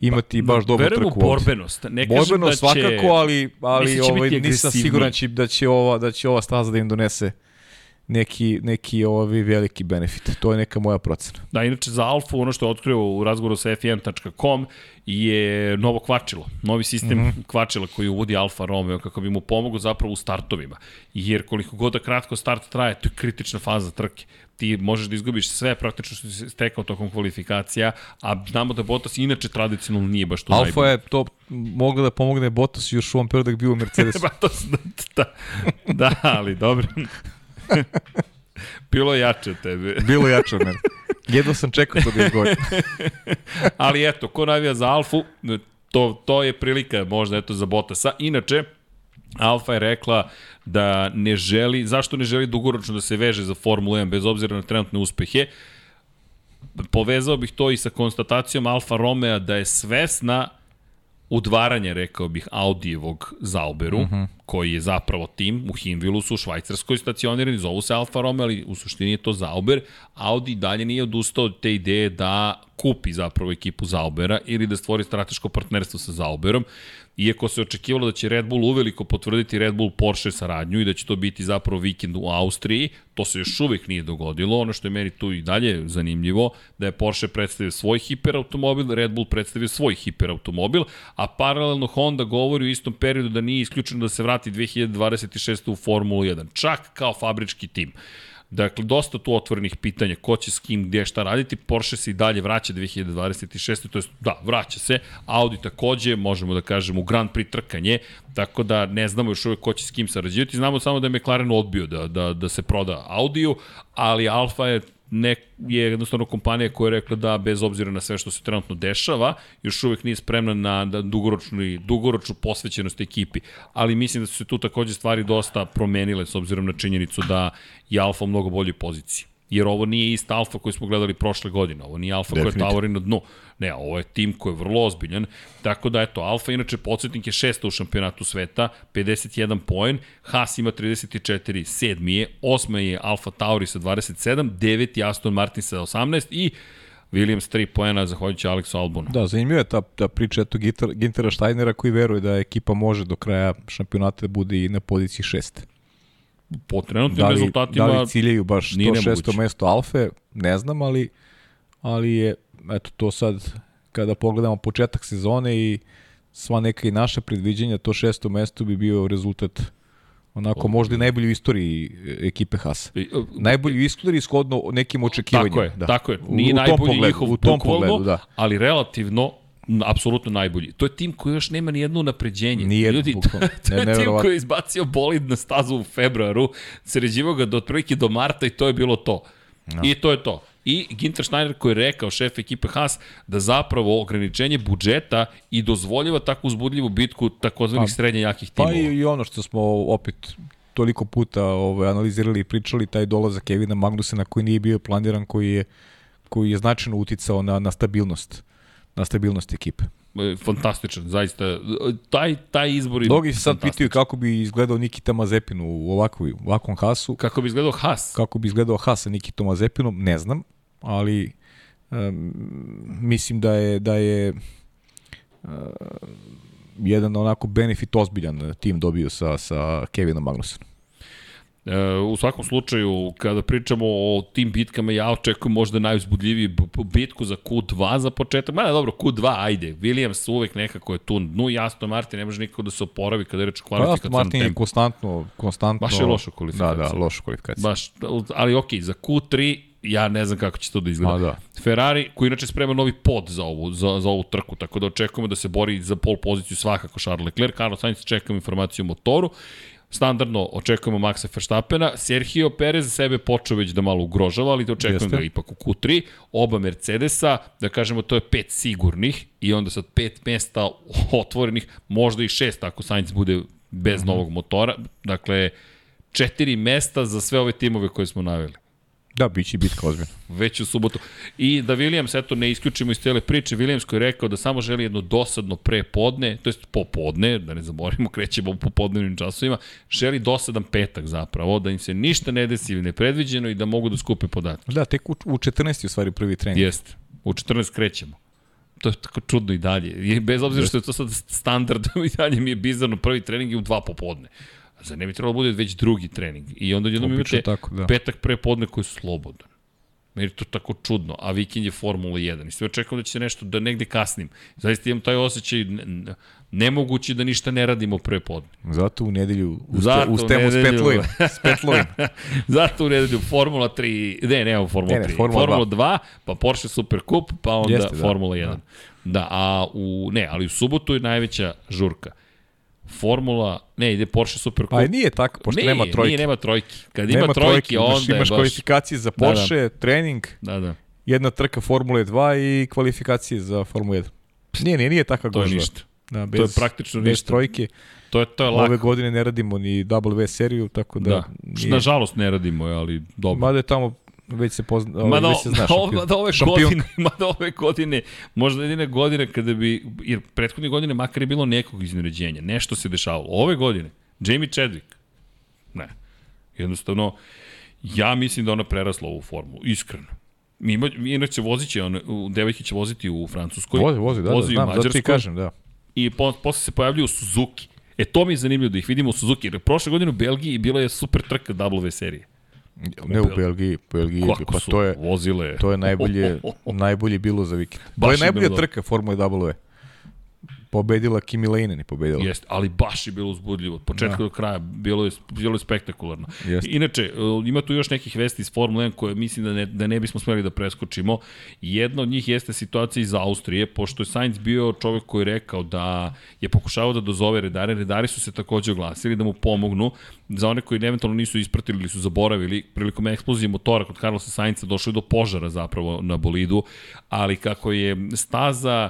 imati pa, baš dobru trku. Verujem u borbenost. Ne borbenost kažem da će, svakako, ali, ali će ovaj, nisam siguran će, da će ova da će ova staza da im donese neki neki ovaj veliki benefit. To je neka moja procena. Da, inače za Alfu, ono što je otkrio u razgovoru sa F1.com je novo kvačilo, novi sistem mm -hmm. kvačila koji uvodi Alfa Romeo kako bi mu pomogao zapravo u startovima. Jer koliko god da kratko start traje, to je kritična faza trke. Ti možeš da izgubiš sve praktično što si stekao tokom kvalifikacija, a znamo da Bottas inače tradicionalno nije baš to Alfa najbolje. je to mogla da pomogne Bottas još u ovom periodu dok bio u Mercedesu. ba, to, da, da, ali dobro. Bilo jače od tebe. Bilo jače od mene. Jedno sam čekao to da izgovorim. Ali eto, ko navija za Alfu, to, to je prilika možda eto za Bottasa. Inače, Alfa je rekla da ne želi, zašto ne želi dugoročno da se veže za Formulu 1 bez obzira na trenutne uspehe. Povezao bih to i sa konstatacijom Alfa Romeo da je svesna udvaranje, rekao bih, Audijevog Zauberu, uh -huh. koji je zapravo tim u Hinvilu su u Švajcarskoj stacionirani, zovu se Alfa Romeo, ali u suštini je to Zauber. Audi dalje nije odustao od te ideje da kupi zapravo ekipu Zaubera ili da stvori strateško partnerstvo sa Zauberom. Iako se očekivalo da će Red Bull uveliko potvrditi Red Bull Porsche saradnju i da će to biti zapravo vikend u Austriji, to se još uvek nije dogodilo. Ono što je meni tu i dalje zanimljivo, da je Porsche predstavio svoj hiperautomobil, Red Bull predstavio svoj hiperautomobil, a paralelno Honda govori u istom periodu da nije isključeno da se vrati 2026. u Formulu 1, čak kao fabrički tim. Dakle, dosta tu otvorenih pitanja, ko će s kim, gdje, šta raditi. Porsche se i dalje vraća 2026. To je, da, vraća se. Audi takođe, možemo da kažemo, u Grand Prix trkanje, tako da ne znamo još uvek ko će s kim sarađivati. Znamo samo da je McLaren odbio da, da, da se proda Audiju, ali Alfa je ne, je jednostavno kompanija koja je rekla da bez obzira na sve što se trenutno dešava, još uvek nije spremna na da dugoročnu, dugoročnu posvećenost ekipi. Ali mislim da su se tu takođe stvari dosta promenile s obzirom na činjenicu da je Alfa u mnogo boljoj poziciji. Jer ovo nije ista Alfa koju smo gledali prošle godine. Ovo nije Alfa koja je tavori na dnu. Ne, ovo je tim koji je vrlo ozbiljan. Tako da, eto, Alfa inače podsjetnik je šesta u šampionatu sveta, 51 poen, Haas ima 34, sedmi je, osma je Alfa Tauri sa 27, deveti Aston Martin sa 18 i Williams 3 poena zahvaljujući Aleksu Albonu. Da, zanimljiva je ta, ta priča eto Ginter, Gintera Steinera koji veruje da ekipa može do kraja šampionata da bude i na poziciji šeste. Po trenutnim da li, rezultatima Da li ciljaju baš to šesto mesto Alfe, ne znam, ali, ali je, eto to sad, kada pogledamo početak sezone i sva neka i naša predviđenja, to šesto mesto bi bio rezultat onako možda i najbolji u istoriji ekipe Haas. I, Najbolji u istoriji shodno nekim očekivanjima. Tako je, da. tako je. Nije u, u najbolji pogledu, njihov u tom pogledu, da. ali relativno apsolutno najbolji. To je tim koji još nema ni jedno napređenje. Nijedno, Ljudi, to, bukvalno. to je Ne, tim koji je izbacio bolid na stazu u februaru, sređivo ga do otprilike do marta i to je bilo to. No. I to je to. I Ginter Schneider koji je rekao, šef ekipe Haas, da zapravo ograničenje budžeta i dozvoljava takvu uzbudljivu bitku takozvanih Pa- srednje jakih Pa timova. i, i ono što smo opet toliko puta ovaj, analizirali i pričali, taj dolazak Kevina Magnusena koji nije bio planiran, koji je, koji je značajno uticao na, na stabilnost na stabilnost ekipe. E, Fantastičan, zaista. Taj, taj izbor je Mnogi se sad pitaju kako bi izgledao Nikita Mazepin u ovakvoj, u ovakvom Hasu, Kako bi izgledao Haas? kako bi izgledao Has sa Nikitom Mazepinom, ne znam, ali um, mislim da je da je uh, jedan onako benefit ozbiljan tim dobio sa, sa Kevinom Magnusenom. E, u svakom slučaju, kada pričamo o tim bitkama, ja očekujem možda b- bitku za Q2 za početak. Ma dobro, Q2, ajde. Williams uvek nekako je tu. Nu jasno, Martin, ne može nikako da se oporavi kada je reč o Pa kvalifikacijom Martin je konstantno, konstantno... Baš je loša kvalifikacija. Da, da, loša kvalifikacija. Baš, ali okej, za Q3 ja ne znam kako će to da izgleda. Ma da. Ferrari, koji inače sprema novi pod za ovu, za, za ovu trku, tako da očekujemo da se bori za pol poziciju svakako Charles Leclerc. Carlos Sainz čekamo informaciju o motoru. Standardno očekujemo Maxa Verstappena, Sergio Perez sebe počeo već da malo ugrožava, ali to očekujem Jeste. ga ipak u Q3, oba Mercedesa, da kažemo to je pet sigurnih i onda sad pet mesta otvorenih, možda i šest ako Sainz bude bez novog motora, dakle četiri mesta za sve ove timove koje smo naveli Da, bit će bitka ozbiljna. već u subotu. I da Williams, eto, ne isključimo iz cele priče, Williams koji je rekao da samo želi jedno dosadno prepodne, to jest popodne, da ne zaboravimo, krećemo u popodnevnim časovima, želi dosadan petak zapravo, da im se ništa ne desi nepredviđeno i da mogu da skupe podatke. Da, tek u, u 14. u stvari prvi trening. Jeste. U 14 krećemo. To je tako čudno i dalje. I bez obzira što je to sad standard, i dalje mi je bizarno prvi trening je u dva popodne. A zar ne bi trebalo da bude već drugi trening? I onda jednom imate tako, da. petak pre podne koji je slobodan. Meni je to tako čudno, a vikend je Formula 1. I sve očekujem da će se nešto, da negde kasnim. Zaista imam taj osjećaj, ne, ne, nemoguće da ništa ne radimo pre podne. Zato u nedelju Zato u ustemo s nedelju. petlovim. S petlovim. Zato u nedelju Formula 3, ne, ne, Formula Ne, ne, 3, Formula Formula 2, pa Porsche Super Cup, pa onda Jeste, Jeste, da. Formula 1. Da. da, a u, ne, ali u subotu je najveća žurka. Formula, ne, ide Porsche Super Cup. Pa nije tako, pošto ne, nema trojke. Nije, nema trojki. Kad ima nema trojki, imaš- onda imaš je baš... kvalifikacije za Da, da. Porsche, trening, Da, da, jedna trka Formule 2 i kvalifikacije za Formulu 1. Nije, nije, nije takav to je gužva. ništa. Da, bez, To je praktično bez ništa. trojke. To je, to je Ove lako. godine ne radimo ni W seriju, tako da... Da, nije- nažalost ne radimo, je, ali dobro. Mada je tamo već se pozna, ovaj, Mada, već se zna o- šampion. mada ove šampionka. godine, mada ove godine, možda jedine godine kada bi, jer prethodne godine makar je bilo nekog izneređenja, nešto se dešavalo. Ove godine, Jamie Chadwick, ne, jednostavno, ja mislim da ona prerasla ovu formu, iskreno. Mi ima, inače vozit će, on, devojke će voziti u Francuskoj, Vozi, vozi, da, da, vozi u znam, zato ti kažem, da. i po, posle se pojavljuju Suzuki. E, to mi je zanimljivo da ih vidimo u Suzuki, jer prošle godine u Belgiji bila je super trka W serije. Ne u Belgiji, u Belgiji, pa to je, vozile? to je najbolje, najbolje bilo za vikend. To Baš je je najbolja trka Formule W. Pobedila Kimi Leinen je pobedila. Jeste, ali baš je bilo uzbudljivo. Od početka da. do kraja bilo je, bilo je spektakularno. Jeste. Inače, uh, ima tu još nekih vesti iz Formule 1 koje mislim da ne, da ne bismo smeli da preskočimo. Jedna od njih jeste situacija iz Austrije, pošto je Sainz bio čovek koji je rekao da je pokušavao da dozove redare. Redari su se takođe oglasili da mu pomognu. Za one koji eventualno nisu ispratili ili su zaboravili, prilikom eksplozije motora kod Carlosa Sainza došlo je do požara zapravo na bolidu, ali kako je staza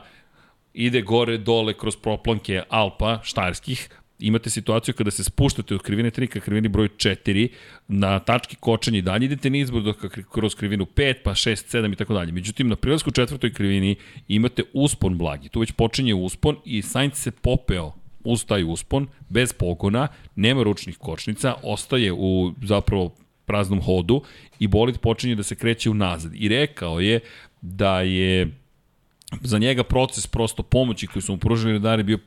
ide gore, dole, kroz proplanke Alpa, štajerskih, imate situaciju kada se spuštate od krivine 3 ka krivini broj 4 na tački kočenja i dalje idete nizbrdo kroz krivinu 5, pa 6, 7 i tako dalje. Međutim, na prilasku četvrtoj krivini imate uspon blagi. Tu već počinje uspon i Sainz se popeo uz taj uspon, bez pogona, nema ručnih kočnica, ostaje u zapravo praznom hodu i bolid počinje da se kreće unazad. I rekao je da je za njega proces prosto pomoći koji su mu pružili redari bio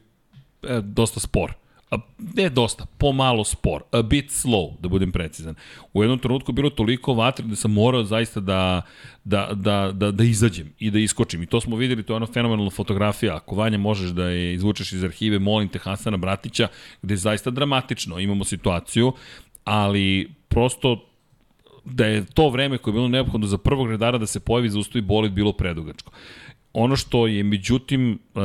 e, dosta spor. A, ne dosta, pomalo spor, a bit slow, da budem precizan. U jednom trenutku bilo toliko vatre da sam morao zaista da, da, da, da, da izađem i da iskočim. I to smo videli, to je ona fenomenalna fotografija. Ako Vanja možeš da je izvučeš iz arhive, molim te Hasana Bratića, gde je zaista dramatično. Imamo situaciju, ali prosto da je to vreme koje je bilo neophodno za prvog redara da se pojavi za ustoji bolid bilo predugačko. Ono što je međutim e,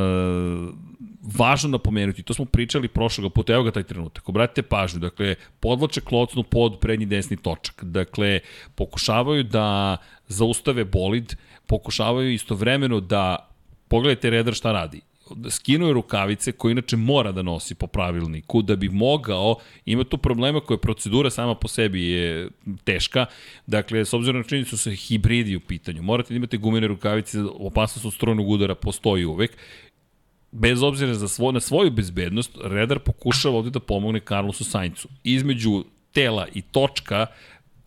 važno napomenuti, to smo pričali prošloga puta, evo ga taj trenutak, obratite pažnju, dakle, podlače klocnu pod prednji desni točak, dakle, pokušavaju da zaustave bolid, pokušavaju istovremeno da, pogledajte redar šta radi, da skinuje rukavice koje inače mora da nosi po pravilniku da bi mogao, ima tu problema koje procedura sama po sebi je teška, dakle s obzirom na činjenicu su hibridi u pitanju, morate da imate gumene rukavice, opasnost od strojnog udara postoji uvek, bez obzira za svo, na svoju bezbednost, redar pokušava ovde da pomogne Carlosu Saincu. Između tela i točka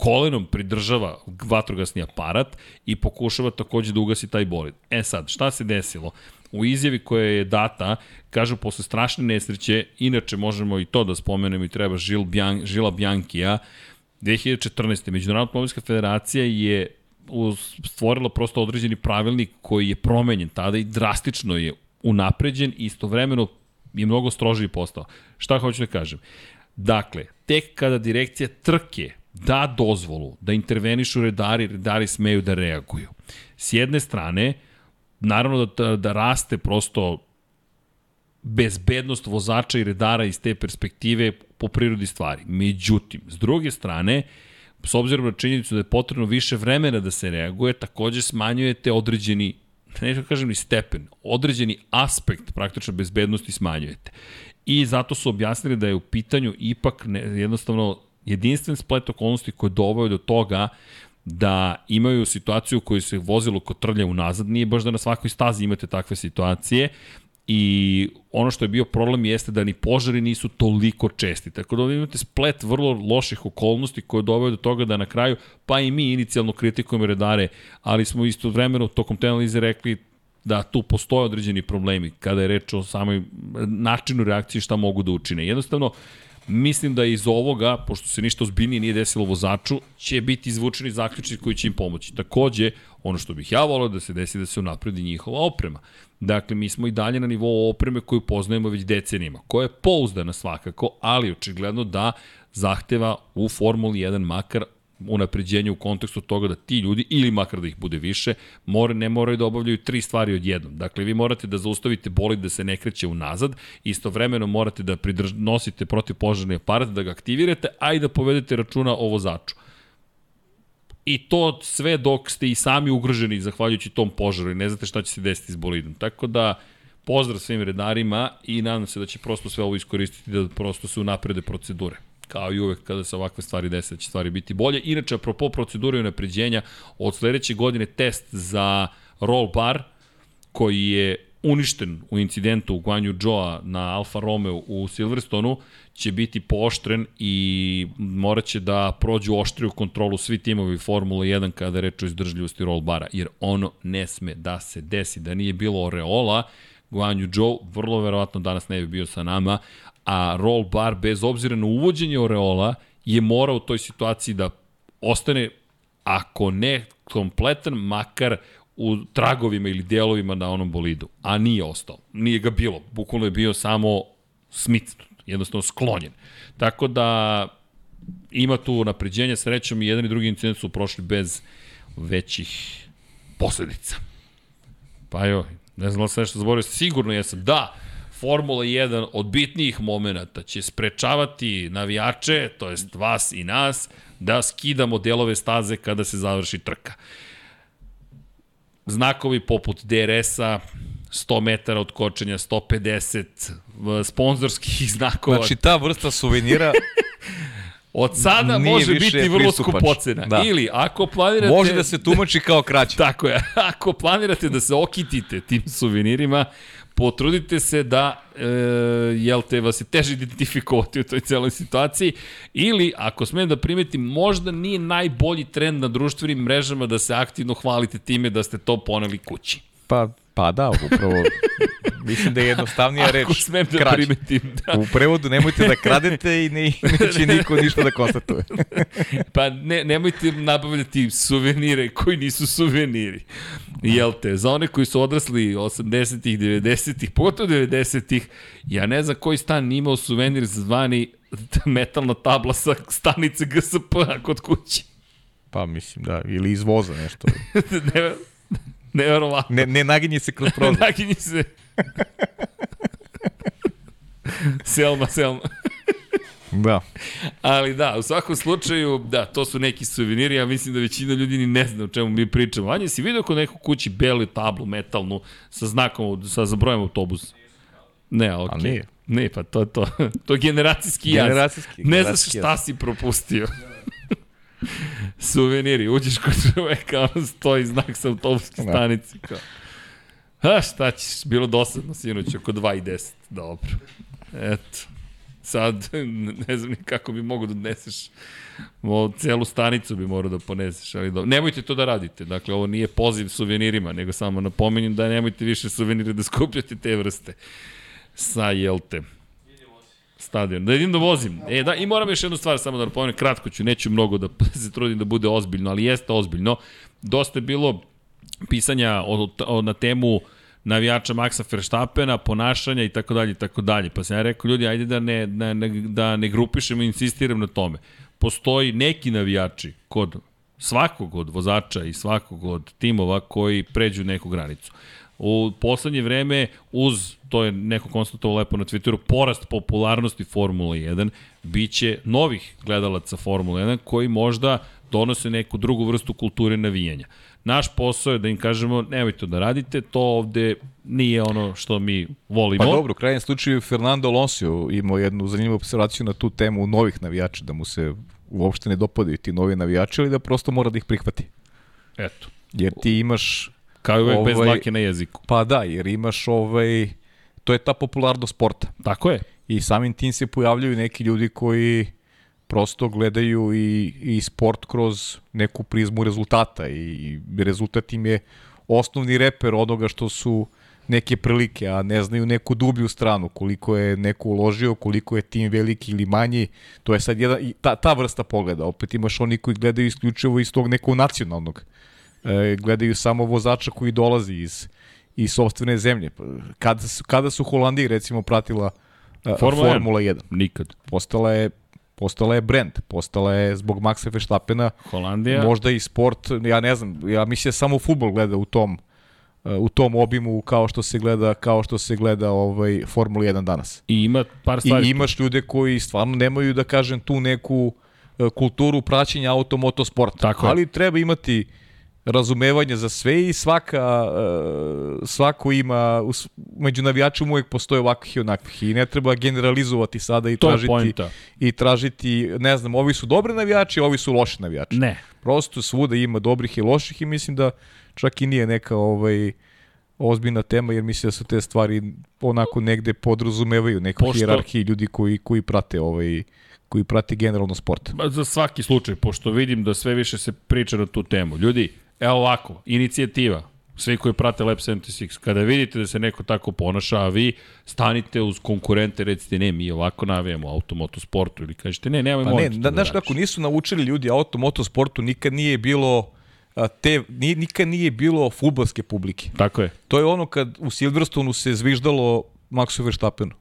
kolenom pridržava vatrogasni aparat i pokušava takođe da ugasi taj bolid. E sad, šta se desilo? U izjavi koja je data, kažu posle strašne nesreće, inače možemo i to da spomenemo i treba Žil Bjan, Žila Bjankija, 2014. Međunarodna automobilska federacija je stvorila prosto određeni pravilnik koji je promenjen tada i drastično je unapređen i istovremeno je mnogo strožiji postao. Šta hoću da kažem? Dakle, tek kada direkcija trke da dozvolu da intervenišu redari, redari smeju da reaguju. S jedne strane, naravno da, da raste prosto bezbednost vozača i redara iz te perspektive po prirodi stvari. Međutim, s druge strane, s obzirom na činjenicu da je potrebno više vremena da se reaguje, takođe smanjujete određeni ne da kažem ni stepen, određeni aspekt praktično bezbednosti smanjujete. I zato su objasnili da je u pitanju ipak ne, jednostavno jedinstven splet okolnosti koji dovaju do toga da imaju situaciju u kojoj se vozilo kotrlja unazad, nije baš da na svakoj stazi imate takve situacije i ono što je bio problem jeste da ni požari nisu toliko česti. Tako da imate splet vrlo loših okolnosti koje dovaju do toga da na kraju, pa i mi inicijalno kritikujemo redare, ali smo isto vremeno tokom te analize rekli da tu postoje određeni problemi kada je reč o samoj načinu reakcije šta mogu da učine. Jednostavno, Mislim da iz ovoga, pošto se ništa ozbiljnije nije desilo vozaču, će biti izvučeni zaključci koji će im pomoći. Takođe, ono što bih ja volao da se desi da se unapredi njihova oprema. Dakle, mi smo i dalje na nivou opreme koju poznajemo već decenijima, koja je pouzdana svakako, ali očigledno da zahteva u Formuli 1 makar unapređenje u kontekstu toga da ti ljudi, ili makar da ih bude više, more, ne moraju da obavljaju tri stvari odjednom. Dakle, vi morate da zaustavite bolid da se ne kreće unazad, istovremeno morate da pridrž, nosite protivpožarni aparat, da ga aktivirate, a i da povedete računa o vozaču. I to sve dok ste i sami ugroženi zahvaljujući tom požaru i ne znate šta će se desiti s bolidom. Tako da, pozdrav svim redarima i nadam se da će prosto sve ovo iskoristiti da prosto se unaprede procedure kao i uvek kada se ovakve stvari dese, da će stvari biti bolje. Inače, apropo procedure i napređenja, od sledeće godine test za roll bar, koji je uništen u incidentu u Guanju Joa na Alfa Romeo u Silverstonu, će biti pooštren i morat će da prođu oštriju kontrolu svi timovi Formula 1 kada je reč o izdržljivosti roll bara, jer ono ne sme da se desi. Da nije bilo Oreola, Guanju Joe vrlo verovatno danas ne bi bio sa nama, a roll bar bez obzira na uvođenje Oreola je morao u toj situaciji da ostane ako ne kompletan, makar u tragovima ili delovima na onom bolidu. A nije ostao. Nije ga bilo. Bukvalno je bio samo smicnut, jednostavno sklonjen. Tako da ima tu napređenja, srećom i jedan i drugi incident su prošli bez većih posledica. Pa jo, ne znam da sam nešto zaboravio, sigurno jesam. Da, Formula 1 od bitnijih momenta će sprečavati navijače, to jest vas i nas, da skidamo delove staze kada se završi trka. Znakovi poput DRS-a, 100 metara od kočenja, 150, sponzorskih znakova. Znači ta vrsta suvenira Od sada Nije može biti vrlo skupocena. Da. Ili ako planirate... Može da se tumači kao kraće. Tako je. Ako planirate da se okitite tim suvenirima, potrudite se da, e, jel te, vas je teže identifikovati u toj celoj situaciji, ili, ako smem da primetim, možda nije najbolji trend na društvenim mrežama da se aktivno hvalite time da ste to poneli kući. Pa, pa da, upravo Mislim da je jednostavnija reč. Ako smem da krađe. primetim. Da. U prevodu nemojte da kradete i ne, neće niko ništa da konstatuje. pa ne, nemojte nabavljati suvenire koji nisu suveniri. Jel te, za one koji su odrasli 80-ih, 90-ih, pogotovo 90-ih, ja ne znam koji stan imao suvenir zvani metalna tabla sa stanice GSP kod kuće. Pa mislim da, ili izvoza nešto. ne, Neverovatno. Ne, ne naginji se kroz prozor. naginji se. selma, selma. Da. Ali da, u svakom slučaju, da, to su neki suveniri, ja mislim da većina ljudi ni ne zna o čemu mi pričamo. Vanja, si vidio kod neku kući belu tablu metalnu sa znakom, sa zabrojem autobusa? Ne, okej. Okay. nije. Ne, pa to to. To je generacijski jaz. Generacijski. Ne znaš šta si propustio. Suveniri, uđeš kod čoveka, ono stoji znak sa autobuske da. stanice. Kao. A šta ćeš, bilo dosadno sinoć, oko 2 i 10. Dobro. Eto. Sad, ne znam ni kako bi mogo da odneseš o, celu stanicu bi morao da poneseš, ali dobro. Nemojte to da radite. Dakle, ovo nije poziv suvenirima, nego samo napominjem da nemojte više suvenire da skupljate te vrste. Sa, jel te? Stadion. Da idem da vozim. E, da, i moram još jednu stvar samo da napomenem, kratko ću, neću mnogo da se trudim da bude ozbiljno, ali jeste ozbiljno. Dosta je bilo pisanja o, o, na temu navijača Maxa Verstappena, ponašanja i tako dalje i tako dalje. Pa sam ja rekao, ljudi, ajde da ne, da ne, da ne grupišemo i insistiram na tome. Postoji neki navijači kod svakog od vozača i svakog od timova koji pređu neku granicu. U poslednje vreme, uz, to je neko konstatovao lepo na Twitteru, porast popularnosti Formule 1, biće novih gledalaca Formule 1 koji možda donose neku drugu vrstu kulture navijanja. Naš posao je da im kažemo nemojte da radite, to ovde nije ono što mi volimo. Pa dobro, u krajnjem slučaju Fernando Alonso imao jednu zanimljivu observaciju na tu temu novih navijača, da mu se uopšte ne dopadaju ti novi navijači, ali da prosto mora da ih prihvati. Eto. Jer ti imaš... Kao i uvek ovaj, bez dlake na jeziku. Pa da, jer imaš ovaj... To je ta popularnost sporta. Tako je. I samim tim se pojavljaju neki ljudi koji prosto gledaju i, i sport kroz neku prizmu rezultata i, i rezultat im je osnovni reper onoga što su neke prilike, a ne znaju neku dublju stranu, koliko je neko uložio, koliko je tim veliki ili manji, to je sad jedan, ta, ta vrsta pogleda. Opet imaš oni koji gledaju isključivo iz tog nekog nacionalnog. E, gledaju samo vozača koji dolazi iz, iz sobstvene zemlje. Kada su, kada su Holandiji recimo pratila uh, Formula, Formula 1? Nikad. Postala je postala je brand, postala je zbog Maxa Verstappena Holandija. možda i sport, ja ne znam, ja mislim da samo futbol gleda u tom u tom obimu kao što se gleda kao što se gleda ovaj Formula 1 danas. I ima par stvari. I imaš ljude koji stvarno nemaju da kažem tu neku e, kulturu praćenja automotosporta. Tako ali treba imati razumevanje za sve i svaka uh, svako ima među navijačima uvek postoje ovakvih i onakvih i ne treba generalizovati sada i to tražiti i tražiti ne znam ovi su dobri navijači ovi su loši navijači ne prosto svuda ima dobrih i loših i mislim da čak i nije neka ovaj ozbiljna tema jer mislim da se te stvari onako negde podrazumevaju neku Pošto... hijerarhiju ljudi koji koji prate ovaj koji prati generalno sport. Za svaki slučaj, pošto vidim da sve više se priča na tu temu. Ljudi, Evo ovako, inicijativa, svi koji prate Lab 76, kada vidite da se neko tako ponaša, a vi stanite uz konkurente, recite ne, mi ovako navijamo automotosportu ili kažete ne, nemoj pa ne, da znaš kako nisu naučili ljudi automotosportu, nikad nije bilo te, nikad nije bilo futbalske publike. Tako je. To je ono kad u Silverstonu se zviždalo Maxu Verstappenu.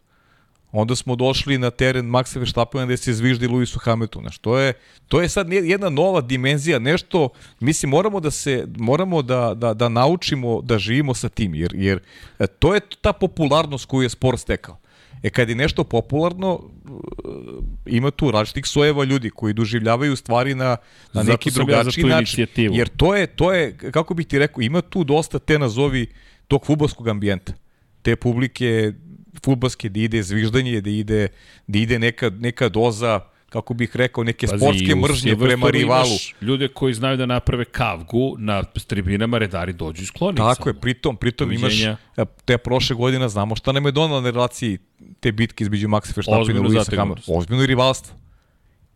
Onda smo došli na teren Maxa Verstappena gde se zviždi Luisu Hamiltona. Što je, to je sad jedna nova dimenzija, nešto, mislim, moramo da se, moramo da, da, da naučimo da živimo sa tim, jer, jer e, to je ta popularnost koju je sport stekao. E kad je nešto popularno, e, ima tu različitih sojeva ljudi koji doživljavaju stvari na, na neki drugačiji ja način. Jer to je, to je, kako bih ti rekao, ima tu dosta te nazovi tog futbolskog ambijenta. Te publike futbalske, da ide zviždanje, da ide, da ide neka, neka doza kako bih rekao, neke Pazi, sportske mržnje prema rivalu. ljude koji znaju da naprave kavgu na tribinama, redari dođu i skloni. Tako samo. je, pritom, pritom imaš, e, te prošle godina znamo šta nam je donala na relaciji te bitke između Maxa Verstappen i Luisa Hamiltona. Ozbiljno rivalstvo.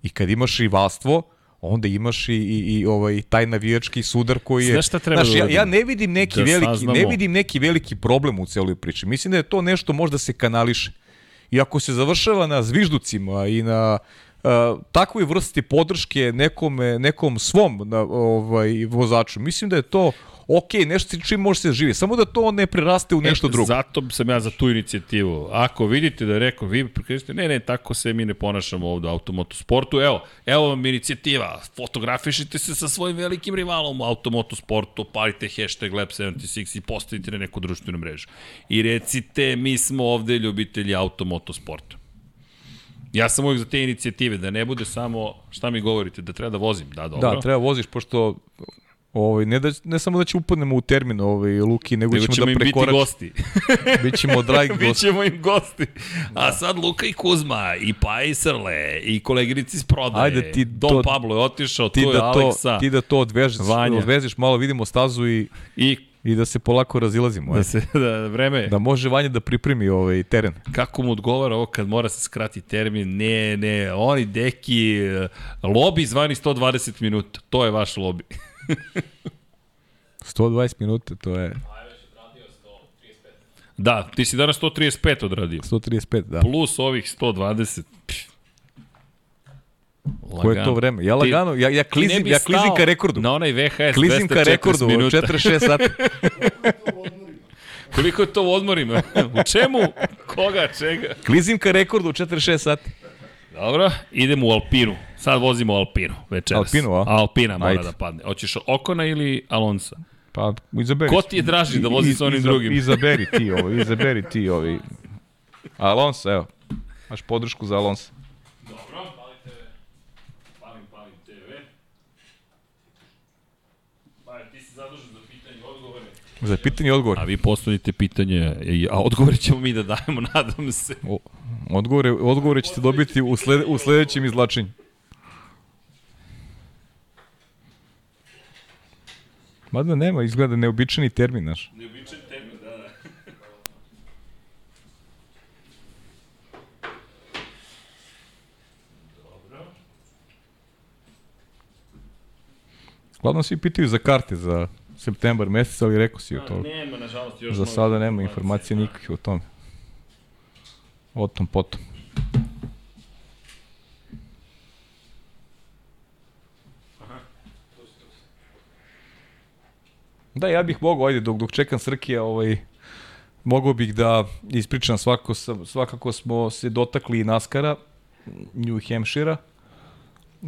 I kad imaš rivalstvo, onda imaš i, i, i ovaj taj navijački sudar koji je šta treba znaš, da ja, ja ne vidim neki da veliki saznamo. ne vidim neki veliki problem u celoj priči. Mislim da je to nešto možda se kanališe. I ako se završava na zvižducima i na uh, takvoj vrsti podrške nekome, nekom svom na, ovaj, vozaču, mislim da je to ok, nešto čim može se živi, samo da to ne preraste u e, nešto e, drugo. Zato sam ja za tu inicijativu. Ako vidite da je rekao, vi prekristite, ne, ne, tako se mi ne ponašamo ovde u automotosportu, evo, evo vam inicijativa, fotografišite se sa svojim velikim rivalom u automotosportu, palite hashtag Lab76 i postavite na neku društvenu mrežu. I recite, mi smo ovde ljubitelji automotosporta. Ja sam uvijek za te inicijative, da ne bude samo, šta mi govorite, da treba da vozim, da, dobro. Da, treba voziš, pošto Ovaj ne da ne samo da će upadnemo u termin ovaj Luki, nego, nego ćemo, da prekoračimo. gosti. Bićemo dragi gosti. Bićemo im gosti. A sad Luka i Kuzma i Pa i Srle i koleginici iz prodaje. Ajde ti Don to, Pablo je otišao, ti tu da je Aleksa. To, ti da to odvežeš, Vanja. odveziš malo, vidimo stazu i i i da se polako razilazimo. Da se da vreme da može Vanja da pripremi ovaj teren. Kako mu odgovara ovo kad mora se skrati termin? Ne, ne, oni deki lobi zvani 120 minuta. To je vaš lobi. 120 minuta, to je... Da, ti si danas 135 odradio. 135, da. Plus ovih 120. Lagano. Koje je to vreme? Ja lagano, ja, ja klizim, ja klizim ka rekordu. Na onaj VHS klizim ka rekordu minuta. 46 sati. Koliko je to u odmorima? u čemu? Koga? Čega? Klizim ka rekordu u 46 sati. Dobro, idemo u Alpinu. Sad vozimo Alpinu večeras. Alpinu, a? Alpina mora Ajde. da padne. Hoćeš Okona ili Alonsa? Pa, izaberi. Ko ti je draži da vozi sa onim iza, drugim? Izaberi ti ovo, izaberi ti ovi. Alonso, evo. Maš podršku za Alonso. Dobro. Palim, palim TV. Pa, ti si zadužen za pitanje i odgovore. Za pitanje i odgovor. A vi postavite pitanje, a odgovore ćemo mi da dajemo, nadam se. O, odgovore, odgovore ćete dobiti u, slede, u sledećem izlačenju. Mada nema, izgleda neobičani termin, znaš. Neobičan termin, da, da. Dobro. Uglavnom svi pitaju za karte za septembar mesec, ali rekao si o to. Nema, nažalost, još Za sada nema informacije da. nikakve o tome. O tom potom. Da, ja bih mogao, ajde, dok, dok čekam Srkija, ovaj, mogao bih da ispričam svakako, sam- svakako smo se dotakli i Naskara, New Hampshire-a.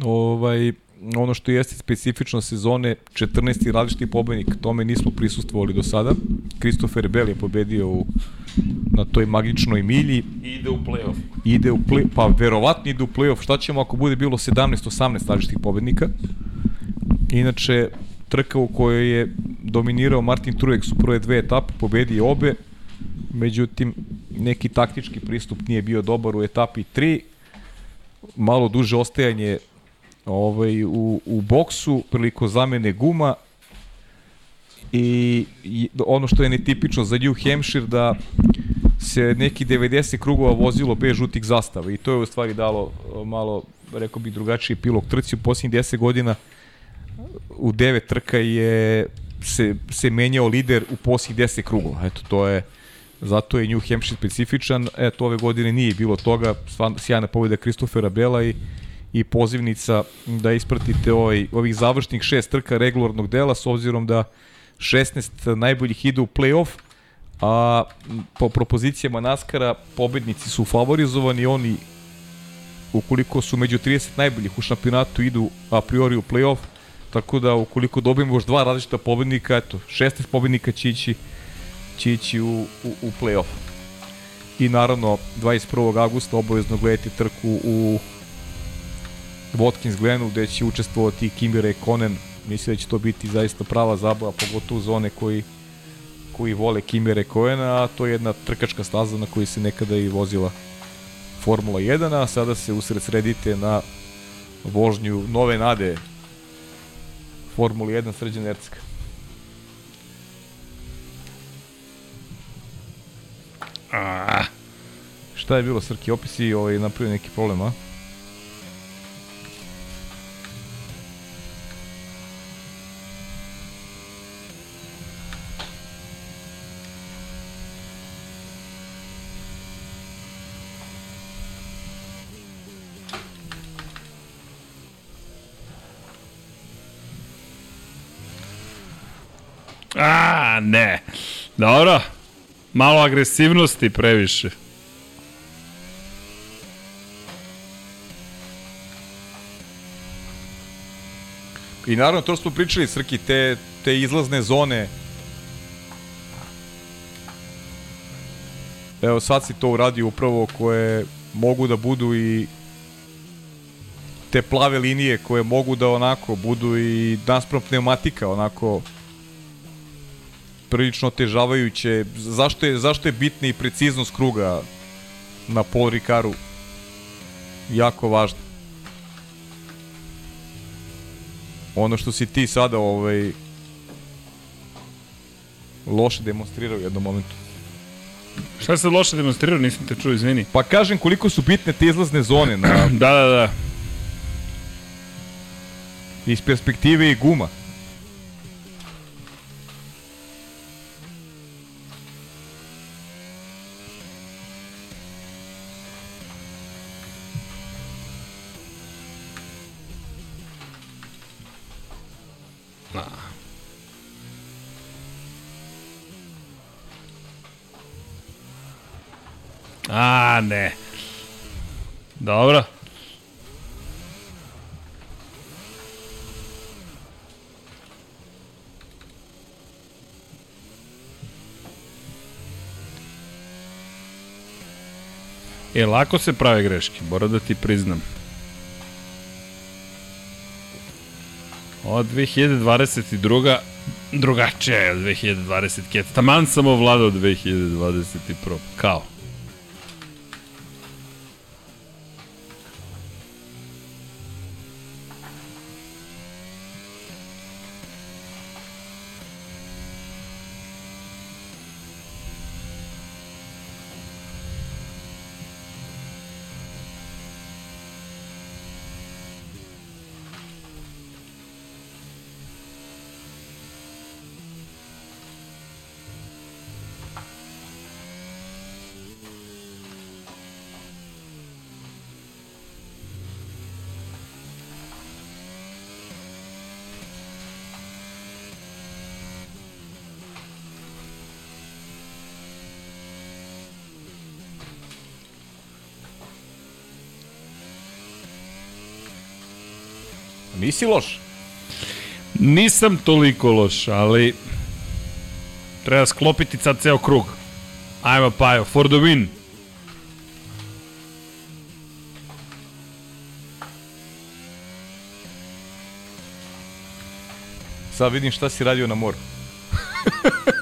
Ovaj, ono što jeste specifično sezone, 14. različiti pobednik, tome nismo prisustvovali do sada. Christopher Bell je pobedio u, na toj magičnoj milji, Ide u play-off. ide u play, pa verovatno ide u play-off, šta ćemo ako bude bilo 17-18 različitih pobednika. Inače, trka u kojoj je dominirao Martin Truex u prve dve etape, pobedio obe, međutim, neki taktički pristup nije bio dobar u etapi 3, malo duže ostajanje ovaj, u, u boksu priliko zamene guma i, i ono što je netipično za New Hampshire da se neki 90 krugova vozilo bez žutih zastava i to je u stvari dalo e, malo, rekao bih, drugačiji epilog trci u posljednjih 10 godina u devet trka je se, se menjao lider u posljednjih 10 krugova. Eto, to je zato je New Hampshire specifičan. Eto, ove godine nije bilo toga. Sjajna pobjeda Kristofera Bela i i pozivnica da ispratite ovaj, ovih završnih šest trka regularnog dela s obzirom da 16 najboljih ide u play-off, a po propozicijama Naskara pobednici su favorizovani, oni ukoliko su među 30 najboljih u šampionatu idu a priori u play-off, tako da ukoliko dobijemo još dva različita pobednika, eto, 16 pobednika će ići, će ići u, u, u play-off. I naravno, 21. augusta obavezno gledajte trku u Watkins Glenu gde će učestvovati Kimi Räikkönen. Mislim da će to biti zaista prava zabava, pogotovo za one koji koji vole Kimi Räikkönena, a to je jedna trkačka staza na kojoj se nekada i vozila Formula 1, a sada se usred sredite na vožnju nove nade Formula 1 Srđan Ercka. A, Šta je bilo, Srki? Opisi ovaj, napravio neki problem, a? Ne. Dobro. Malo agresivnosti previše. I naravno, to smo pričali, Srki, te, te izlazne zone. Evo, sad si to uradio upravo koje mogu da budu i te plave linije koje mogu da onako budu i naspram pneumatika onako prilično otežavajuće. Zašto je, zašto je bitna i preciznost kruga na Paul Ricaru? Jako važno. ono što si ti sada ovaj loše demonstrirao u jednom momentu. Šta se loše demonstrirao, nisam te čuo, izvini. Pa kažem koliko su bitne te izlazne zone na, Da, da, da. iz perspektive i guma. A, ne. Dobro. E, lako se prave greške, moram da ti priznam. Od 2022. drugačija je od 2020. Taman sam ovladao 2021. Kao. Nisi loš. Nisam toliko loš, ali treba sklopiti sad ceo krug. Ajmo Pajo, for the win. Sad vidim šta si radio na moru.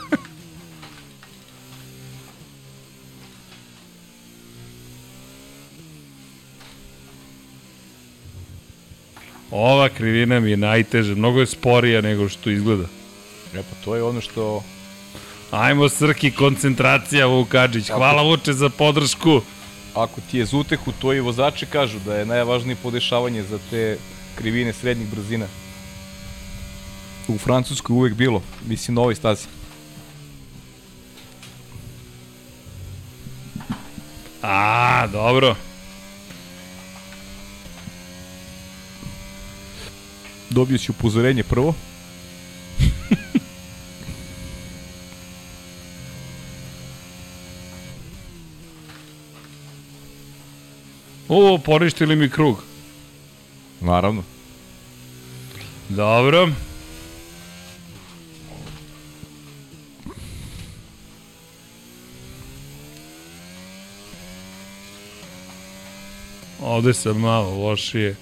Ova krivina mi je najteža, mnogo je sporija nego što izgleda. E pa to je ono što... Ajmo Srki, koncentracija Vukadžić. Hvala Vuče za podršku. Ako ti je za utehu, to i vozači kažu da je najvažnije podešavanje za te krivine srednjih brzina. U Francuskoj uvek bilo, mislim na ovoj stazi. A, dobro. Dobio si upozorenje prvo. O, poništili mi krug. Naravno. Dobro. Ovde sam malo lošije.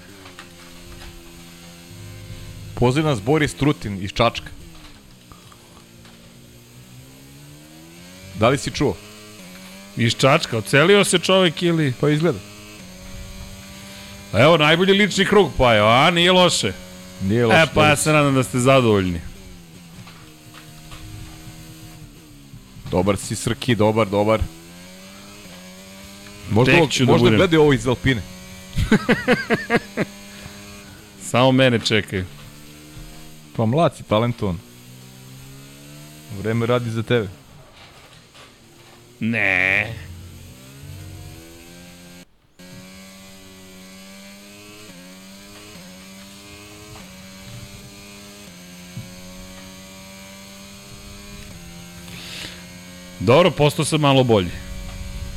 Poziv nas Boris Trutin iz Čačka. Da li si čuo? Iz Čačka, ocelio se čovek ili... Pa izgleda. Evo, najbolji lični krug, pa je, a nije loše. Nije loše. E, pa ja se nadam da ste zadovoljni. Dobar si Srki, dobar, dobar. Možda, Tek ću da možda gledaju ovo iz Alpine. Samo mene čekaju. Pa mlad si, talentovan. Vreme radi za tebe. Ne. Dobro, postao sam malo bolji.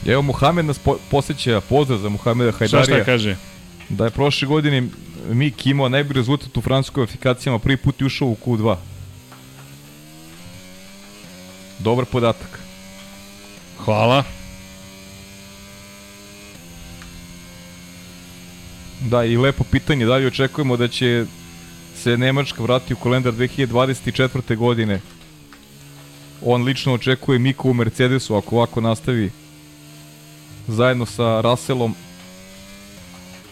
Evo, Muhamed nas po, posjeća, pozdrav za Muhameda Šta Hajdarija. šta kaže? Da je prošle godine Mik imao najbolji rezultat u francuskoj kvalifikacijama, prvi put je ušao u Q2. Dobar podatak. Hvala. Da, i lepo pitanje, da li očekujemo da će se Nemačka vratiti u kalendar 2024. godine? On lično očekuje Miku u Mercedesu ako ovako nastavi zajedno sa Russellom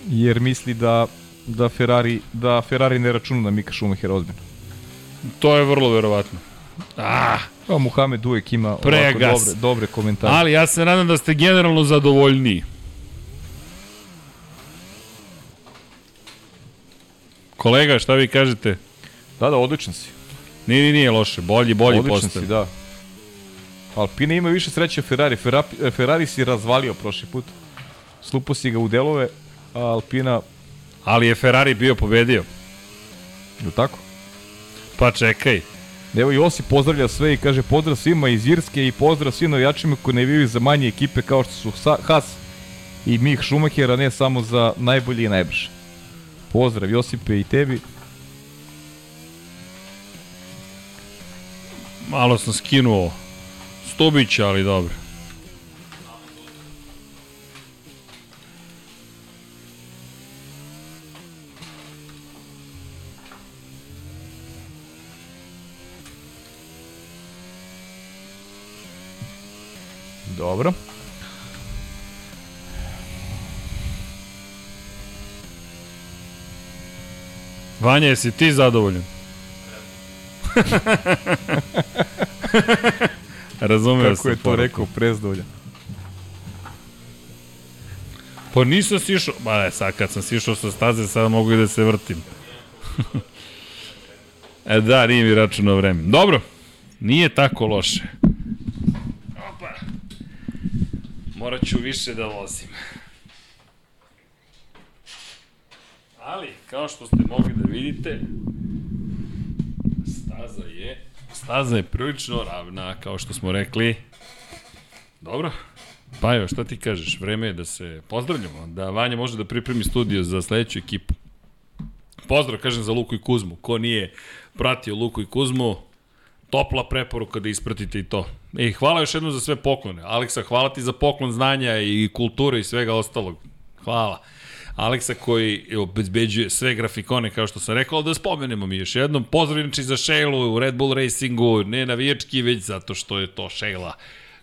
jer misli da da Ferrari da Ferrari ne računa na Mika Schumachera ozbiljno. To je vrlo verovatno. Ah, Pa Muhamed uvek ima ovako dobre, dobre komentare. ali ja se nadam da ste generalno zadovoljniji. Kolega, šta vi kažete? Da, da, odličan si. Nije, nije, nije loše. Bolji, bolji odličan postav. si, da. Alpine ima više sreće od Ferrari. Ferrari, Ferrari si razvalio prošli put. Slupo si ga u delove, a Alpina, Ali je Ferrari bio pobedio. je tako? Pa čekaj. Evo Josip pozdravlja sve i kaže pozdrav svima iz Irske i pozdrav svim navijačima koji navijaju za manje ekipe kao što su Haas i Mih Schumacher, a ne samo za najbolji i najbrže. Pozdrav Josipe i tebi. Malo sam skinuo Stubića, ali dobro. Dobro. Vanja, jesi ti zadovoljan? Razumeo Kako je to rekao, prezdovoljan. Pa nisam sišao, ba ne, sad kad sam sišao sa staze, sad mogu i da se vrtim. e da, nije mi računao vreme. Dobro, nije tako loše. Opa. Morat ću više da vozim. Ali, kao što ste mogli da vidite, staza je, staza je prilično ravna, kao što smo rekli. Dobro, evo, šta ti kažeš, vreme je da se pozdravljamo, da Vanja može da pripremi studio za sledeću ekipu. Pozdrav, kažem, za Luku i Kuzmu. Ko nije pratio Luku i Kuzmu, topla preporuka da ispratite i to. I hvala još jednom za sve poklone. Aleksa, hvala ti za poklon znanja i kulture i svega ostalog. Hvala. Aleksa koji obezbeđuje sve grafikone, kao što sam rekao, da spomenemo mi još jednom. Pozdrav inače za Sheilu u Red Bull Racingu, ne navijački, već zato što je to Sheila.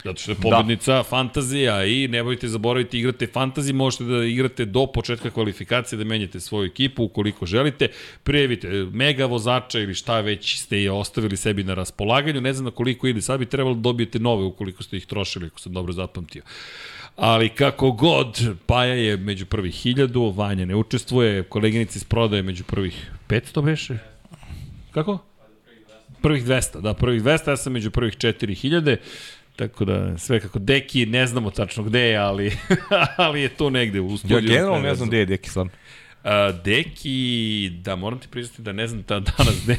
Zato što je pobednica da. fantazija i ne bojte zaboraviti igrate fantazi, možete da igrate do početka kvalifikacije da menjate svoju ekipu ukoliko želite. Prijevite mega vozača ili šta već ste je ostavili sebi na raspolaganju, ne znam na koliko ide, sad bi trebalo da dobijete nove ukoliko ste ih trošili, ako sam dobro zapamtio. Ali kako god, Paja je među prvih hiljadu, Vanja ne učestvuje, koleginica iz prodaje među prvih 500 beše? Kako? Prvih 200, da, prvih 200, ja sam među prvih 4000. Tako da sve kako Deki, ne znamo tačno gde je, ali, ali je to negde u studiju. Ja generalno ne znam gde je Deki sam. Uh, Deki, da moram ti priznati da ne znam ta danas gde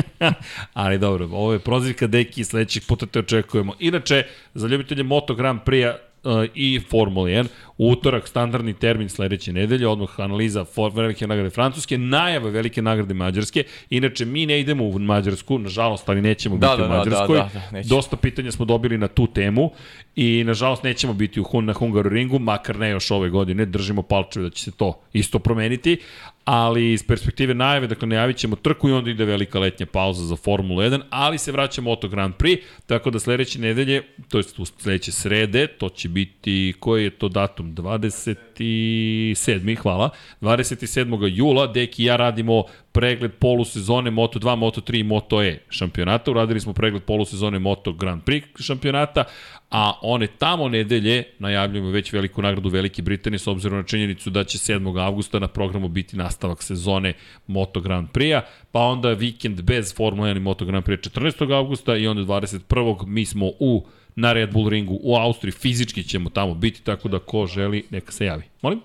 Ali dobro, ovo je prozivka Deki, sledećeg puta te očekujemo. Inače, za ljubitelje Moto Grand Prix uh, i Formula 1. Utorak, standardni termin sledeće nedelje, odmah analiza for, velike nagrade Francuske, najava velike nagrade Mađarske. Inače, mi ne idemo u Mađarsku, nažalost, ali nećemo da, biti da, u Mađarskoj. Da, da, da, Dosta pitanja smo dobili na tu temu i, nažalost, nećemo biti u, na Hungaroringu, makar ne još ove godine. Držimo palčeve da će se to isto promeniti, ali iz perspektive najave, dakle najavit ćemo trku i onda ide velika letnja pauza za Formulu 1, ali se vraća Moto Grand Prix, tako da sledeće nedelje, to je sledeće srede, to će biti, koji je to datum? 27. hvala. 27. jula, Deki i ja radimo pregled polusezone Moto2, Moto3 i Moto E šampionata. Uradili smo pregled polusezone Moto Grand Prix šampionata, a one tamo nedelje najavljujemo već veliku nagradu Velike Britanije s obzirom na činjenicu da će 7. avgusta na programu biti nastavak sezone Moto Grand Prix-a, pa onda vikend bez Formula 1 i Moto Grand Prix 14. avgusta i onda 21. mi smo u na Red Bull ringu u Austriji, fizički ćemo tamo biti, tako da ko želi, neka se javi. Molim?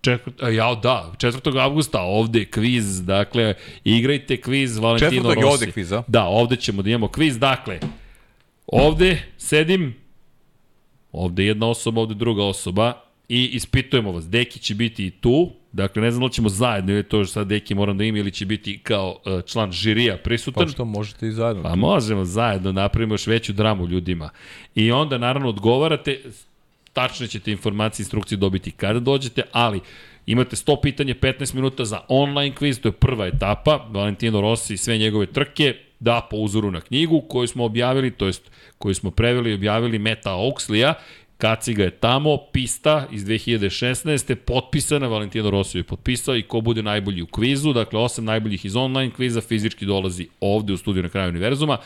Četvrt, ja, da, 4. avgusta ovde kviz, dakle, igrajte kviz Valentino Rossi. 4. je ovde kviz, a? Da, ovde ćemo da imamo kviz, dakle, ovde sedim, ovde jedna osoba, ovde druga osoba i ispitujemo vas. Deki će biti i tu, dakle, ne znam da li ćemo zajedno ili to sad Deki moram da ima ili će biti kao uh, član žirija prisutan. Pa što možete i zajedno. Pa možemo zajedno, napravimo još veću dramu ljudima. I onda, naravno, odgovarate, tačne ćete informacije, instrukcije dobiti kada dođete, ali imate 100 pitanja, 15 minuta za online kviz, to je prva etapa, Valentino Rossi i sve njegove trke, da po uzoru na knjigu koju smo objavili, to jest koju smo preveli i objavili Meta Oxlija, Kaciga je tamo, pista iz 2016. potpisana, Valentino Rossi je potpisao i ko bude najbolji u kvizu, dakle osam najboljih iz online kviza fizički dolazi ovde u studiju na kraju univerzuma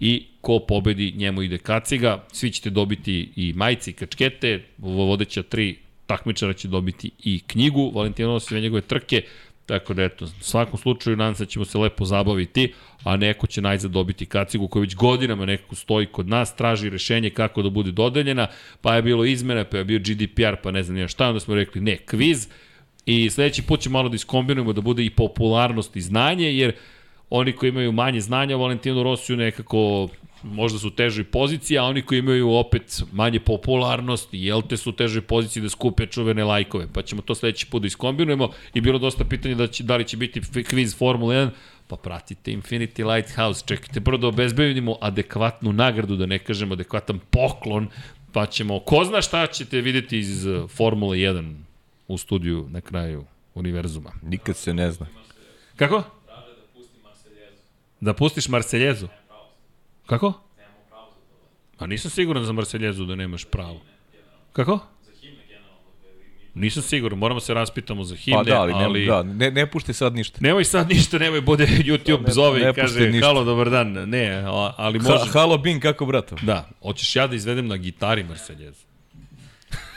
i ko pobedi njemu ide kaciga, svi ćete dobiti i majice i kačkete, vodeća tri takmičara će dobiti i knjigu, Valentino Rossi sve njegove trke, Tako da eto, u svakom slučaju nadam se da ćemo se lepo zabaviti, a neko će najzad dobiti kacigu koja već godinama nekako stoji kod nas, traži rešenje kako da bude dodeljena, pa je bilo izmena, pa je bio GDPR, pa ne znam nije šta, onda smo rekli ne, kviz, i sledeći put ćemo malo da iskombinujemo da bude i popularnost i znanje, jer oni koji imaju manje znanja o Valentinu Rosiju nekako možda su u težoj poziciji, a oni koji imaju opet manje popularnosti, jel te su u težoj poziciji da skupe čuvene lajkove. Pa ćemo to sledeći put da iskombinujemo i bilo dosta pitanja da, će, da li će biti kviz Formula 1, pa pratite Infinity Lighthouse, čekajte prvo da obezbedimo adekvatnu nagradu, da ne kažem adekvatan poklon, pa ćemo, ko zna šta ćete videti iz Formule 1 u studiju na kraju univerzuma. Nikad se ne zna. Kako? Da pustiš Marseljezu? Kako? A nisam siguran za Marseljezu da nemaš pravo. Kako? Nisam siguran, moramo se raspitamo za himne, Pa da, ali, ali... Ne, da, ne, ne pušti sad ništa. Nemoj sad ništa, nemoj bude YouTube ne- zove ne i kaže ništa. halo, dobar dan. Ne, ali Ha, može. halo Bin, kako brato? Da, hoćeš ja da izvedem na gitari Marseljezu.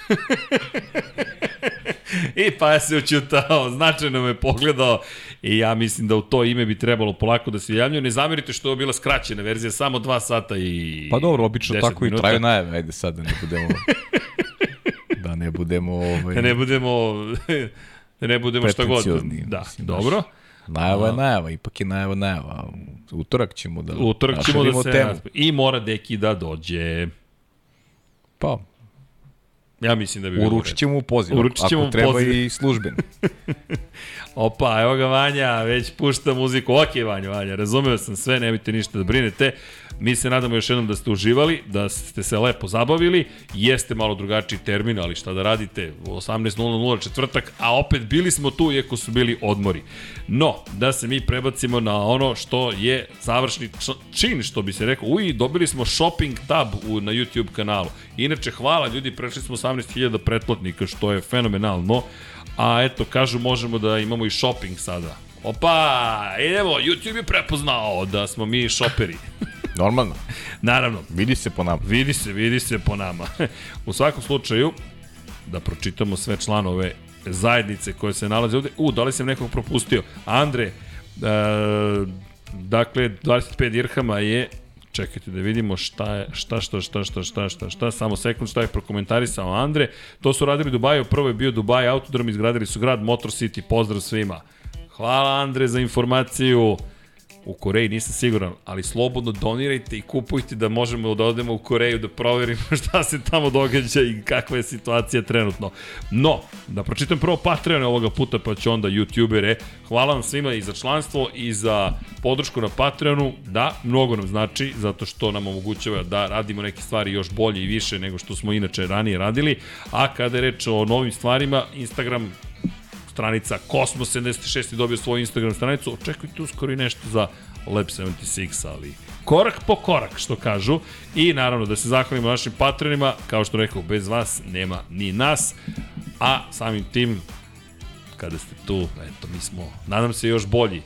I pa ja se učutao, značajno me pogledao i ja mislim da u to ime bi trebalo polako da se javljaju. Ne zamerite što je bila skraćena verzija, samo 2 sata i Pa dobro, obično 10 tako i minuta. traju najave, ajde sad da ne budemo... da ne budemo... Ovaj, Da ne budemo, da ne budemo šta god. Da, mislim, dobro. Najava je najava, ipak je najava najava. Utorak ćemo da... Utorak ćemo da se... temu. I mora Deki da dođe. Pa, Ja mislim da bi bilo uručit ćemo mu poziv. Uručit ćemo ako treba poziv. i služben. Opa, evo ga Vanja, već pušta muziku. Ok, Vanja, Vanja, razumeo sam sve, nemojte ništa da brinete. Mi se nadamo još jednom da ste uživali, da ste se lepo zabavili. Jeste malo drugačiji termin, ali šta da radite, u 18.00 četvrtak, a opet bili smo tu iako su bili odmori. No, da se mi prebacimo na ono što je završni čin, što bi se rekao. Uj, dobili smo shopping tab u, na YouTube kanalu. Inače, hvala ljudi, prešli smo 18.000 pretplatnika, što je fenomenalno. A eto, kažu možemo da imamo i shopping sada. Opa, evo, YouTube je prepoznao da smo mi šoperi. Normalno, Naravno, vidi se po nama. vidi se, vidi se po nama. U svakom slučaju, da pročitamo sve članove zajednice koje se nalaze ovde. U, da li sam nekog propustio? Andre, e, dakle, 25 dirhama je Čekajte da vidimo šta je, šta, šta, šta, šta, šta, šta, šta, samo sekund šta je prokomentarisao Andre. To su radili Dubaju, prvo je bio Dubai Autodrom, izgradili su grad Motor City, pozdrav svima. Hvala Andre za informaciju. U Koreji nisam siguran, ali slobodno donirajte i kupujte da možemo da odemo u Koreju da proverimo šta se tamo događa i kakva je situacija trenutno. No, da pročitam prvo Patreon ovoga puta, pa ću onda YouTubere. Hvala vam svima i za članstvo i za podršku na Patreonu. Da, mnogo nam znači, zato što nam omogućava da radimo neke stvari još bolje i više nego što smo inače ranije radili. A kada je reč o novim stvarima, Instagram stranica Kosmos 76 je dobio svoju Instagram stranicu, očekujte uskoro i nešto za Lab 76, ali korak po korak, što kažu. I naravno da se zahvalimo našim patronima, kao što rekao, bez vas nema ni nas, a samim tim, kada ste tu, eto, mi smo, nadam se, još bolji.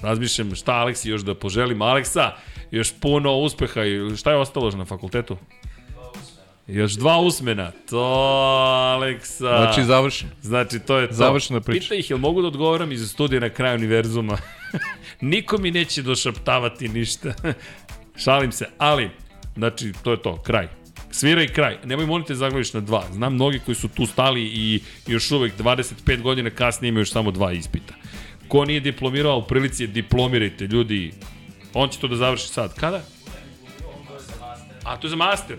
Razmišljam šta Aleksi još da poželim. Aleksa, još puno uspeha i šta je ostalo na fakultetu? Još dva usmena. To, Aleksa. Znači, završen. Znači, to je to. Završena priča. Pita ih, jel mogu da odgovoram iz studija na kraju univerzuma? Niko mi neće došaptavati ništa. Šalim se, ali, znači, to je to, kraj. Svira i kraj. Nemoj molite da zaglaviš na dva. Znam mnogi koji su tu stali i još uvek 25 godina kasnije imaju još samo dva ispita. Ko nije diplomirao, u prilici je diplomirajte, ljudi. On će to da završi sad. Kada? A, to je za master?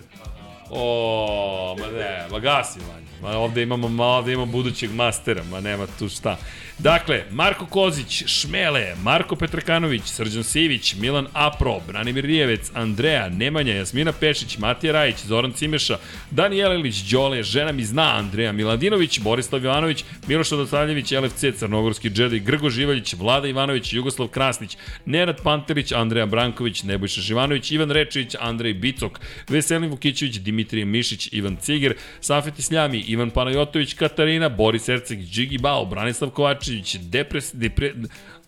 O, ma ne, ma gasi, manje. Ma ovde imamo, ma ovde imamo budućeg mastera, ma nema tu šta. Dakle, Marko Kozić, Šmele, Marko Petrakanović, Srđan Sivić, Milan Apro, Branimir Rijevec, Andreja, Nemanja, Jasmina Pešić, Matija Rajić, Zoran Cimeša, Danijel Ilić, Đole, Žena mi zna, Andreja Miladinović, Borislav Jovanović, Miloš Radosavljević, LFC, Crnogorski džedi, Grgo Živaljić, Vlada Ivanović, Jugoslav Krasnić, Nenad Pantelić, Andreja Branković, Nebojša Živanović, Ivan Rečević, Andrej Bicok, Veselin Vukićević, Dimitrije Mišić, Ivan Ciger, Safet Isljami, Ivan Panajotović, Katarina, Boris Erceg, Džigi Bao, Branislav Kovačević, Depres, Depre,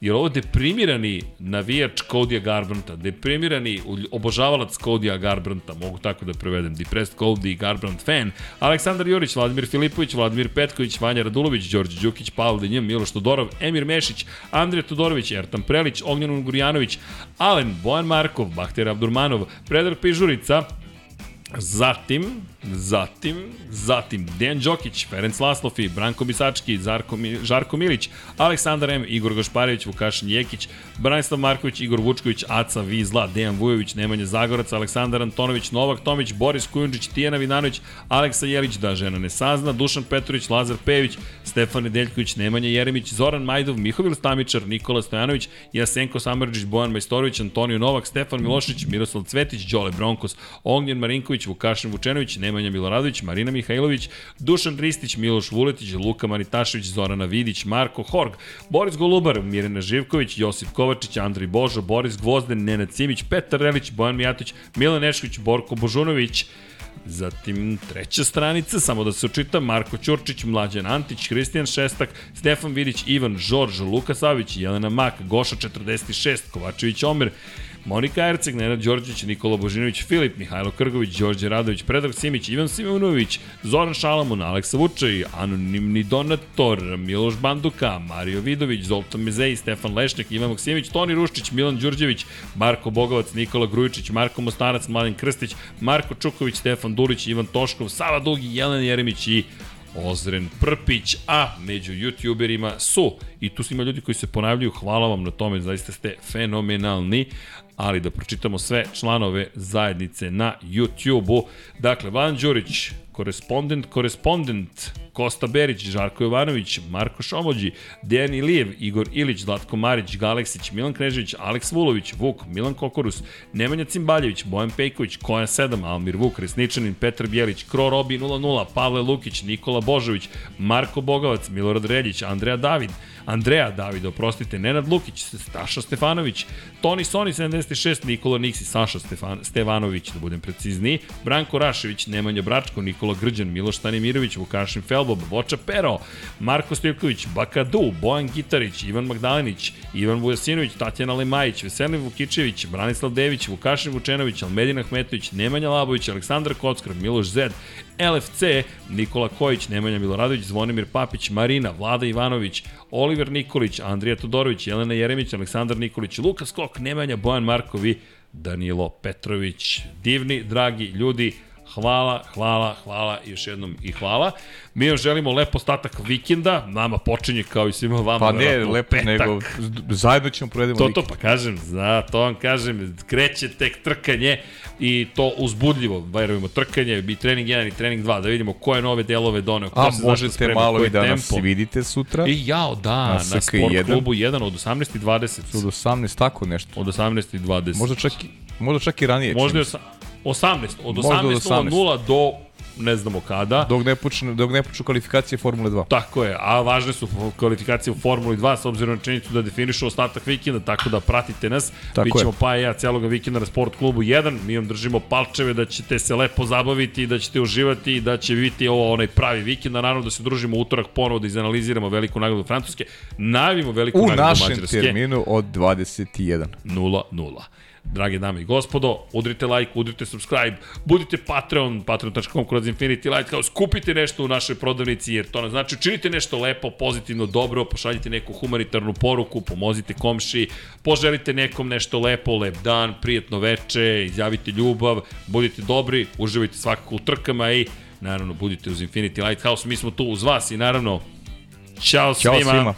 je ovo deprimirani navijač Kodija Garbranta, deprimirani obožavalac Kodija Garbranta, mogu tako da prevedem, depressed Cody Garbrant fan, Aleksandar Jurić, Vladimir Filipović, Vladimir Petković, Vanja Radulović, Đorđe Đukić, Pavel Denjem, Miloš Todorov, Emir Mešić, Andrija Todorović, Ertan Prelić, Ognjan Ungurjanović, Alen, Bojan Markov, Bahter Abdurmanov, Predrag Pižurica, Zatim, zatim, zatim Dejan Đokić, Ferenc Laslofi, Branko Bisački, Zarko, Žarko Milić, Aleksandar M, Igor Gošparević, Vukašin Jekić, Branislav Marković, Igor Vučković, Aca Vizla, Dejan Vujović, Nemanja Zagorac, Aleksandar Antonović, Novak Tomić, Boris Kujundžić, Tijena Vinanović, Aleksa Jelić, da žena ne sazna, Dušan Petrović, Lazar Pejević, Stefan Nedeljković, Nemanja Jeremić, Zoran Majdov, Mihovil Stamičar, Nikola Stojanović, Jasenko Samarđić, Bojan Majstorović, Antonio Novak, Stefan Milošić, Miroslav Cvetić, Đole Bronkos, Ognjen Marinković, Martinović, Vukašin Vučenović, Nemanja Miloradović, Marina Mihajlović, Dušan Ristić, Miloš Vuletić, Luka Manitašević, Zorana Vidić, Marko Horg, Boris Golubar, Mirena Živković, Josip Kovačić, Andrej Božo, Boris Gvozden, Nenad Simić, Petar Relić, Bojan Mijatović, Milan Nešković, Borko Božunović, Zatim treća stranica, samo da se očita, Marko Ćurčić, Mlađan Antić, Hristijan Šestak, Stefan Vidić, Ivan Žorž, Luka Savić, Jelena Mak, Goša 46, Kovačević Omer, Monika Erceg, Nenad Đorđević, Nikola Božinović, Filip, Mihajlo Krgović, Đorđe Radović, Predrag Simić, Ivan Simonović, Zoran Šalamun, Aleksa Vučaj, Anonimni Donator, Miloš Banduka, Mario Vidović, Zoltan Mezej, Stefan Lešnik, Ivan Maksimović, Toni Ruščić, Milan Đurđević, Marko Bogovac, Nikola Grujičić, Marko Mostarac, Mladen Krstić, Marko Čuković, Stefan Dulić, Ivan Toškov, Sava Dugi, Jelena Jeremić i Ozren Prpić, a među youtuberima su, i tu su ima ljudi koji se ponavljaju, hvala vam na tome, zaista ste fenomenalni, ali da pročitamo sve članove zajednice na YouTube-u. Dakle, Van Đurić, korespondent, korespondent, Kosta Berić, Žarko Jovanović, Marko Šomođi, Dejan Ilijev, Igor Ilić, Zlatko Marić, Galeksić, Milan Knežević, Aleks Vulović, Vuk, Milan Kokorus, Nemanja Cimbaljević, Bojan Pejković, Koja 7, Almir Vuk, Resničanin, Petar Bjelić, Kro Robi 00, Pavle Lukić, Nikola Božović, Marko Bogavac, Milorad Reljić, Andreja David, Andreja David, oprostite, Nenad Lukić, Staša Stefanović, Toni Soni 76, Nikola Niksi, Saša Stefan, Stevanović, da budem precizniji, Branko Rašević, Nemanja Bračko, Nikola Grđan, Miloš Stanimirović, Vukašin Felbob, Voča Pero, Marko Stojković, Bakadu, Bojan Gitarić, Ivan Magdalenić, Ivan Vujasinović, Tatjana Lemajić, Veselin Vukičević, Branislav Dević, Vukašin Vučenović, Almedin Ahmetović, Nemanja Labović, Aleksandar Kockar, Miloš Zed, LFC, Nikola Kojić, Nemanja Miloradović, Zvonimir Papić, Marina, Vlada Ivanović, Oliver Nikolić, Andrija Todorović, Jelena Jeremić, Aleksandar Nikolić, Luka Skok, Nemanja, Bojan Markovi, Danilo Petrović. Divni, dragi ljudi, hvala, hvala, hvala, još jednom i hvala. Mi vam želimo lep ostatak vikenda, nama počinje kao i svima vama. Pa ne, lepo, petak. nego zajedno ćemo provedemo To, vikend. to, pa kažem, za to vam kažem, kreće tek trkanje i to uzbudljivo, verujemo, trkanje i trening 1 i trening 2, da vidimo koje nove delove doneo, ko A se možete sprema, malo i da tempo. nas vidite sutra. I jao, da, Na na, SK1. sport klubu 1 od 18.20. Od 18, tako nešto. Od 18.20. Možda čak, i- možda čak i ranije. Možda je 18, od Možda od 18.00 do ne znamo kada. Dok ne počnu, dok ne počnu kvalifikacije Formule 2. Tako je, a važne su kvalifikacije u Formuli 2 s obzirom na činjenicu da definišu ostatak vikenda, tako da pratite nas. Tako Bićemo je. pa i ja cijelog vikenda na Sport klubu 1. Mi vam držimo palčeve da ćete se lepo zabaviti, da ćete uživati i da će biti ovo onaj pravi vikend. A naravno da se družimo u utorak ponovo da izanaliziramo veliku nagradu Francuske. Najavimo veliku U nagradu našem Mađarske. terminu od 21. 0-0. Drage dame i gospodo, udrite like, udrite subscribe, budite Patreon, patreon.com kroz Infinity Lighthouse, kupite nešto u našoj prodavnici, jer to nam znači učinite nešto lepo, pozitivno, dobro, pošaljite neku humanitarnu poruku, pomozite komši, poželite nekom nešto lepo, lep dan, prijetno veče, izjavite ljubav, budite dobri, uživajte svakako u trkama i naravno budite uz Infinity Lighthouse, mi smo tu uz vas i naravno, čao, Ćao svima. svima.